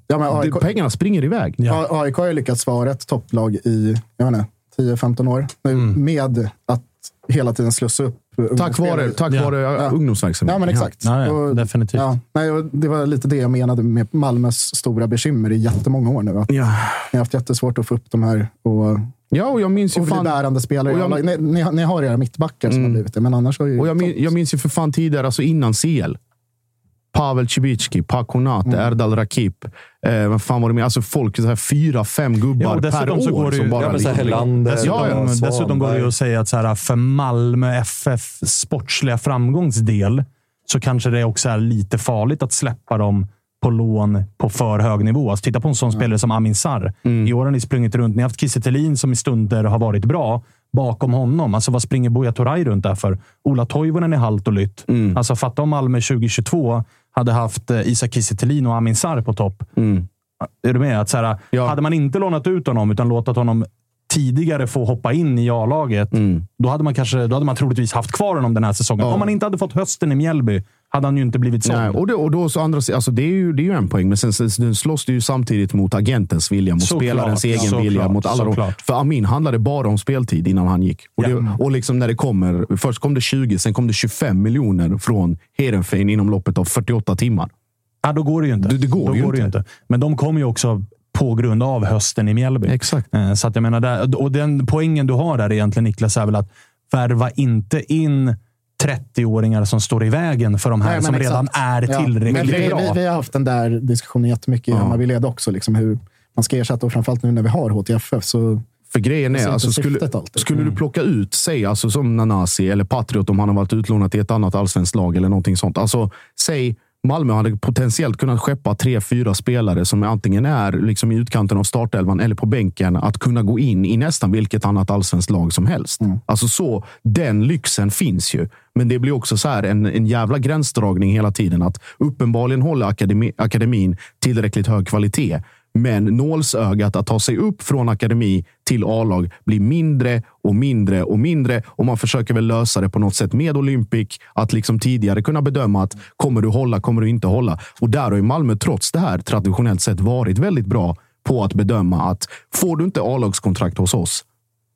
Speaker 5: Ja, men AIK,
Speaker 4: Det- Pengarna springer iväg.
Speaker 5: A- AIK har ju lyckats vara ett topplag i jag vet inte, 10-15 år. Nu, Med att hela tiden slussa upp
Speaker 4: Mm. Tack vare, tack
Speaker 5: Ja.
Speaker 4: vare
Speaker 5: Ja.
Speaker 4: ungdomsverksamhet.
Speaker 5: Ja, men exakt.
Speaker 1: Ja, ja,
Speaker 5: Och-
Speaker 1: definitivt.
Speaker 5: Ja, nej, och det var lite det jag menade med Malmös stora bekymmer i jättemånga år nu. Att
Speaker 4: Ja.
Speaker 5: Ni har haft jättesvårt att få upp de här och,
Speaker 4: Ja, och jag minns ju
Speaker 5: och bli
Speaker 4: fan...
Speaker 5: bärande spelare.
Speaker 4: och jag-
Speaker 5: alla- ni, ni, ni har era mittbackar som har blivit det, men annars har ju...
Speaker 4: Och jag, min, jag minns ju för fan tidigare, alltså innan CL. Pavel Cibicki, Pakonate, Erdal Rakip. Eh, vad fan var det med? Alltså folk, så här, fyra, fem gubbar
Speaker 1: Ja,
Speaker 4: per
Speaker 1: dessutom så
Speaker 4: år.
Speaker 1: går det ju,
Speaker 4: som bara
Speaker 1: ja,
Speaker 4: liksom-
Speaker 1: Helander, dessutom,
Speaker 4: Ja, ja.
Speaker 1: dessutom går det ju att säga att så här, för Malmö FF sportsliga framgångsdel så kanske det också är lite farligt att släppa dem på lån på för hög nivå. Alltså, titta på en sån spelare som Amin Sarr.
Speaker 4: Mm.
Speaker 1: I år har ni sprungit runt. Ni har haft Kiese som i stunder har varit bra. Bakom honom, alltså vad springer Buya Turay runt där för? Ola Toivonen är halt och lytt.
Speaker 4: Mm.
Speaker 1: Alltså fatta om Malmö 2022 hade haft eh, Isak Kiese och Amin Sarr på topp.
Speaker 4: Mm.
Speaker 1: Är du med? Att så här, Hade man inte lånat ut honom, utan låtit honom tidigare få hoppa in i A-laget,
Speaker 4: Mm.
Speaker 1: då, hade man kanske, då hade man troligtvis haft kvar honom den här säsongen. Om man inte hade fått hösten i Mjällby hade han ju inte blivit såld.
Speaker 4: Nej, och, det, och då så andra alltså det, är ju, det är ju en poäng, men sen, sen, slåss det ju samtidigt mot agentens vilja, mot
Speaker 1: Såklart,
Speaker 4: spelarens egen
Speaker 1: såklart,
Speaker 4: vilja. Mot alla de, för Amin handlade bara om speltid innan han gick. Och, det, och liksom när det kommer, först kom det 20, sen kom det 25 miljoner från Heerenveen inom loppet av 48 timmar.
Speaker 1: Ja, då går det ju inte.
Speaker 4: Det, det går
Speaker 1: då
Speaker 4: ju
Speaker 1: går
Speaker 4: inte.
Speaker 1: inte. Men de kom ju också på grund av hösten i Mjällby.
Speaker 4: Exakt.
Speaker 1: Eh, Så att jag menar, där, och den poängen du har där egentligen Niklas är väl att värva inte in 30-åringar som står i vägen för de här
Speaker 5: Nej,
Speaker 1: som
Speaker 5: exakt.
Speaker 1: redan är
Speaker 5: Ja,
Speaker 1: tillräckligt
Speaker 5: men vi,
Speaker 1: bra.
Speaker 5: Vi, vi har haft den där diskussionen jättemycket i
Speaker 4: Ja.
Speaker 5: Hammarbyled också. Liksom hur man ska ersätta och framförallt nu när vi har HTFF. Så
Speaker 4: För grejen är, alltså, skulle, skulle
Speaker 1: Mm.
Speaker 4: du plocka ut, säg alltså som Nanasi eller Patriot om han har varit utlånad till ett annat allsvenskt lag eller någonting sånt. Alltså, säg Malmö hade potentiellt kunnat skeppa tre, fyra spelare som antingen är liksom i utkanten av startelvan eller på bänken att kunna gå in i nästan vilket annat allsvenskt lag som helst.
Speaker 5: Mm.
Speaker 4: Alltså så, den lyxen finns ju. Men det blir också så här en, en jävla gränsdragning hela tiden. Att uppenbarligen håller akademi, akademin tillräckligt hög kvalitet. Men nålsögat att ta sig upp från akademi till A-lag blir mindre och mindre och mindre. Och man försöker väl lösa det på något sätt med Olympic. Att liksom tidigare kunna bedöma att kommer du hålla, kommer du inte hålla? Och där har ju Malmö trots det här traditionellt sett varit väldigt bra på att bedöma att får du inte A-lagskontrakt hos oss,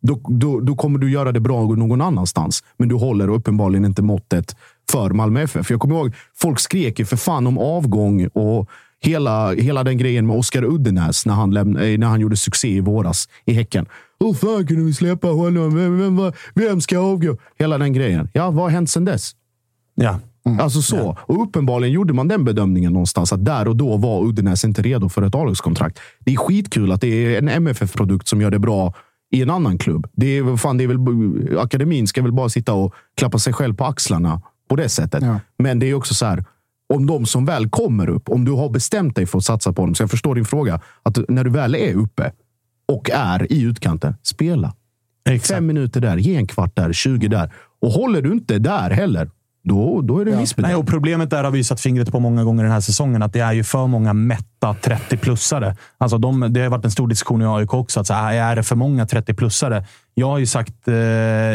Speaker 4: då, då, då kommer du göra det bra någon annanstans. Men du håller uppenbarligen inte måttet för Malmö FF. Jag kommer ihåg, folk skrek ju för fan om avgång och hela, hela den grejen med Oskar Uddenäs när han, lämn, eh, när han gjorde succé i våras i Häcken. Hur fan kunde vi släppa honom? Vem, vem, vem, ska avgå? Hela den grejen. Ja, vad har hänt sedan dess?
Speaker 1: Ja.
Speaker 4: Alltså så. Och uppenbarligen gjorde man den bedömningen någonstans att där och då var Uddenäs inte redo för ett A-lagskontrakt. Det är skitkul att det är en MFF-produkt som gör det bra i en annan klubb. Det är, fan, det är väl, akademin ska väl bara sitta och klappa sig själv på axlarna på det sättet. Men det är också så här. Om de som väl kommer upp, om du har bestämt dig för att satsa på dem. Så jag förstår din fråga. Att när du väl är uppe och är i utkanten, spela. Fem minuter där, ge en kvart där, 20 där. Och håller du inte där heller, då, då är det en missbedömning.
Speaker 1: Nej, och problemet där har vi satt fingret på många gånger den här säsongen. Att det är ju för många mätta 30-plussare. Alltså de, det har varit en stor diskussion i AIK också. Att så här, är det för många 30-plussare? Jag har ju sagt, eh,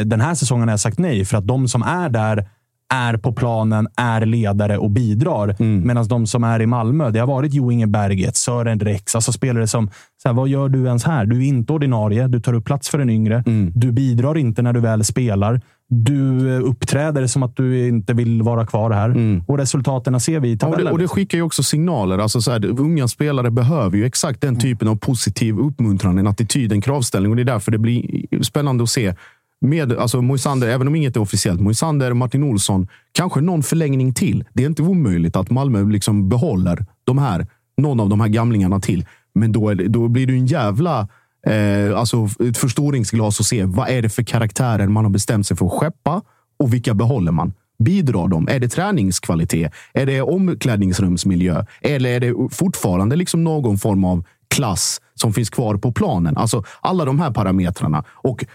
Speaker 1: den här säsongen har jag sagt nej. För att de som är där är på planen, är ledare och bidrar.
Speaker 4: Mm.
Speaker 1: Medan de som är i Malmö, det har varit Jo Inge Berget, Sören Rex. Alltså spelare som, så här, vad gör du ens här? Du är inte ordinarie. Du tar upp plats för en yngre.
Speaker 4: Mm.
Speaker 1: Du bidrar inte när du väl spelar. Du eh, uppträder som att du inte vill vara kvar här. Och resultaten ser vi i
Speaker 4: Mm. Ja, och,
Speaker 1: tabellen.
Speaker 4: det, och det skickar ju också signaler. Alltså så här, unga spelare behöver ju exakt den typen av positiv uppmuntran, en attityd, en kravställning. Och det är därför det blir spännande att se. Med alltså Moisander, även om inget är officiellt, Moisander, Martin Olsson, kanske någon förlängning till. Det är inte omöjligt att Malmö liksom behåller de här, någon av de här gamlingarna till. Men då, är det, då blir det en jävla eh, alltså ett förstoringsglas att se vad är det för karaktärer man har bestämt sig för att skeppa och vilka behåller man. Bidrar de? Är det träningskvalitet? Är det omklädningsrumsmiljö? Eller är det fortfarande liksom någon form av klass som finns kvar på planen? Alltså alla de här parametrarna. Och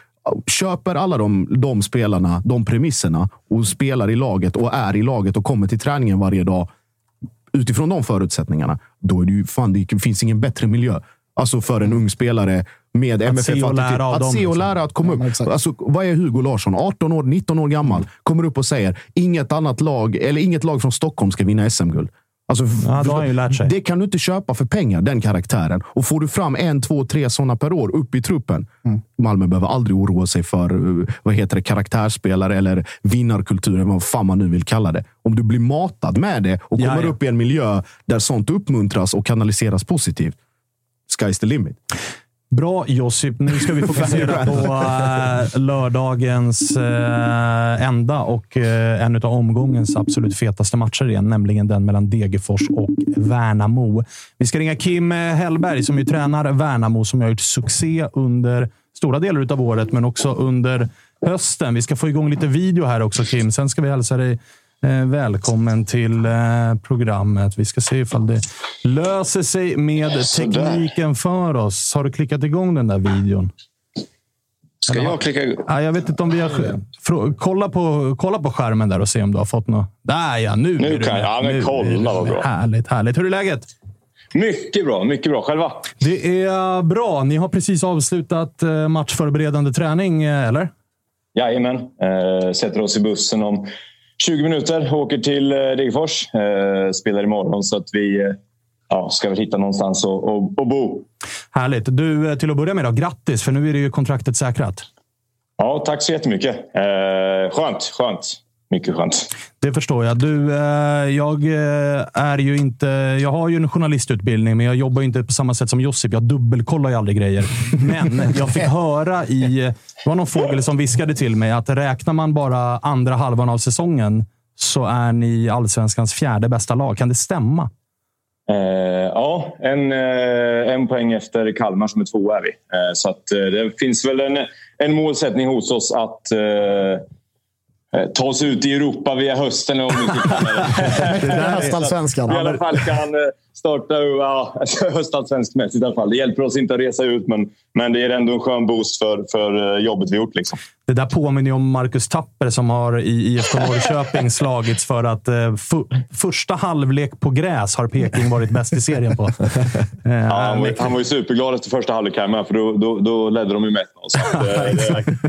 Speaker 4: köper alla de, de spelarna de premisserna och spelar i laget och är i laget och kommer till träningen varje dag utifrån de förutsättningarna, då är det ju fan, det finns ingen bättre miljö. Alltså för en ung spelare med
Speaker 1: Att se och lära av
Speaker 4: Att
Speaker 1: dem,
Speaker 4: se och
Speaker 1: liksom.
Speaker 4: lära att komma upp. Alltså, vad är Hugo Larsson? 18 år, 19 år gammal. Kommer upp och säger inget annat lag, eller inget lag från Stockholm ska vinna SM-guld. Alltså,
Speaker 1: Ja, då har han ju lärt sig.
Speaker 4: Det kan du inte köpa för pengar, den karaktären. Och får du fram en, två, tre sådana per år upp i truppen.
Speaker 1: Mm.
Speaker 4: Malmö behöver aldrig oroa sig för eh, vad heter det, karaktärsspelare eller vinnarkulturen, vad fan man nu vill kalla det. Om du blir matad med det och kommer
Speaker 1: ja.
Speaker 4: upp i en miljö där sånt uppmuntras och kanaliseras positivt. Sky's the limit.
Speaker 1: Bra Josip, nu ska vi fokusera på äh, [LAUGHS] lördagens äh, enda och äh, en av omgångens absolut fetaste matcher igen, nämligen den mellan Degerfors och Värnamo. Vi ska ringa Kim Hellberg som ju tränar Värnamo, som har gjort succé under stora delar av året, men också under hösten. Vi ska få igång lite video här också, Kim. Sen ska vi hälsa dig välkommen till eh, programmet. Vi ska se ifall det löser sig med tekniken för oss. Har du klickat igång den där videon?
Speaker 11: Ska jag klicka?
Speaker 1: Ja, jag vet inte om vi har... Kolla på, kolla på skärmen där och se om du har fått något. Där ja, nu,
Speaker 11: nu kan jag. Ja, men kolla vad bra.
Speaker 1: Härligt, härligt. Hur är läget?
Speaker 11: Mycket bra, mycket bra. Själva?
Speaker 1: Det är bra. Ni har precis avslutat eh, matchförberedande träning, eller?
Speaker 11: Jajamän. Eh, sätter oss i bussen om 20 minuter. Åker till eh, Degerfors. Eh, spelar imorgon så att vi eh, ja, ska väl hitta någonstans att och, och bo.
Speaker 1: Härligt. Du, till att börja med, då, grattis! För nu är det ju kontraktet säkrat.
Speaker 11: Ja, tack så jättemycket. Eh, skönt, skönt. Mycket skönt.
Speaker 1: Det förstår jag. Du, jag är ju inte... Jag har ju en journalistutbildning, men jag jobbar inte på samma sätt som Josip. Jag dubbelkollar ju aldrig grejer. Men jag fick [LAUGHS] höra i... Det var någon fågel som viskade till mig att räknar man bara andra halvan av säsongen så är ni allsvenskans fjärde bästa lag. Kan det stämma?
Speaker 11: Eh, ja, en, en poäng efter Kalmar som är tvåa är vi. Eh, så att, det finns väl en, en målsättning hos oss att eh, Eh, ta oss ut i Europa via hösten. Om
Speaker 5: det [LAUGHS] är höstallsvenskan.
Speaker 11: I alla fall kan eh, starta ja, [LAUGHS] höstallsvenskmässigt i alla fall. Det hjälper oss inte att resa ut, men, men det är ändå en skön boost för, för eh, jobbet vi gjort. Liksom.
Speaker 1: Det där påminner ju om Marcus Tapper som har i IFK Norrköping [LAUGHS] slagits för att eh, första halvlek på gräs har Peking varit bäst i serien på. [LAUGHS]
Speaker 11: Eh, ja, han, var, han var ju superglad efter första halvlek här med, för då, då, då ledde de ju med 1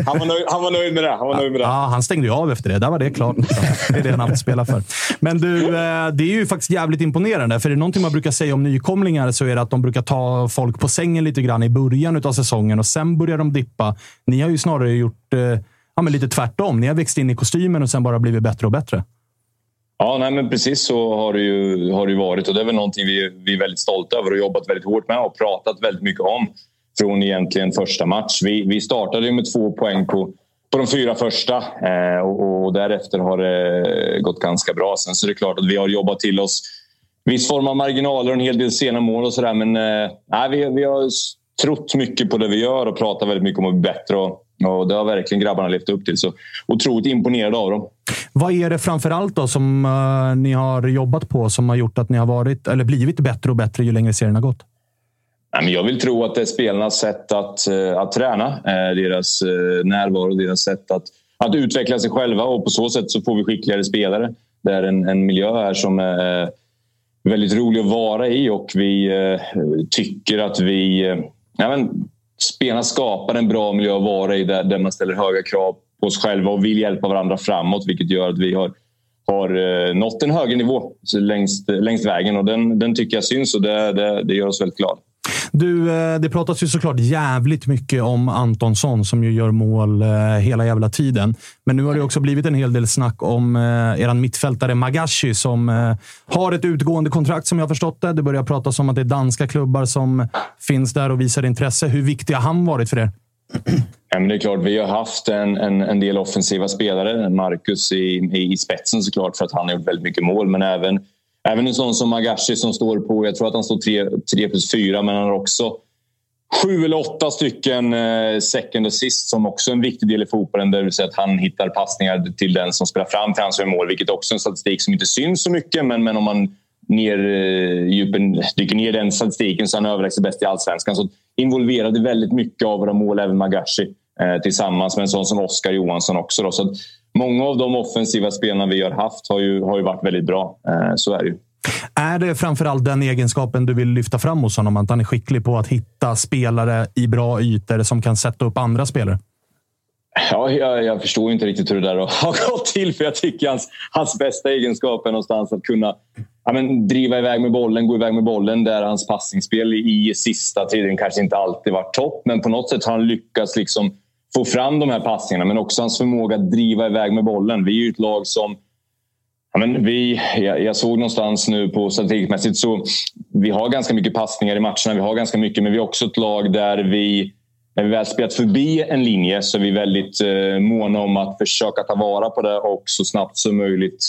Speaker 11: han, var nöjd, han var nöjd med det. Han, var nöjd med det.
Speaker 1: Ja, han stängde ju av efter det. Där var det klart. Det är det han alltid spelar för. Men du, eh, det är ju faktiskt jävligt imponerande. För det är någonting man brukar säga om nykomlingar så är det att de brukar ta folk på sängen lite grann i början av säsongen och sen börjar de dippa. Ni har ju snarare gjort eh, ja, men lite tvärtom. Ni har växt in i kostymen och sen bara blivit bättre och bättre.
Speaker 11: Ja, nej, men precis så har det ju, har det varit och det är väl någonting vi, vi är väldigt stolta över och jobbat väldigt hårt med och pratat väldigt mycket om från egentligen första match. Vi, vi startade ju med två poäng på, på de fyra första eh, och, och, därefter har det gått ganska bra. Sen så är det klart att vi har jobbat till oss viss form av marginaler och en hel del sena mål och sådär men eh, vi, vi har trott mycket på det vi gör och pratat väldigt mycket om att bli bättre. Och, och det har verkligen grabbarna levt upp till. Så otroligt imponerad av dem.
Speaker 1: Vad är det framför allt då som uh, ni har jobbat på som har gjort att ni har varit, eller blivit bättre och bättre ju längre serien har gått?
Speaker 11: Jag vill tro att det är spelarnas sätt att, uh, att träna. Uh, deras närvaro, deras sätt att, att utveckla sig själva och på så sätt så får vi skickligare spelare. Det är en, en miljö här som är väldigt rolig att vara i och vi eh, tycker att vi eh, ja, men, spelarna skapar en bra miljö att vara i där, där man ställer höga krav på oss själva och vill hjälpa varandra framåt vilket gör att vi har, har eh, nått en högre nivå längst, längst vägen och den, den tycker jag syns och det, det, det gör oss väldigt glada.
Speaker 1: Du, eh, det pratas ju såklart jävligt mycket om Antonsson som ju gör mål eh, hela jävla tiden. Men nu har det också blivit en hel del snack om eh, er mittfältare Magashi som har ett utgående kontrakt som jag förstått det. Det börjar pratas om att det är danska klubbar som finns där och visar intresse. Hur viktig har han varit för er? [CLEARS THROAT]
Speaker 11: Ja, men det är klart, vi har haft en, en, en del offensiva spelare. Marcus i, i, i spetsen såklart för att han har gjort väldigt mycket mål. Men även Även en sån som Magashi som står på, jag tror att han står 3 plus 4, men han har också sju eller åtta stycken eh, second assist som också är en viktig del i fotbollen. Det vill säga att han hittar passningar till den som spelar fram till hans mål, vilket också är en statistik som inte syns så mycket. Men, men om man ner, eh, djupen, dyker ner den statistiken så är han överlägset bäst i allsvenskan. Så involverade väldigt mycket av våra mål, även Magashi, eh, tillsammans med en sån som Oskar Johansson också. Då. Så många av de offensiva spelarna vi har haft har ju, har ju varit väldigt bra. Eh, så är det ju.
Speaker 1: Är det framförallt den egenskapen du vill lyfta fram hos honom? Att han är skicklig på att hitta spelare i bra ytor som kan sätta upp andra spelare?
Speaker 11: Ja, jag, jag förstår inte riktigt hur det där har [LAUGHS] gått till. För Jag tycker hans, hans bästa egenskap är någonstans att kunna ja, men, driva iväg med bollen, gå iväg med bollen. Där hans passningsspel i sista tiden kanske inte alltid varit topp. Men på något sätt har han lyckats liksom få fram de här passningarna. Men också hans förmåga att driva iväg med bollen. Vi är ju ett lag som Ja, men vi, jag, jag såg någonstans nu på strategiskt så vi har ganska mycket passningar i matcherna. Vi har ganska mycket, men vi är också ett lag där vi när vi väl spelat förbi en linje så är vi väldigt eh, måna om att försöka ta vara på det och så snabbt som möjligt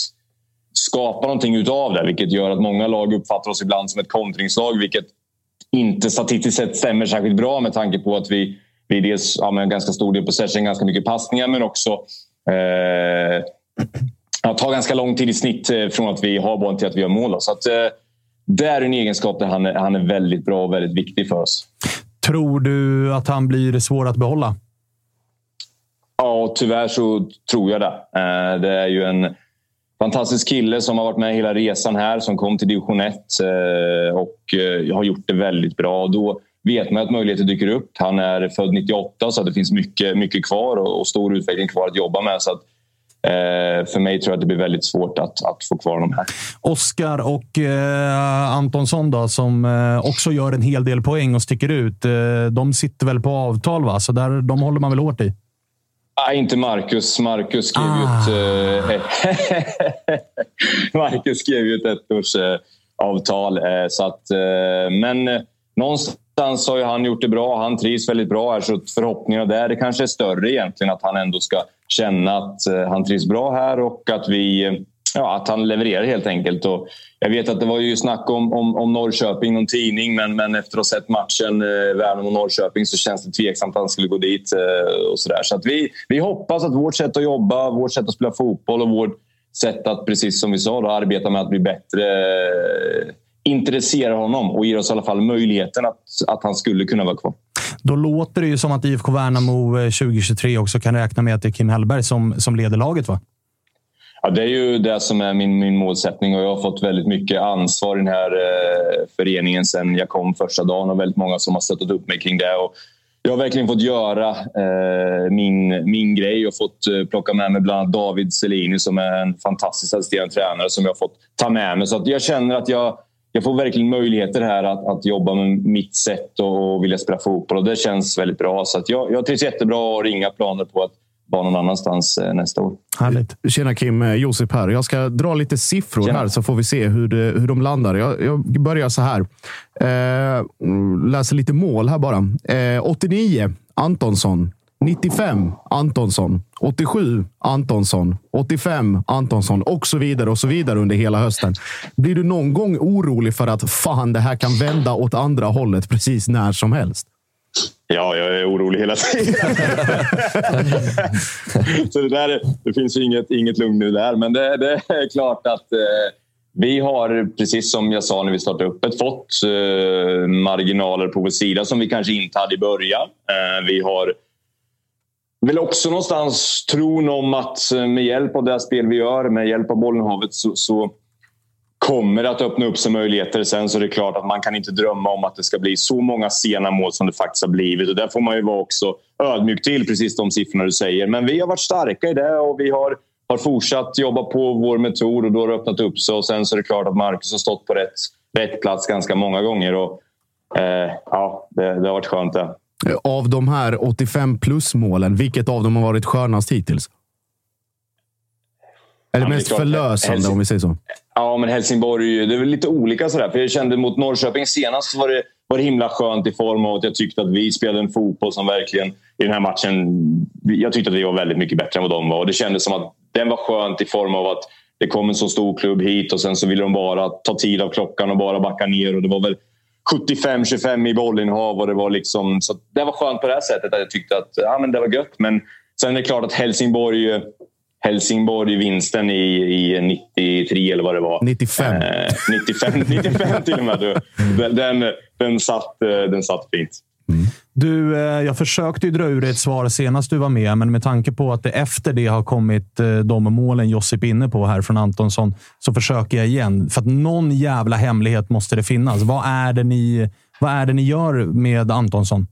Speaker 11: skapa någonting utav det. Vilket gör att många lag uppfattar oss ibland som ett kontringslag vilket inte statistiskt sett stämmer särskilt bra med tanke på att vi, vi dels ja, en ganska stor del possession, ganska mycket passningar men också eh, ja, tar ganska lång tid i snitt eh, från att vi har bollen till att vi gör mål. Då. Så att, eh, det är en egenskap där han är, han är väldigt bra och väldigt viktig för oss.
Speaker 1: Tror du att han blir svår att behålla?
Speaker 11: Ja, tyvärr så tror jag det. Eh, det är ju en fantastisk kille som har varit med hela resan här, som kom till division 1 och har gjort det väldigt bra. Då vet man att möjligheter dyker upp. Han är född 98 så det finns mycket, mycket kvar och stor utveckling kvar att jobba med. Så att Eh, för mig tror jag att det blir väldigt svårt att, att få kvar dem här.
Speaker 1: Oskar och eh, Antonsson då, som eh, också gör en hel del poäng och sticker ut. Eh, de sitter väl på avtal, va? så där, de håller man väl hårt i?
Speaker 11: Nej, inte Marcus. Marcus skrev ah. ett, eh, [LAUGHS] Marcus skrev ju ett ettårsavtal. Eh, så att, men någonstans Någonstans har ju han gjort det bra. Han trivs väldigt bra här, så förhoppningarna där det kanske är större egentligen att han ändå ska känna att eh, han trivs bra här och att, vi, ja, att han levererar helt enkelt. Och jag vet att det var ju snack om, om, om Norrköping, någon tidning, men, men efter att ha sett matchen eh, Värnamo-Norrköping så känns det tveksamt att han skulle gå dit. Eh, och så där. så att vi, vi hoppas att vårt sätt att jobba, vårt sätt att spela fotboll och vårt sätt att, precis som vi sa, då, arbeta med att bli bättre eh, intresserar honom och ger oss i alla fall möjligheten att, att han skulle kunna vara kvar.
Speaker 1: Då låter det ju som att IFK Värnamo 2023 eh, också kan räkna med att det är Kim Hellberg som, som leder laget, va?
Speaker 11: Ja, det är ju det som är min, min målsättning och jag har fått väldigt mycket ansvar i den här eh, föreningen sen jag kom första dagen och väldigt många som har stöttat upp mig kring det. Och jag har verkligen fått göra eh, min, min grej och fått eh, plocka med mig bland annat David Selini som är en fantastisk assisterande tränare som jag har fått ta med mig. Så att jag känner att jag jag får verkligen möjligheter här att, att jobba med mitt sätt och vilja spela fotboll och det känns väldigt bra. Så jag, jag trivs jättebra och har inga planer på att vara någon annanstans eh, nästa år.
Speaker 1: Härligt.
Speaker 4: Tjena Kim, eh, Josip här. Jag ska dra lite siffror Tjena. här så får vi se hur, det, hur de landar. Jag, jag börjar så här. Eh, läser lite mål här bara. Eh, 89, Antonsson. 95 Antonsson, 87 Antonsson, 85 Antonsson och så vidare och så vidare under hela hösten. Blir du någon gång orolig för att fan, det här kan vända åt andra hållet precis när som helst?
Speaker 11: Ja, jag är orolig hela tiden. [LAUGHS] så det, där, det finns ju inget, inget lugn nu där, men det, det är klart att eh, vi har, precis som jag sa när vi startade upp fått eh, marginaler på vår sida som vi kanske inte hade i början. Eh, vi har vill också någonstans tron om att eh, med hjälp av det spel vi gör, med hjälp av bollen i havet så, så kommer det att öppna upp sig möjligheter. Sen så är det klart att man kan inte drömma om att det ska bli så många sena mål som det faktiskt har blivit. Och där får man ju vara också ödmjuk till, precis de siffrorna du säger. Men vi har varit starka i det och vi har, har fortsatt jobba på vår metod och då har det öppnat upp sig. Och sen så är det klart att Marcus har stått på rätt, rätt plats ganska många gånger. Och, eh, ja, det, det har varit skönt det.
Speaker 4: Av de här 85 plus-målen, vilket av dem har varit skönast hittills? Eller ja, mest förlösande, Helsing... om vi säger så.
Speaker 11: Ja, men Helsingborg, det är väl lite olika. Sådär. För jag kände mot Norrköping senast var det, var det himla skönt i form av att jag tyckte att vi spelade en fotboll som verkligen i den här matchen... Jag tyckte att vi var väldigt mycket bättre än vad de var. Och det kändes som att den var skönt i form av att det kom en så stor klubb hit och sen så ville de bara ta tid av klockan och bara backa ner. Och det var väl 75-25 i bollinnehav och det var liksom... Så det var skönt på det här sättet att jag tyckte att ja, men det var gött. Men sen är det klart att Helsingborg... Helsingborg vinsten i, i 93 eller vad det var.
Speaker 4: 95. Eh,
Speaker 11: 95, 95 till och med. Den, den, satt, eh, den satt fint.
Speaker 1: Mm. Du, eh, jag försökte ju dra ur ett svar senast du var med, men med tanke på att det efter det har kommit eh, de målen Josip inne på här från Antonsson, så försöker jag igen. För att någon jävla hemlighet måste det finnas. Vad är det ni, vad är det ni gör med Antonsson?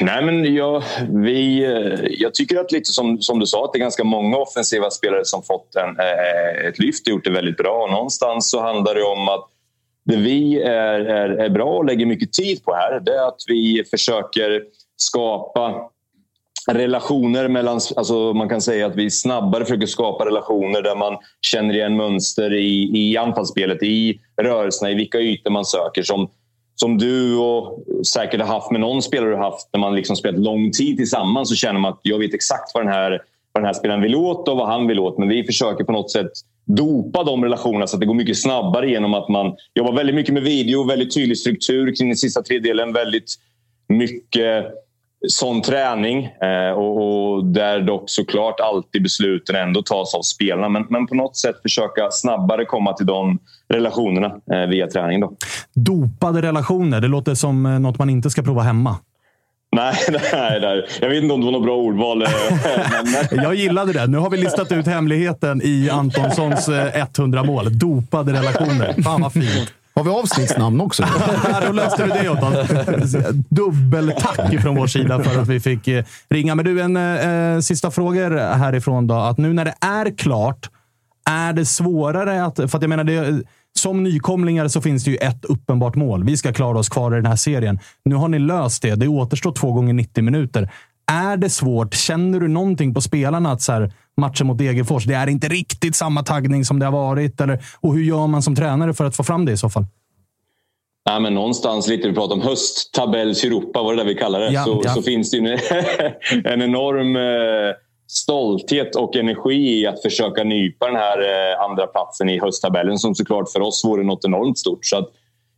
Speaker 11: Nej, men jag, vi, eh, jag tycker att lite som, som du sa, att det är ganska många offensiva spelare som fått en, ett lyft och gjort det väldigt bra. någonstans så handlar det om att det vi är, är, är bra och lägger mycket tid på här det är att vi försöker skapa relationer mellan... Alltså man kan säga att vi snabbare försöker skapa relationer där man känner igen mönster i, i anfallsspelet, i rörelserna, i vilka ytor man söker. Som, som du och säkert har haft med någon spelare du har haft när man liksom spelat lång tid tillsammans så känner man att jag vet exakt vad den här, vad den här spelaren vill åt och vad han vill åt. Men vi försöker på något sätt dopa de relationerna så att det går mycket snabbare genom att man jobbar väldigt mycket med video, väldigt tydlig struktur kring den sista tredjedelen, väldigt mycket sån träning eh, och, och, där dock såklart alltid besluten ändå tas av spelarna. Men, men på något sätt försöka snabbare komma till de relationerna eh, via träning. Då.
Speaker 1: Dopade relationer, det låter som eh, något man inte ska prova hemma.
Speaker 11: Nej, [LAUGHS] nej, nej, jag vet inte om det var något bra ordval. eh, men- [LAUGHS]
Speaker 1: Jag gillade det. Nu har vi listat ut hemligheten i Antonssons eh, 100 mål. Dopade relationer. Fan vad fint.
Speaker 4: Har vi avsnittsnamn också? [LAUGHS]
Speaker 1: Då löste du det åt oss. Dubbeltack från vår sida för att vi fick eh, ringa. Men du, en eh, sista frågor härifrån då. Att nu när det är klart, är det svårare att... För att jag menar, det, som nykomlingar så finns det ju ett uppenbart mål. Vi ska klara oss kvar i den här serien. Nu har ni löst det. Det återstår två gånger 90 minuter. Är det svårt? Känner du någonting på spelarna att så här, matchen mot Degerfors, det är inte riktigt samma taggning som det har varit? Eller, och hur gör man som tränare för att få fram det i så fall?
Speaker 11: Nej, men någonstans lite, vi pratar om hösttabells Europa, vad det där vi kallar det.
Speaker 1: Ja,
Speaker 11: så,
Speaker 1: ja.
Speaker 11: så finns det ju en, [LAUGHS] en enorm eh, stolthet och energi i att försöka nypa den här eh, andra platsen i hösttabellen som såklart för oss vore något enormt stort. Så att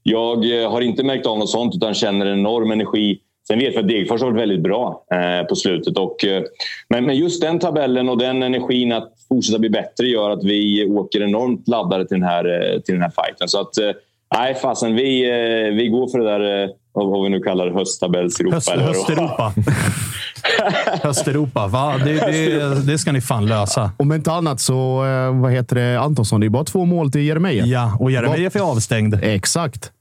Speaker 11: jag eh, har inte märkt av något sånt utan känner en enorm energi. Sen vet vi att Degerfors har varit väldigt bra eh, på slutet. Och, men, just den tabellen och den energin att fortsätta bli bättre gör att vi åker enormt laddade till den här, till den här fighten. Så att, nej fasen, vi, vi går för det där, vad vi nu kallar det, hösttabells-Europa.
Speaker 1: Höst,
Speaker 11: eller?
Speaker 1: Hösteuropa. [LAUGHS] Hösteuropa. Va? Det, det, det ska ni fan lösa.
Speaker 4: Om inte annat så, eh, vad heter det, Antonsson, det är bara två mål till Jeremejeff.
Speaker 1: Ja, och Jeremejeff är avstängd.
Speaker 4: Exakt.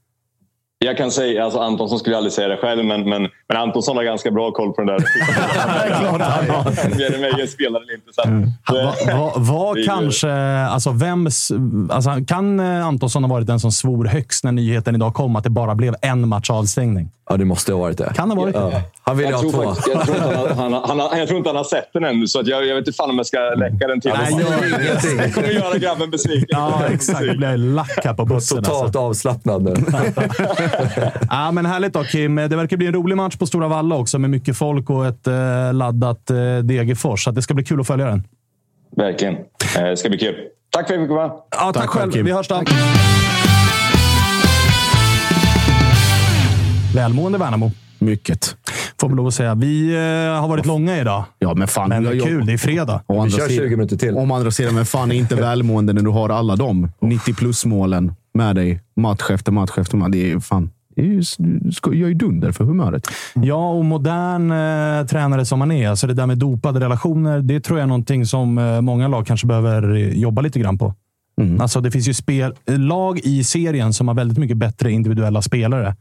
Speaker 11: Jag kan säga, alltså Antonsson skulle aldrig säga det själv, men, men, men Antonsson har ganska bra koll på den där. [LAUGHS] Jeremejeff [LAUGHS] spelar eller inte. Så att,
Speaker 1: Var, var, var
Speaker 11: Vi-
Speaker 1: kanske... Alltså, vems, alltså, kan eh, Antonsson ha varit den som svor högst när nyheten idag kom att det bara blev en match avstängning?
Speaker 2: Ja, det måste ha varit det.
Speaker 1: Kan ha varit det.
Speaker 2: Han ville
Speaker 11: jag,
Speaker 2: ha två.
Speaker 11: faktiskt, jag, tror inte han, han, han, han, jag tror inte han har sett den ännu, så att jag, jag vet inte fan om jag ska läcka den till
Speaker 1: Nej,
Speaker 11: honom.
Speaker 1: gör ingenting. [LAUGHS]
Speaker 11: Jag kommer göra grabben besviken.
Speaker 1: Ja, exakt. Jag blir lack här på bussen.
Speaker 2: Totalt
Speaker 1: Alltså.
Speaker 2: avslappnad nu. [LAUGHS]
Speaker 1: Ja, men härligt då, Kim. Det verkar bli en rolig match på Stora Valla också med mycket folk och ett eh, laddat eh, Degerfors. Så det ska bli kul att följa den.
Speaker 11: Verkligen. Eh, Det ska bli kul. Tack för att jag fick komma.
Speaker 1: Ja, tack, själv. Vi hörs då. Välmående Värnamo.
Speaker 4: Mycket.
Speaker 1: Får man lov att säga. Vi eh, har varit långa idag.
Speaker 4: Ja, men fan.
Speaker 1: Men det är kul. Det är fredag.
Speaker 4: Å andra
Speaker 2: kör
Speaker 4: sidan-
Speaker 2: 20 minuter till.
Speaker 4: Om andra sidan, men fan är inte [LAUGHS] välmående när du har alla de 90 plus-målen med dig match efter match efter match. Det är fan... Gör ju dunder för humöret.
Speaker 1: Ja, och modern eh, tränare som man är. Alltså det där med dopade relationer, det tror jag är någonting som eh, många lag kanske behöver eh, jobba lite grann på. Alltså det finns ju spel, lag i serien som har väldigt mycket bättre individuella spelare,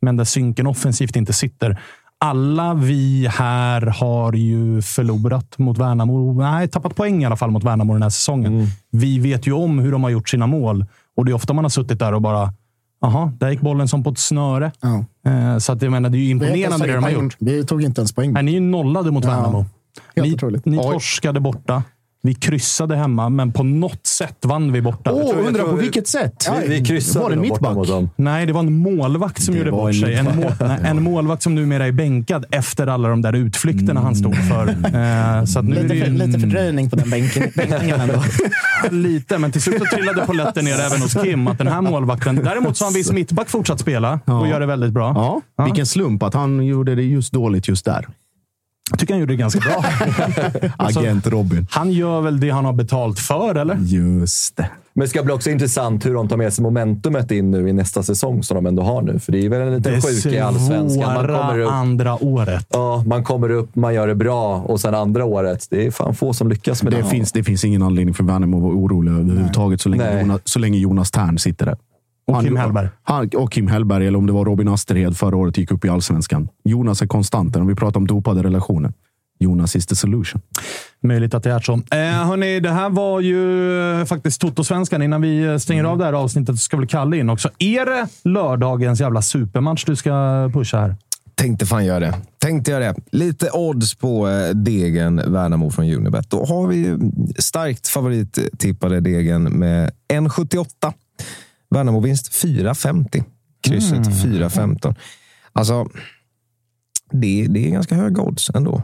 Speaker 1: men där synken offensivt inte sitter. Alla vi här har ju förlorat mot Värnamo. Nej, tappat poäng i alla fall mot Värnamo den här säsongen. Vi vet ju om hur de har gjort sina mål och det är ofta man har suttit där och bara Jaha, där gick bollen som på ett snöre.
Speaker 5: Ja.
Speaker 1: Eh, Så att jag menar, det är ju imponerande det de har gjort.
Speaker 5: Vi tog inte ens poäng.
Speaker 1: Nej, ni är ju nollade mot
Speaker 5: Ja.
Speaker 1: Värnamo.
Speaker 5: Helt
Speaker 1: Ni,
Speaker 5: otroligt.
Speaker 1: ni torskade borta. Vi kryssade hemma, men på något sätt vann vi borta.
Speaker 4: Åh,
Speaker 1: tror-
Speaker 4: undrar på
Speaker 1: tror-
Speaker 4: vilket sätt?
Speaker 2: Vi, vi kryssade
Speaker 4: Var det mittback?
Speaker 2: mot dem.
Speaker 1: Nej, det var en målvakt som
Speaker 4: Det
Speaker 1: gjorde bort
Speaker 4: en
Speaker 1: sig. En, [LAUGHS] mål, nej, en målvakt som numera är bänkad efter alla de där utflykterna han stod för. Eh, Så att nu är det
Speaker 5: Lite,
Speaker 1: ju,
Speaker 5: för, lite fördröjning på den bänken, bänkningen ändå. [LAUGHS]
Speaker 1: lite, men till slut så trillade polletten ner även hos Kim. Att den här målvakten... Däremot så har en viss mittback fortsatt spela och
Speaker 4: Ja.
Speaker 1: gör det väldigt bra.
Speaker 4: Ja,
Speaker 1: Ja.
Speaker 4: vilken slump att han gjorde det just dåligt just där.
Speaker 1: Jag tycker han gjorde det ganska bra. Alltså- [LAUGHS]
Speaker 4: Agent Robin.
Speaker 1: Han gör väl det han har betalt för, eller?
Speaker 4: Just det.
Speaker 2: Men det ska bli också intressant hur de tar med sig momentumet in nu i nästa säsong som de ändå har nu. För det är väl en liten
Speaker 1: Det
Speaker 2: sjuka i allsvenskan. Man kommer,
Speaker 1: svåra
Speaker 2: upp,
Speaker 1: andra året.
Speaker 2: ja, man kommer upp, man gör det bra och sen andra året. Det är fan få som lyckas med det.
Speaker 4: Det finns, det finns ingen anledning för Värnamo att vara orolig överhuvudtaget så länge. Jonas, så länge Jonas Tern sitter där.
Speaker 1: Och Kim Hellberg.
Speaker 4: Han, och Kim Hellberg, eller om det var Robin Asterhed förra året gick upp i allsvenskan. Jonas är konstanten. Om vi pratar om dopade relationer. Jonas is the solution.
Speaker 1: Möjligt att det är så. Eh, hörni, det här var ju faktiskt Toto-svenskan. Innan vi stänger av det här avsnittet så ska väl Kalle in också. Är det lördagens jävla supermatch du ska pusha här?
Speaker 3: Tänkte fan göra det. Tänkte göra det. Lite odds på eh, Degen Värnamo från Unibet. Då har vi ju starkt favorittippade Degen med 1,78. Värnamo-vinst 4,50. Krysset
Speaker 1: Mm.
Speaker 3: 4,15. Alltså, det, det är ganska höga odds ändå.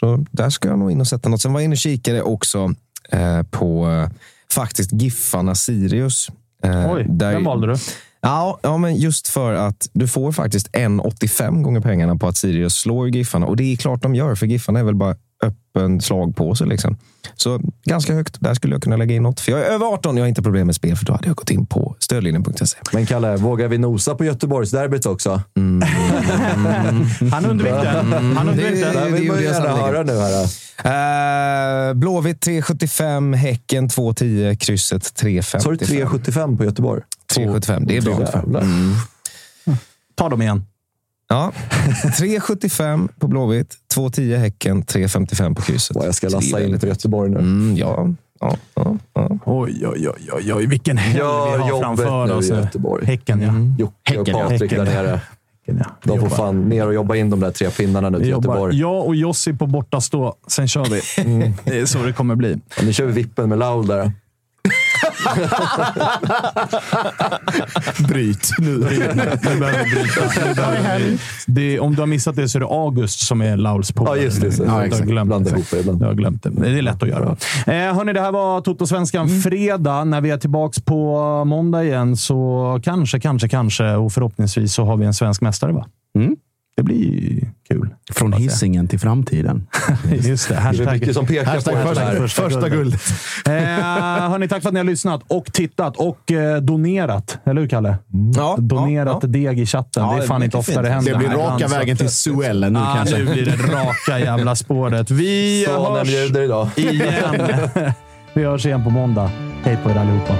Speaker 3: Så där ska jag nog in och sätta något. Sen var jag inne och kikade också eh, på eh, faktiskt Giffarna Sirius. Eh,
Speaker 1: Oj,
Speaker 3: där-
Speaker 1: vem valde du?
Speaker 3: Ja, ja, men just för att du får faktiskt 1,85 gånger pengarna på att Sirius slår Giffarna. Och det är klart de gör, för Giffarna är väl bara öppen slagpåse. Liksom. Så ganska högt. Där skulle jag kunna lägga in något. För jag är över 18 jag har inte problem med spel, för då hade jag gått in på stödlinjen.se.
Speaker 2: Men Kalle, vågar vi nosa på Göteborgsderbyt också? [LAUGHS]
Speaker 1: Han undvek det. Han undvek
Speaker 3: Det-
Speaker 1: det.
Speaker 2: Det vill man gärna höra nu. Här.
Speaker 3: Eh, Blåvitt 3,75, Häcken 2,10, krysset 3,55.
Speaker 2: Så har du 3,75 på Göteborg?
Speaker 3: 3,75. Det är bra. Mm.
Speaker 1: Ta dem igen.
Speaker 3: Ja, 3,75 på Blåvitt, 2,10 Häcken, 3,55 på krysset.
Speaker 2: Jag ska lassa in för Göteborg nu.
Speaker 3: Mm, ja, ja, ja, ja.
Speaker 1: Oj, oj, oj, oj, oj. Vilken helg
Speaker 2: Gör
Speaker 1: vi har framför
Speaker 2: nu
Speaker 1: oss.
Speaker 2: i Göteborg.
Speaker 1: Häcken, ja.
Speaker 2: Jocke och
Speaker 1: Häcken, ja.
Speaker 2: Patrik där
Speaker 1: Häcken, ja.
Speaker 2: nere.
Speaker 1: Häcken, ja.
Speaker 2: De får
Speaker 1: Jobbar.
Speaker 2: fan ner och jobba in de där tre pinnarna nu till
Speaker 1: jobbar.
Speaker 2: Göteborg.
Speaker 1: Jag och Jossi på bortastå. Sen kör vi. Det är så det kommer bli.
Speaker 2: Ja, nu kör vi vippen med Laul där.
Speaker 4: Bryt nu.
Speaker 1: Nu behöver bryta. Behöver det om du har missat det så är det August som är Lauls polare.
Speaker 2: Ja, just det. Så.
Speaker 1: Jag har glömt det.
Speaker 2: ihop det.
Speaker 1: Jag har glömt det. Det är lätt att göra. Eh, hörni, det här var Toto-svenskan fredag. När vi är tillbaka på måndag igen så kanske, kanske, kanske och förhoppningsvis så har vi en svensk mästare. Va?
Speaker 4: Mm.
Speaker 1: Det blir kul.
Speaker 4: Från hissingen till framtiden. [LAUGHS]
Speaker 1: Just det.
Speaker 2: Det är
Speaker 1: Hashtag,
Speaker 2: mycket som pekar på
Speaker 4: Hashtag
Speaker 2: det
Speaker 4: första, första, guldet.
Speaker 1: Eh, hörni, tack för att ni har lyssnat och tittat och eh, donerat. Eller hur, Kalle?
Speaker 3: Ja,
Speaker 1: Donerat
Speaker 3: ja,
Speaker 1: deg i chatten.
Speaker 3: Ja,
Speaker 1: det är
Speaker 3: det
Speaker 1: fan
Speaker 3: blir
Speaker 1: inte ofta
Speaker 3: fint.
Speaker 1: det händer.
Speaker 4: Det blir
Speaker 1: här
Speaker 4: raka
Speaker 1: så
Speaker 4: vägen till Suellen nu
Speaker 1: Ah,
Speaker 4: kanske.
Speaker 1: nu blir det raka jävla spåret. Vi
Speaker 2: Sonen
Speaker 1: hörs igen. [LAUGHS] Vi hörs igen på måndag. Hej på er allihopa.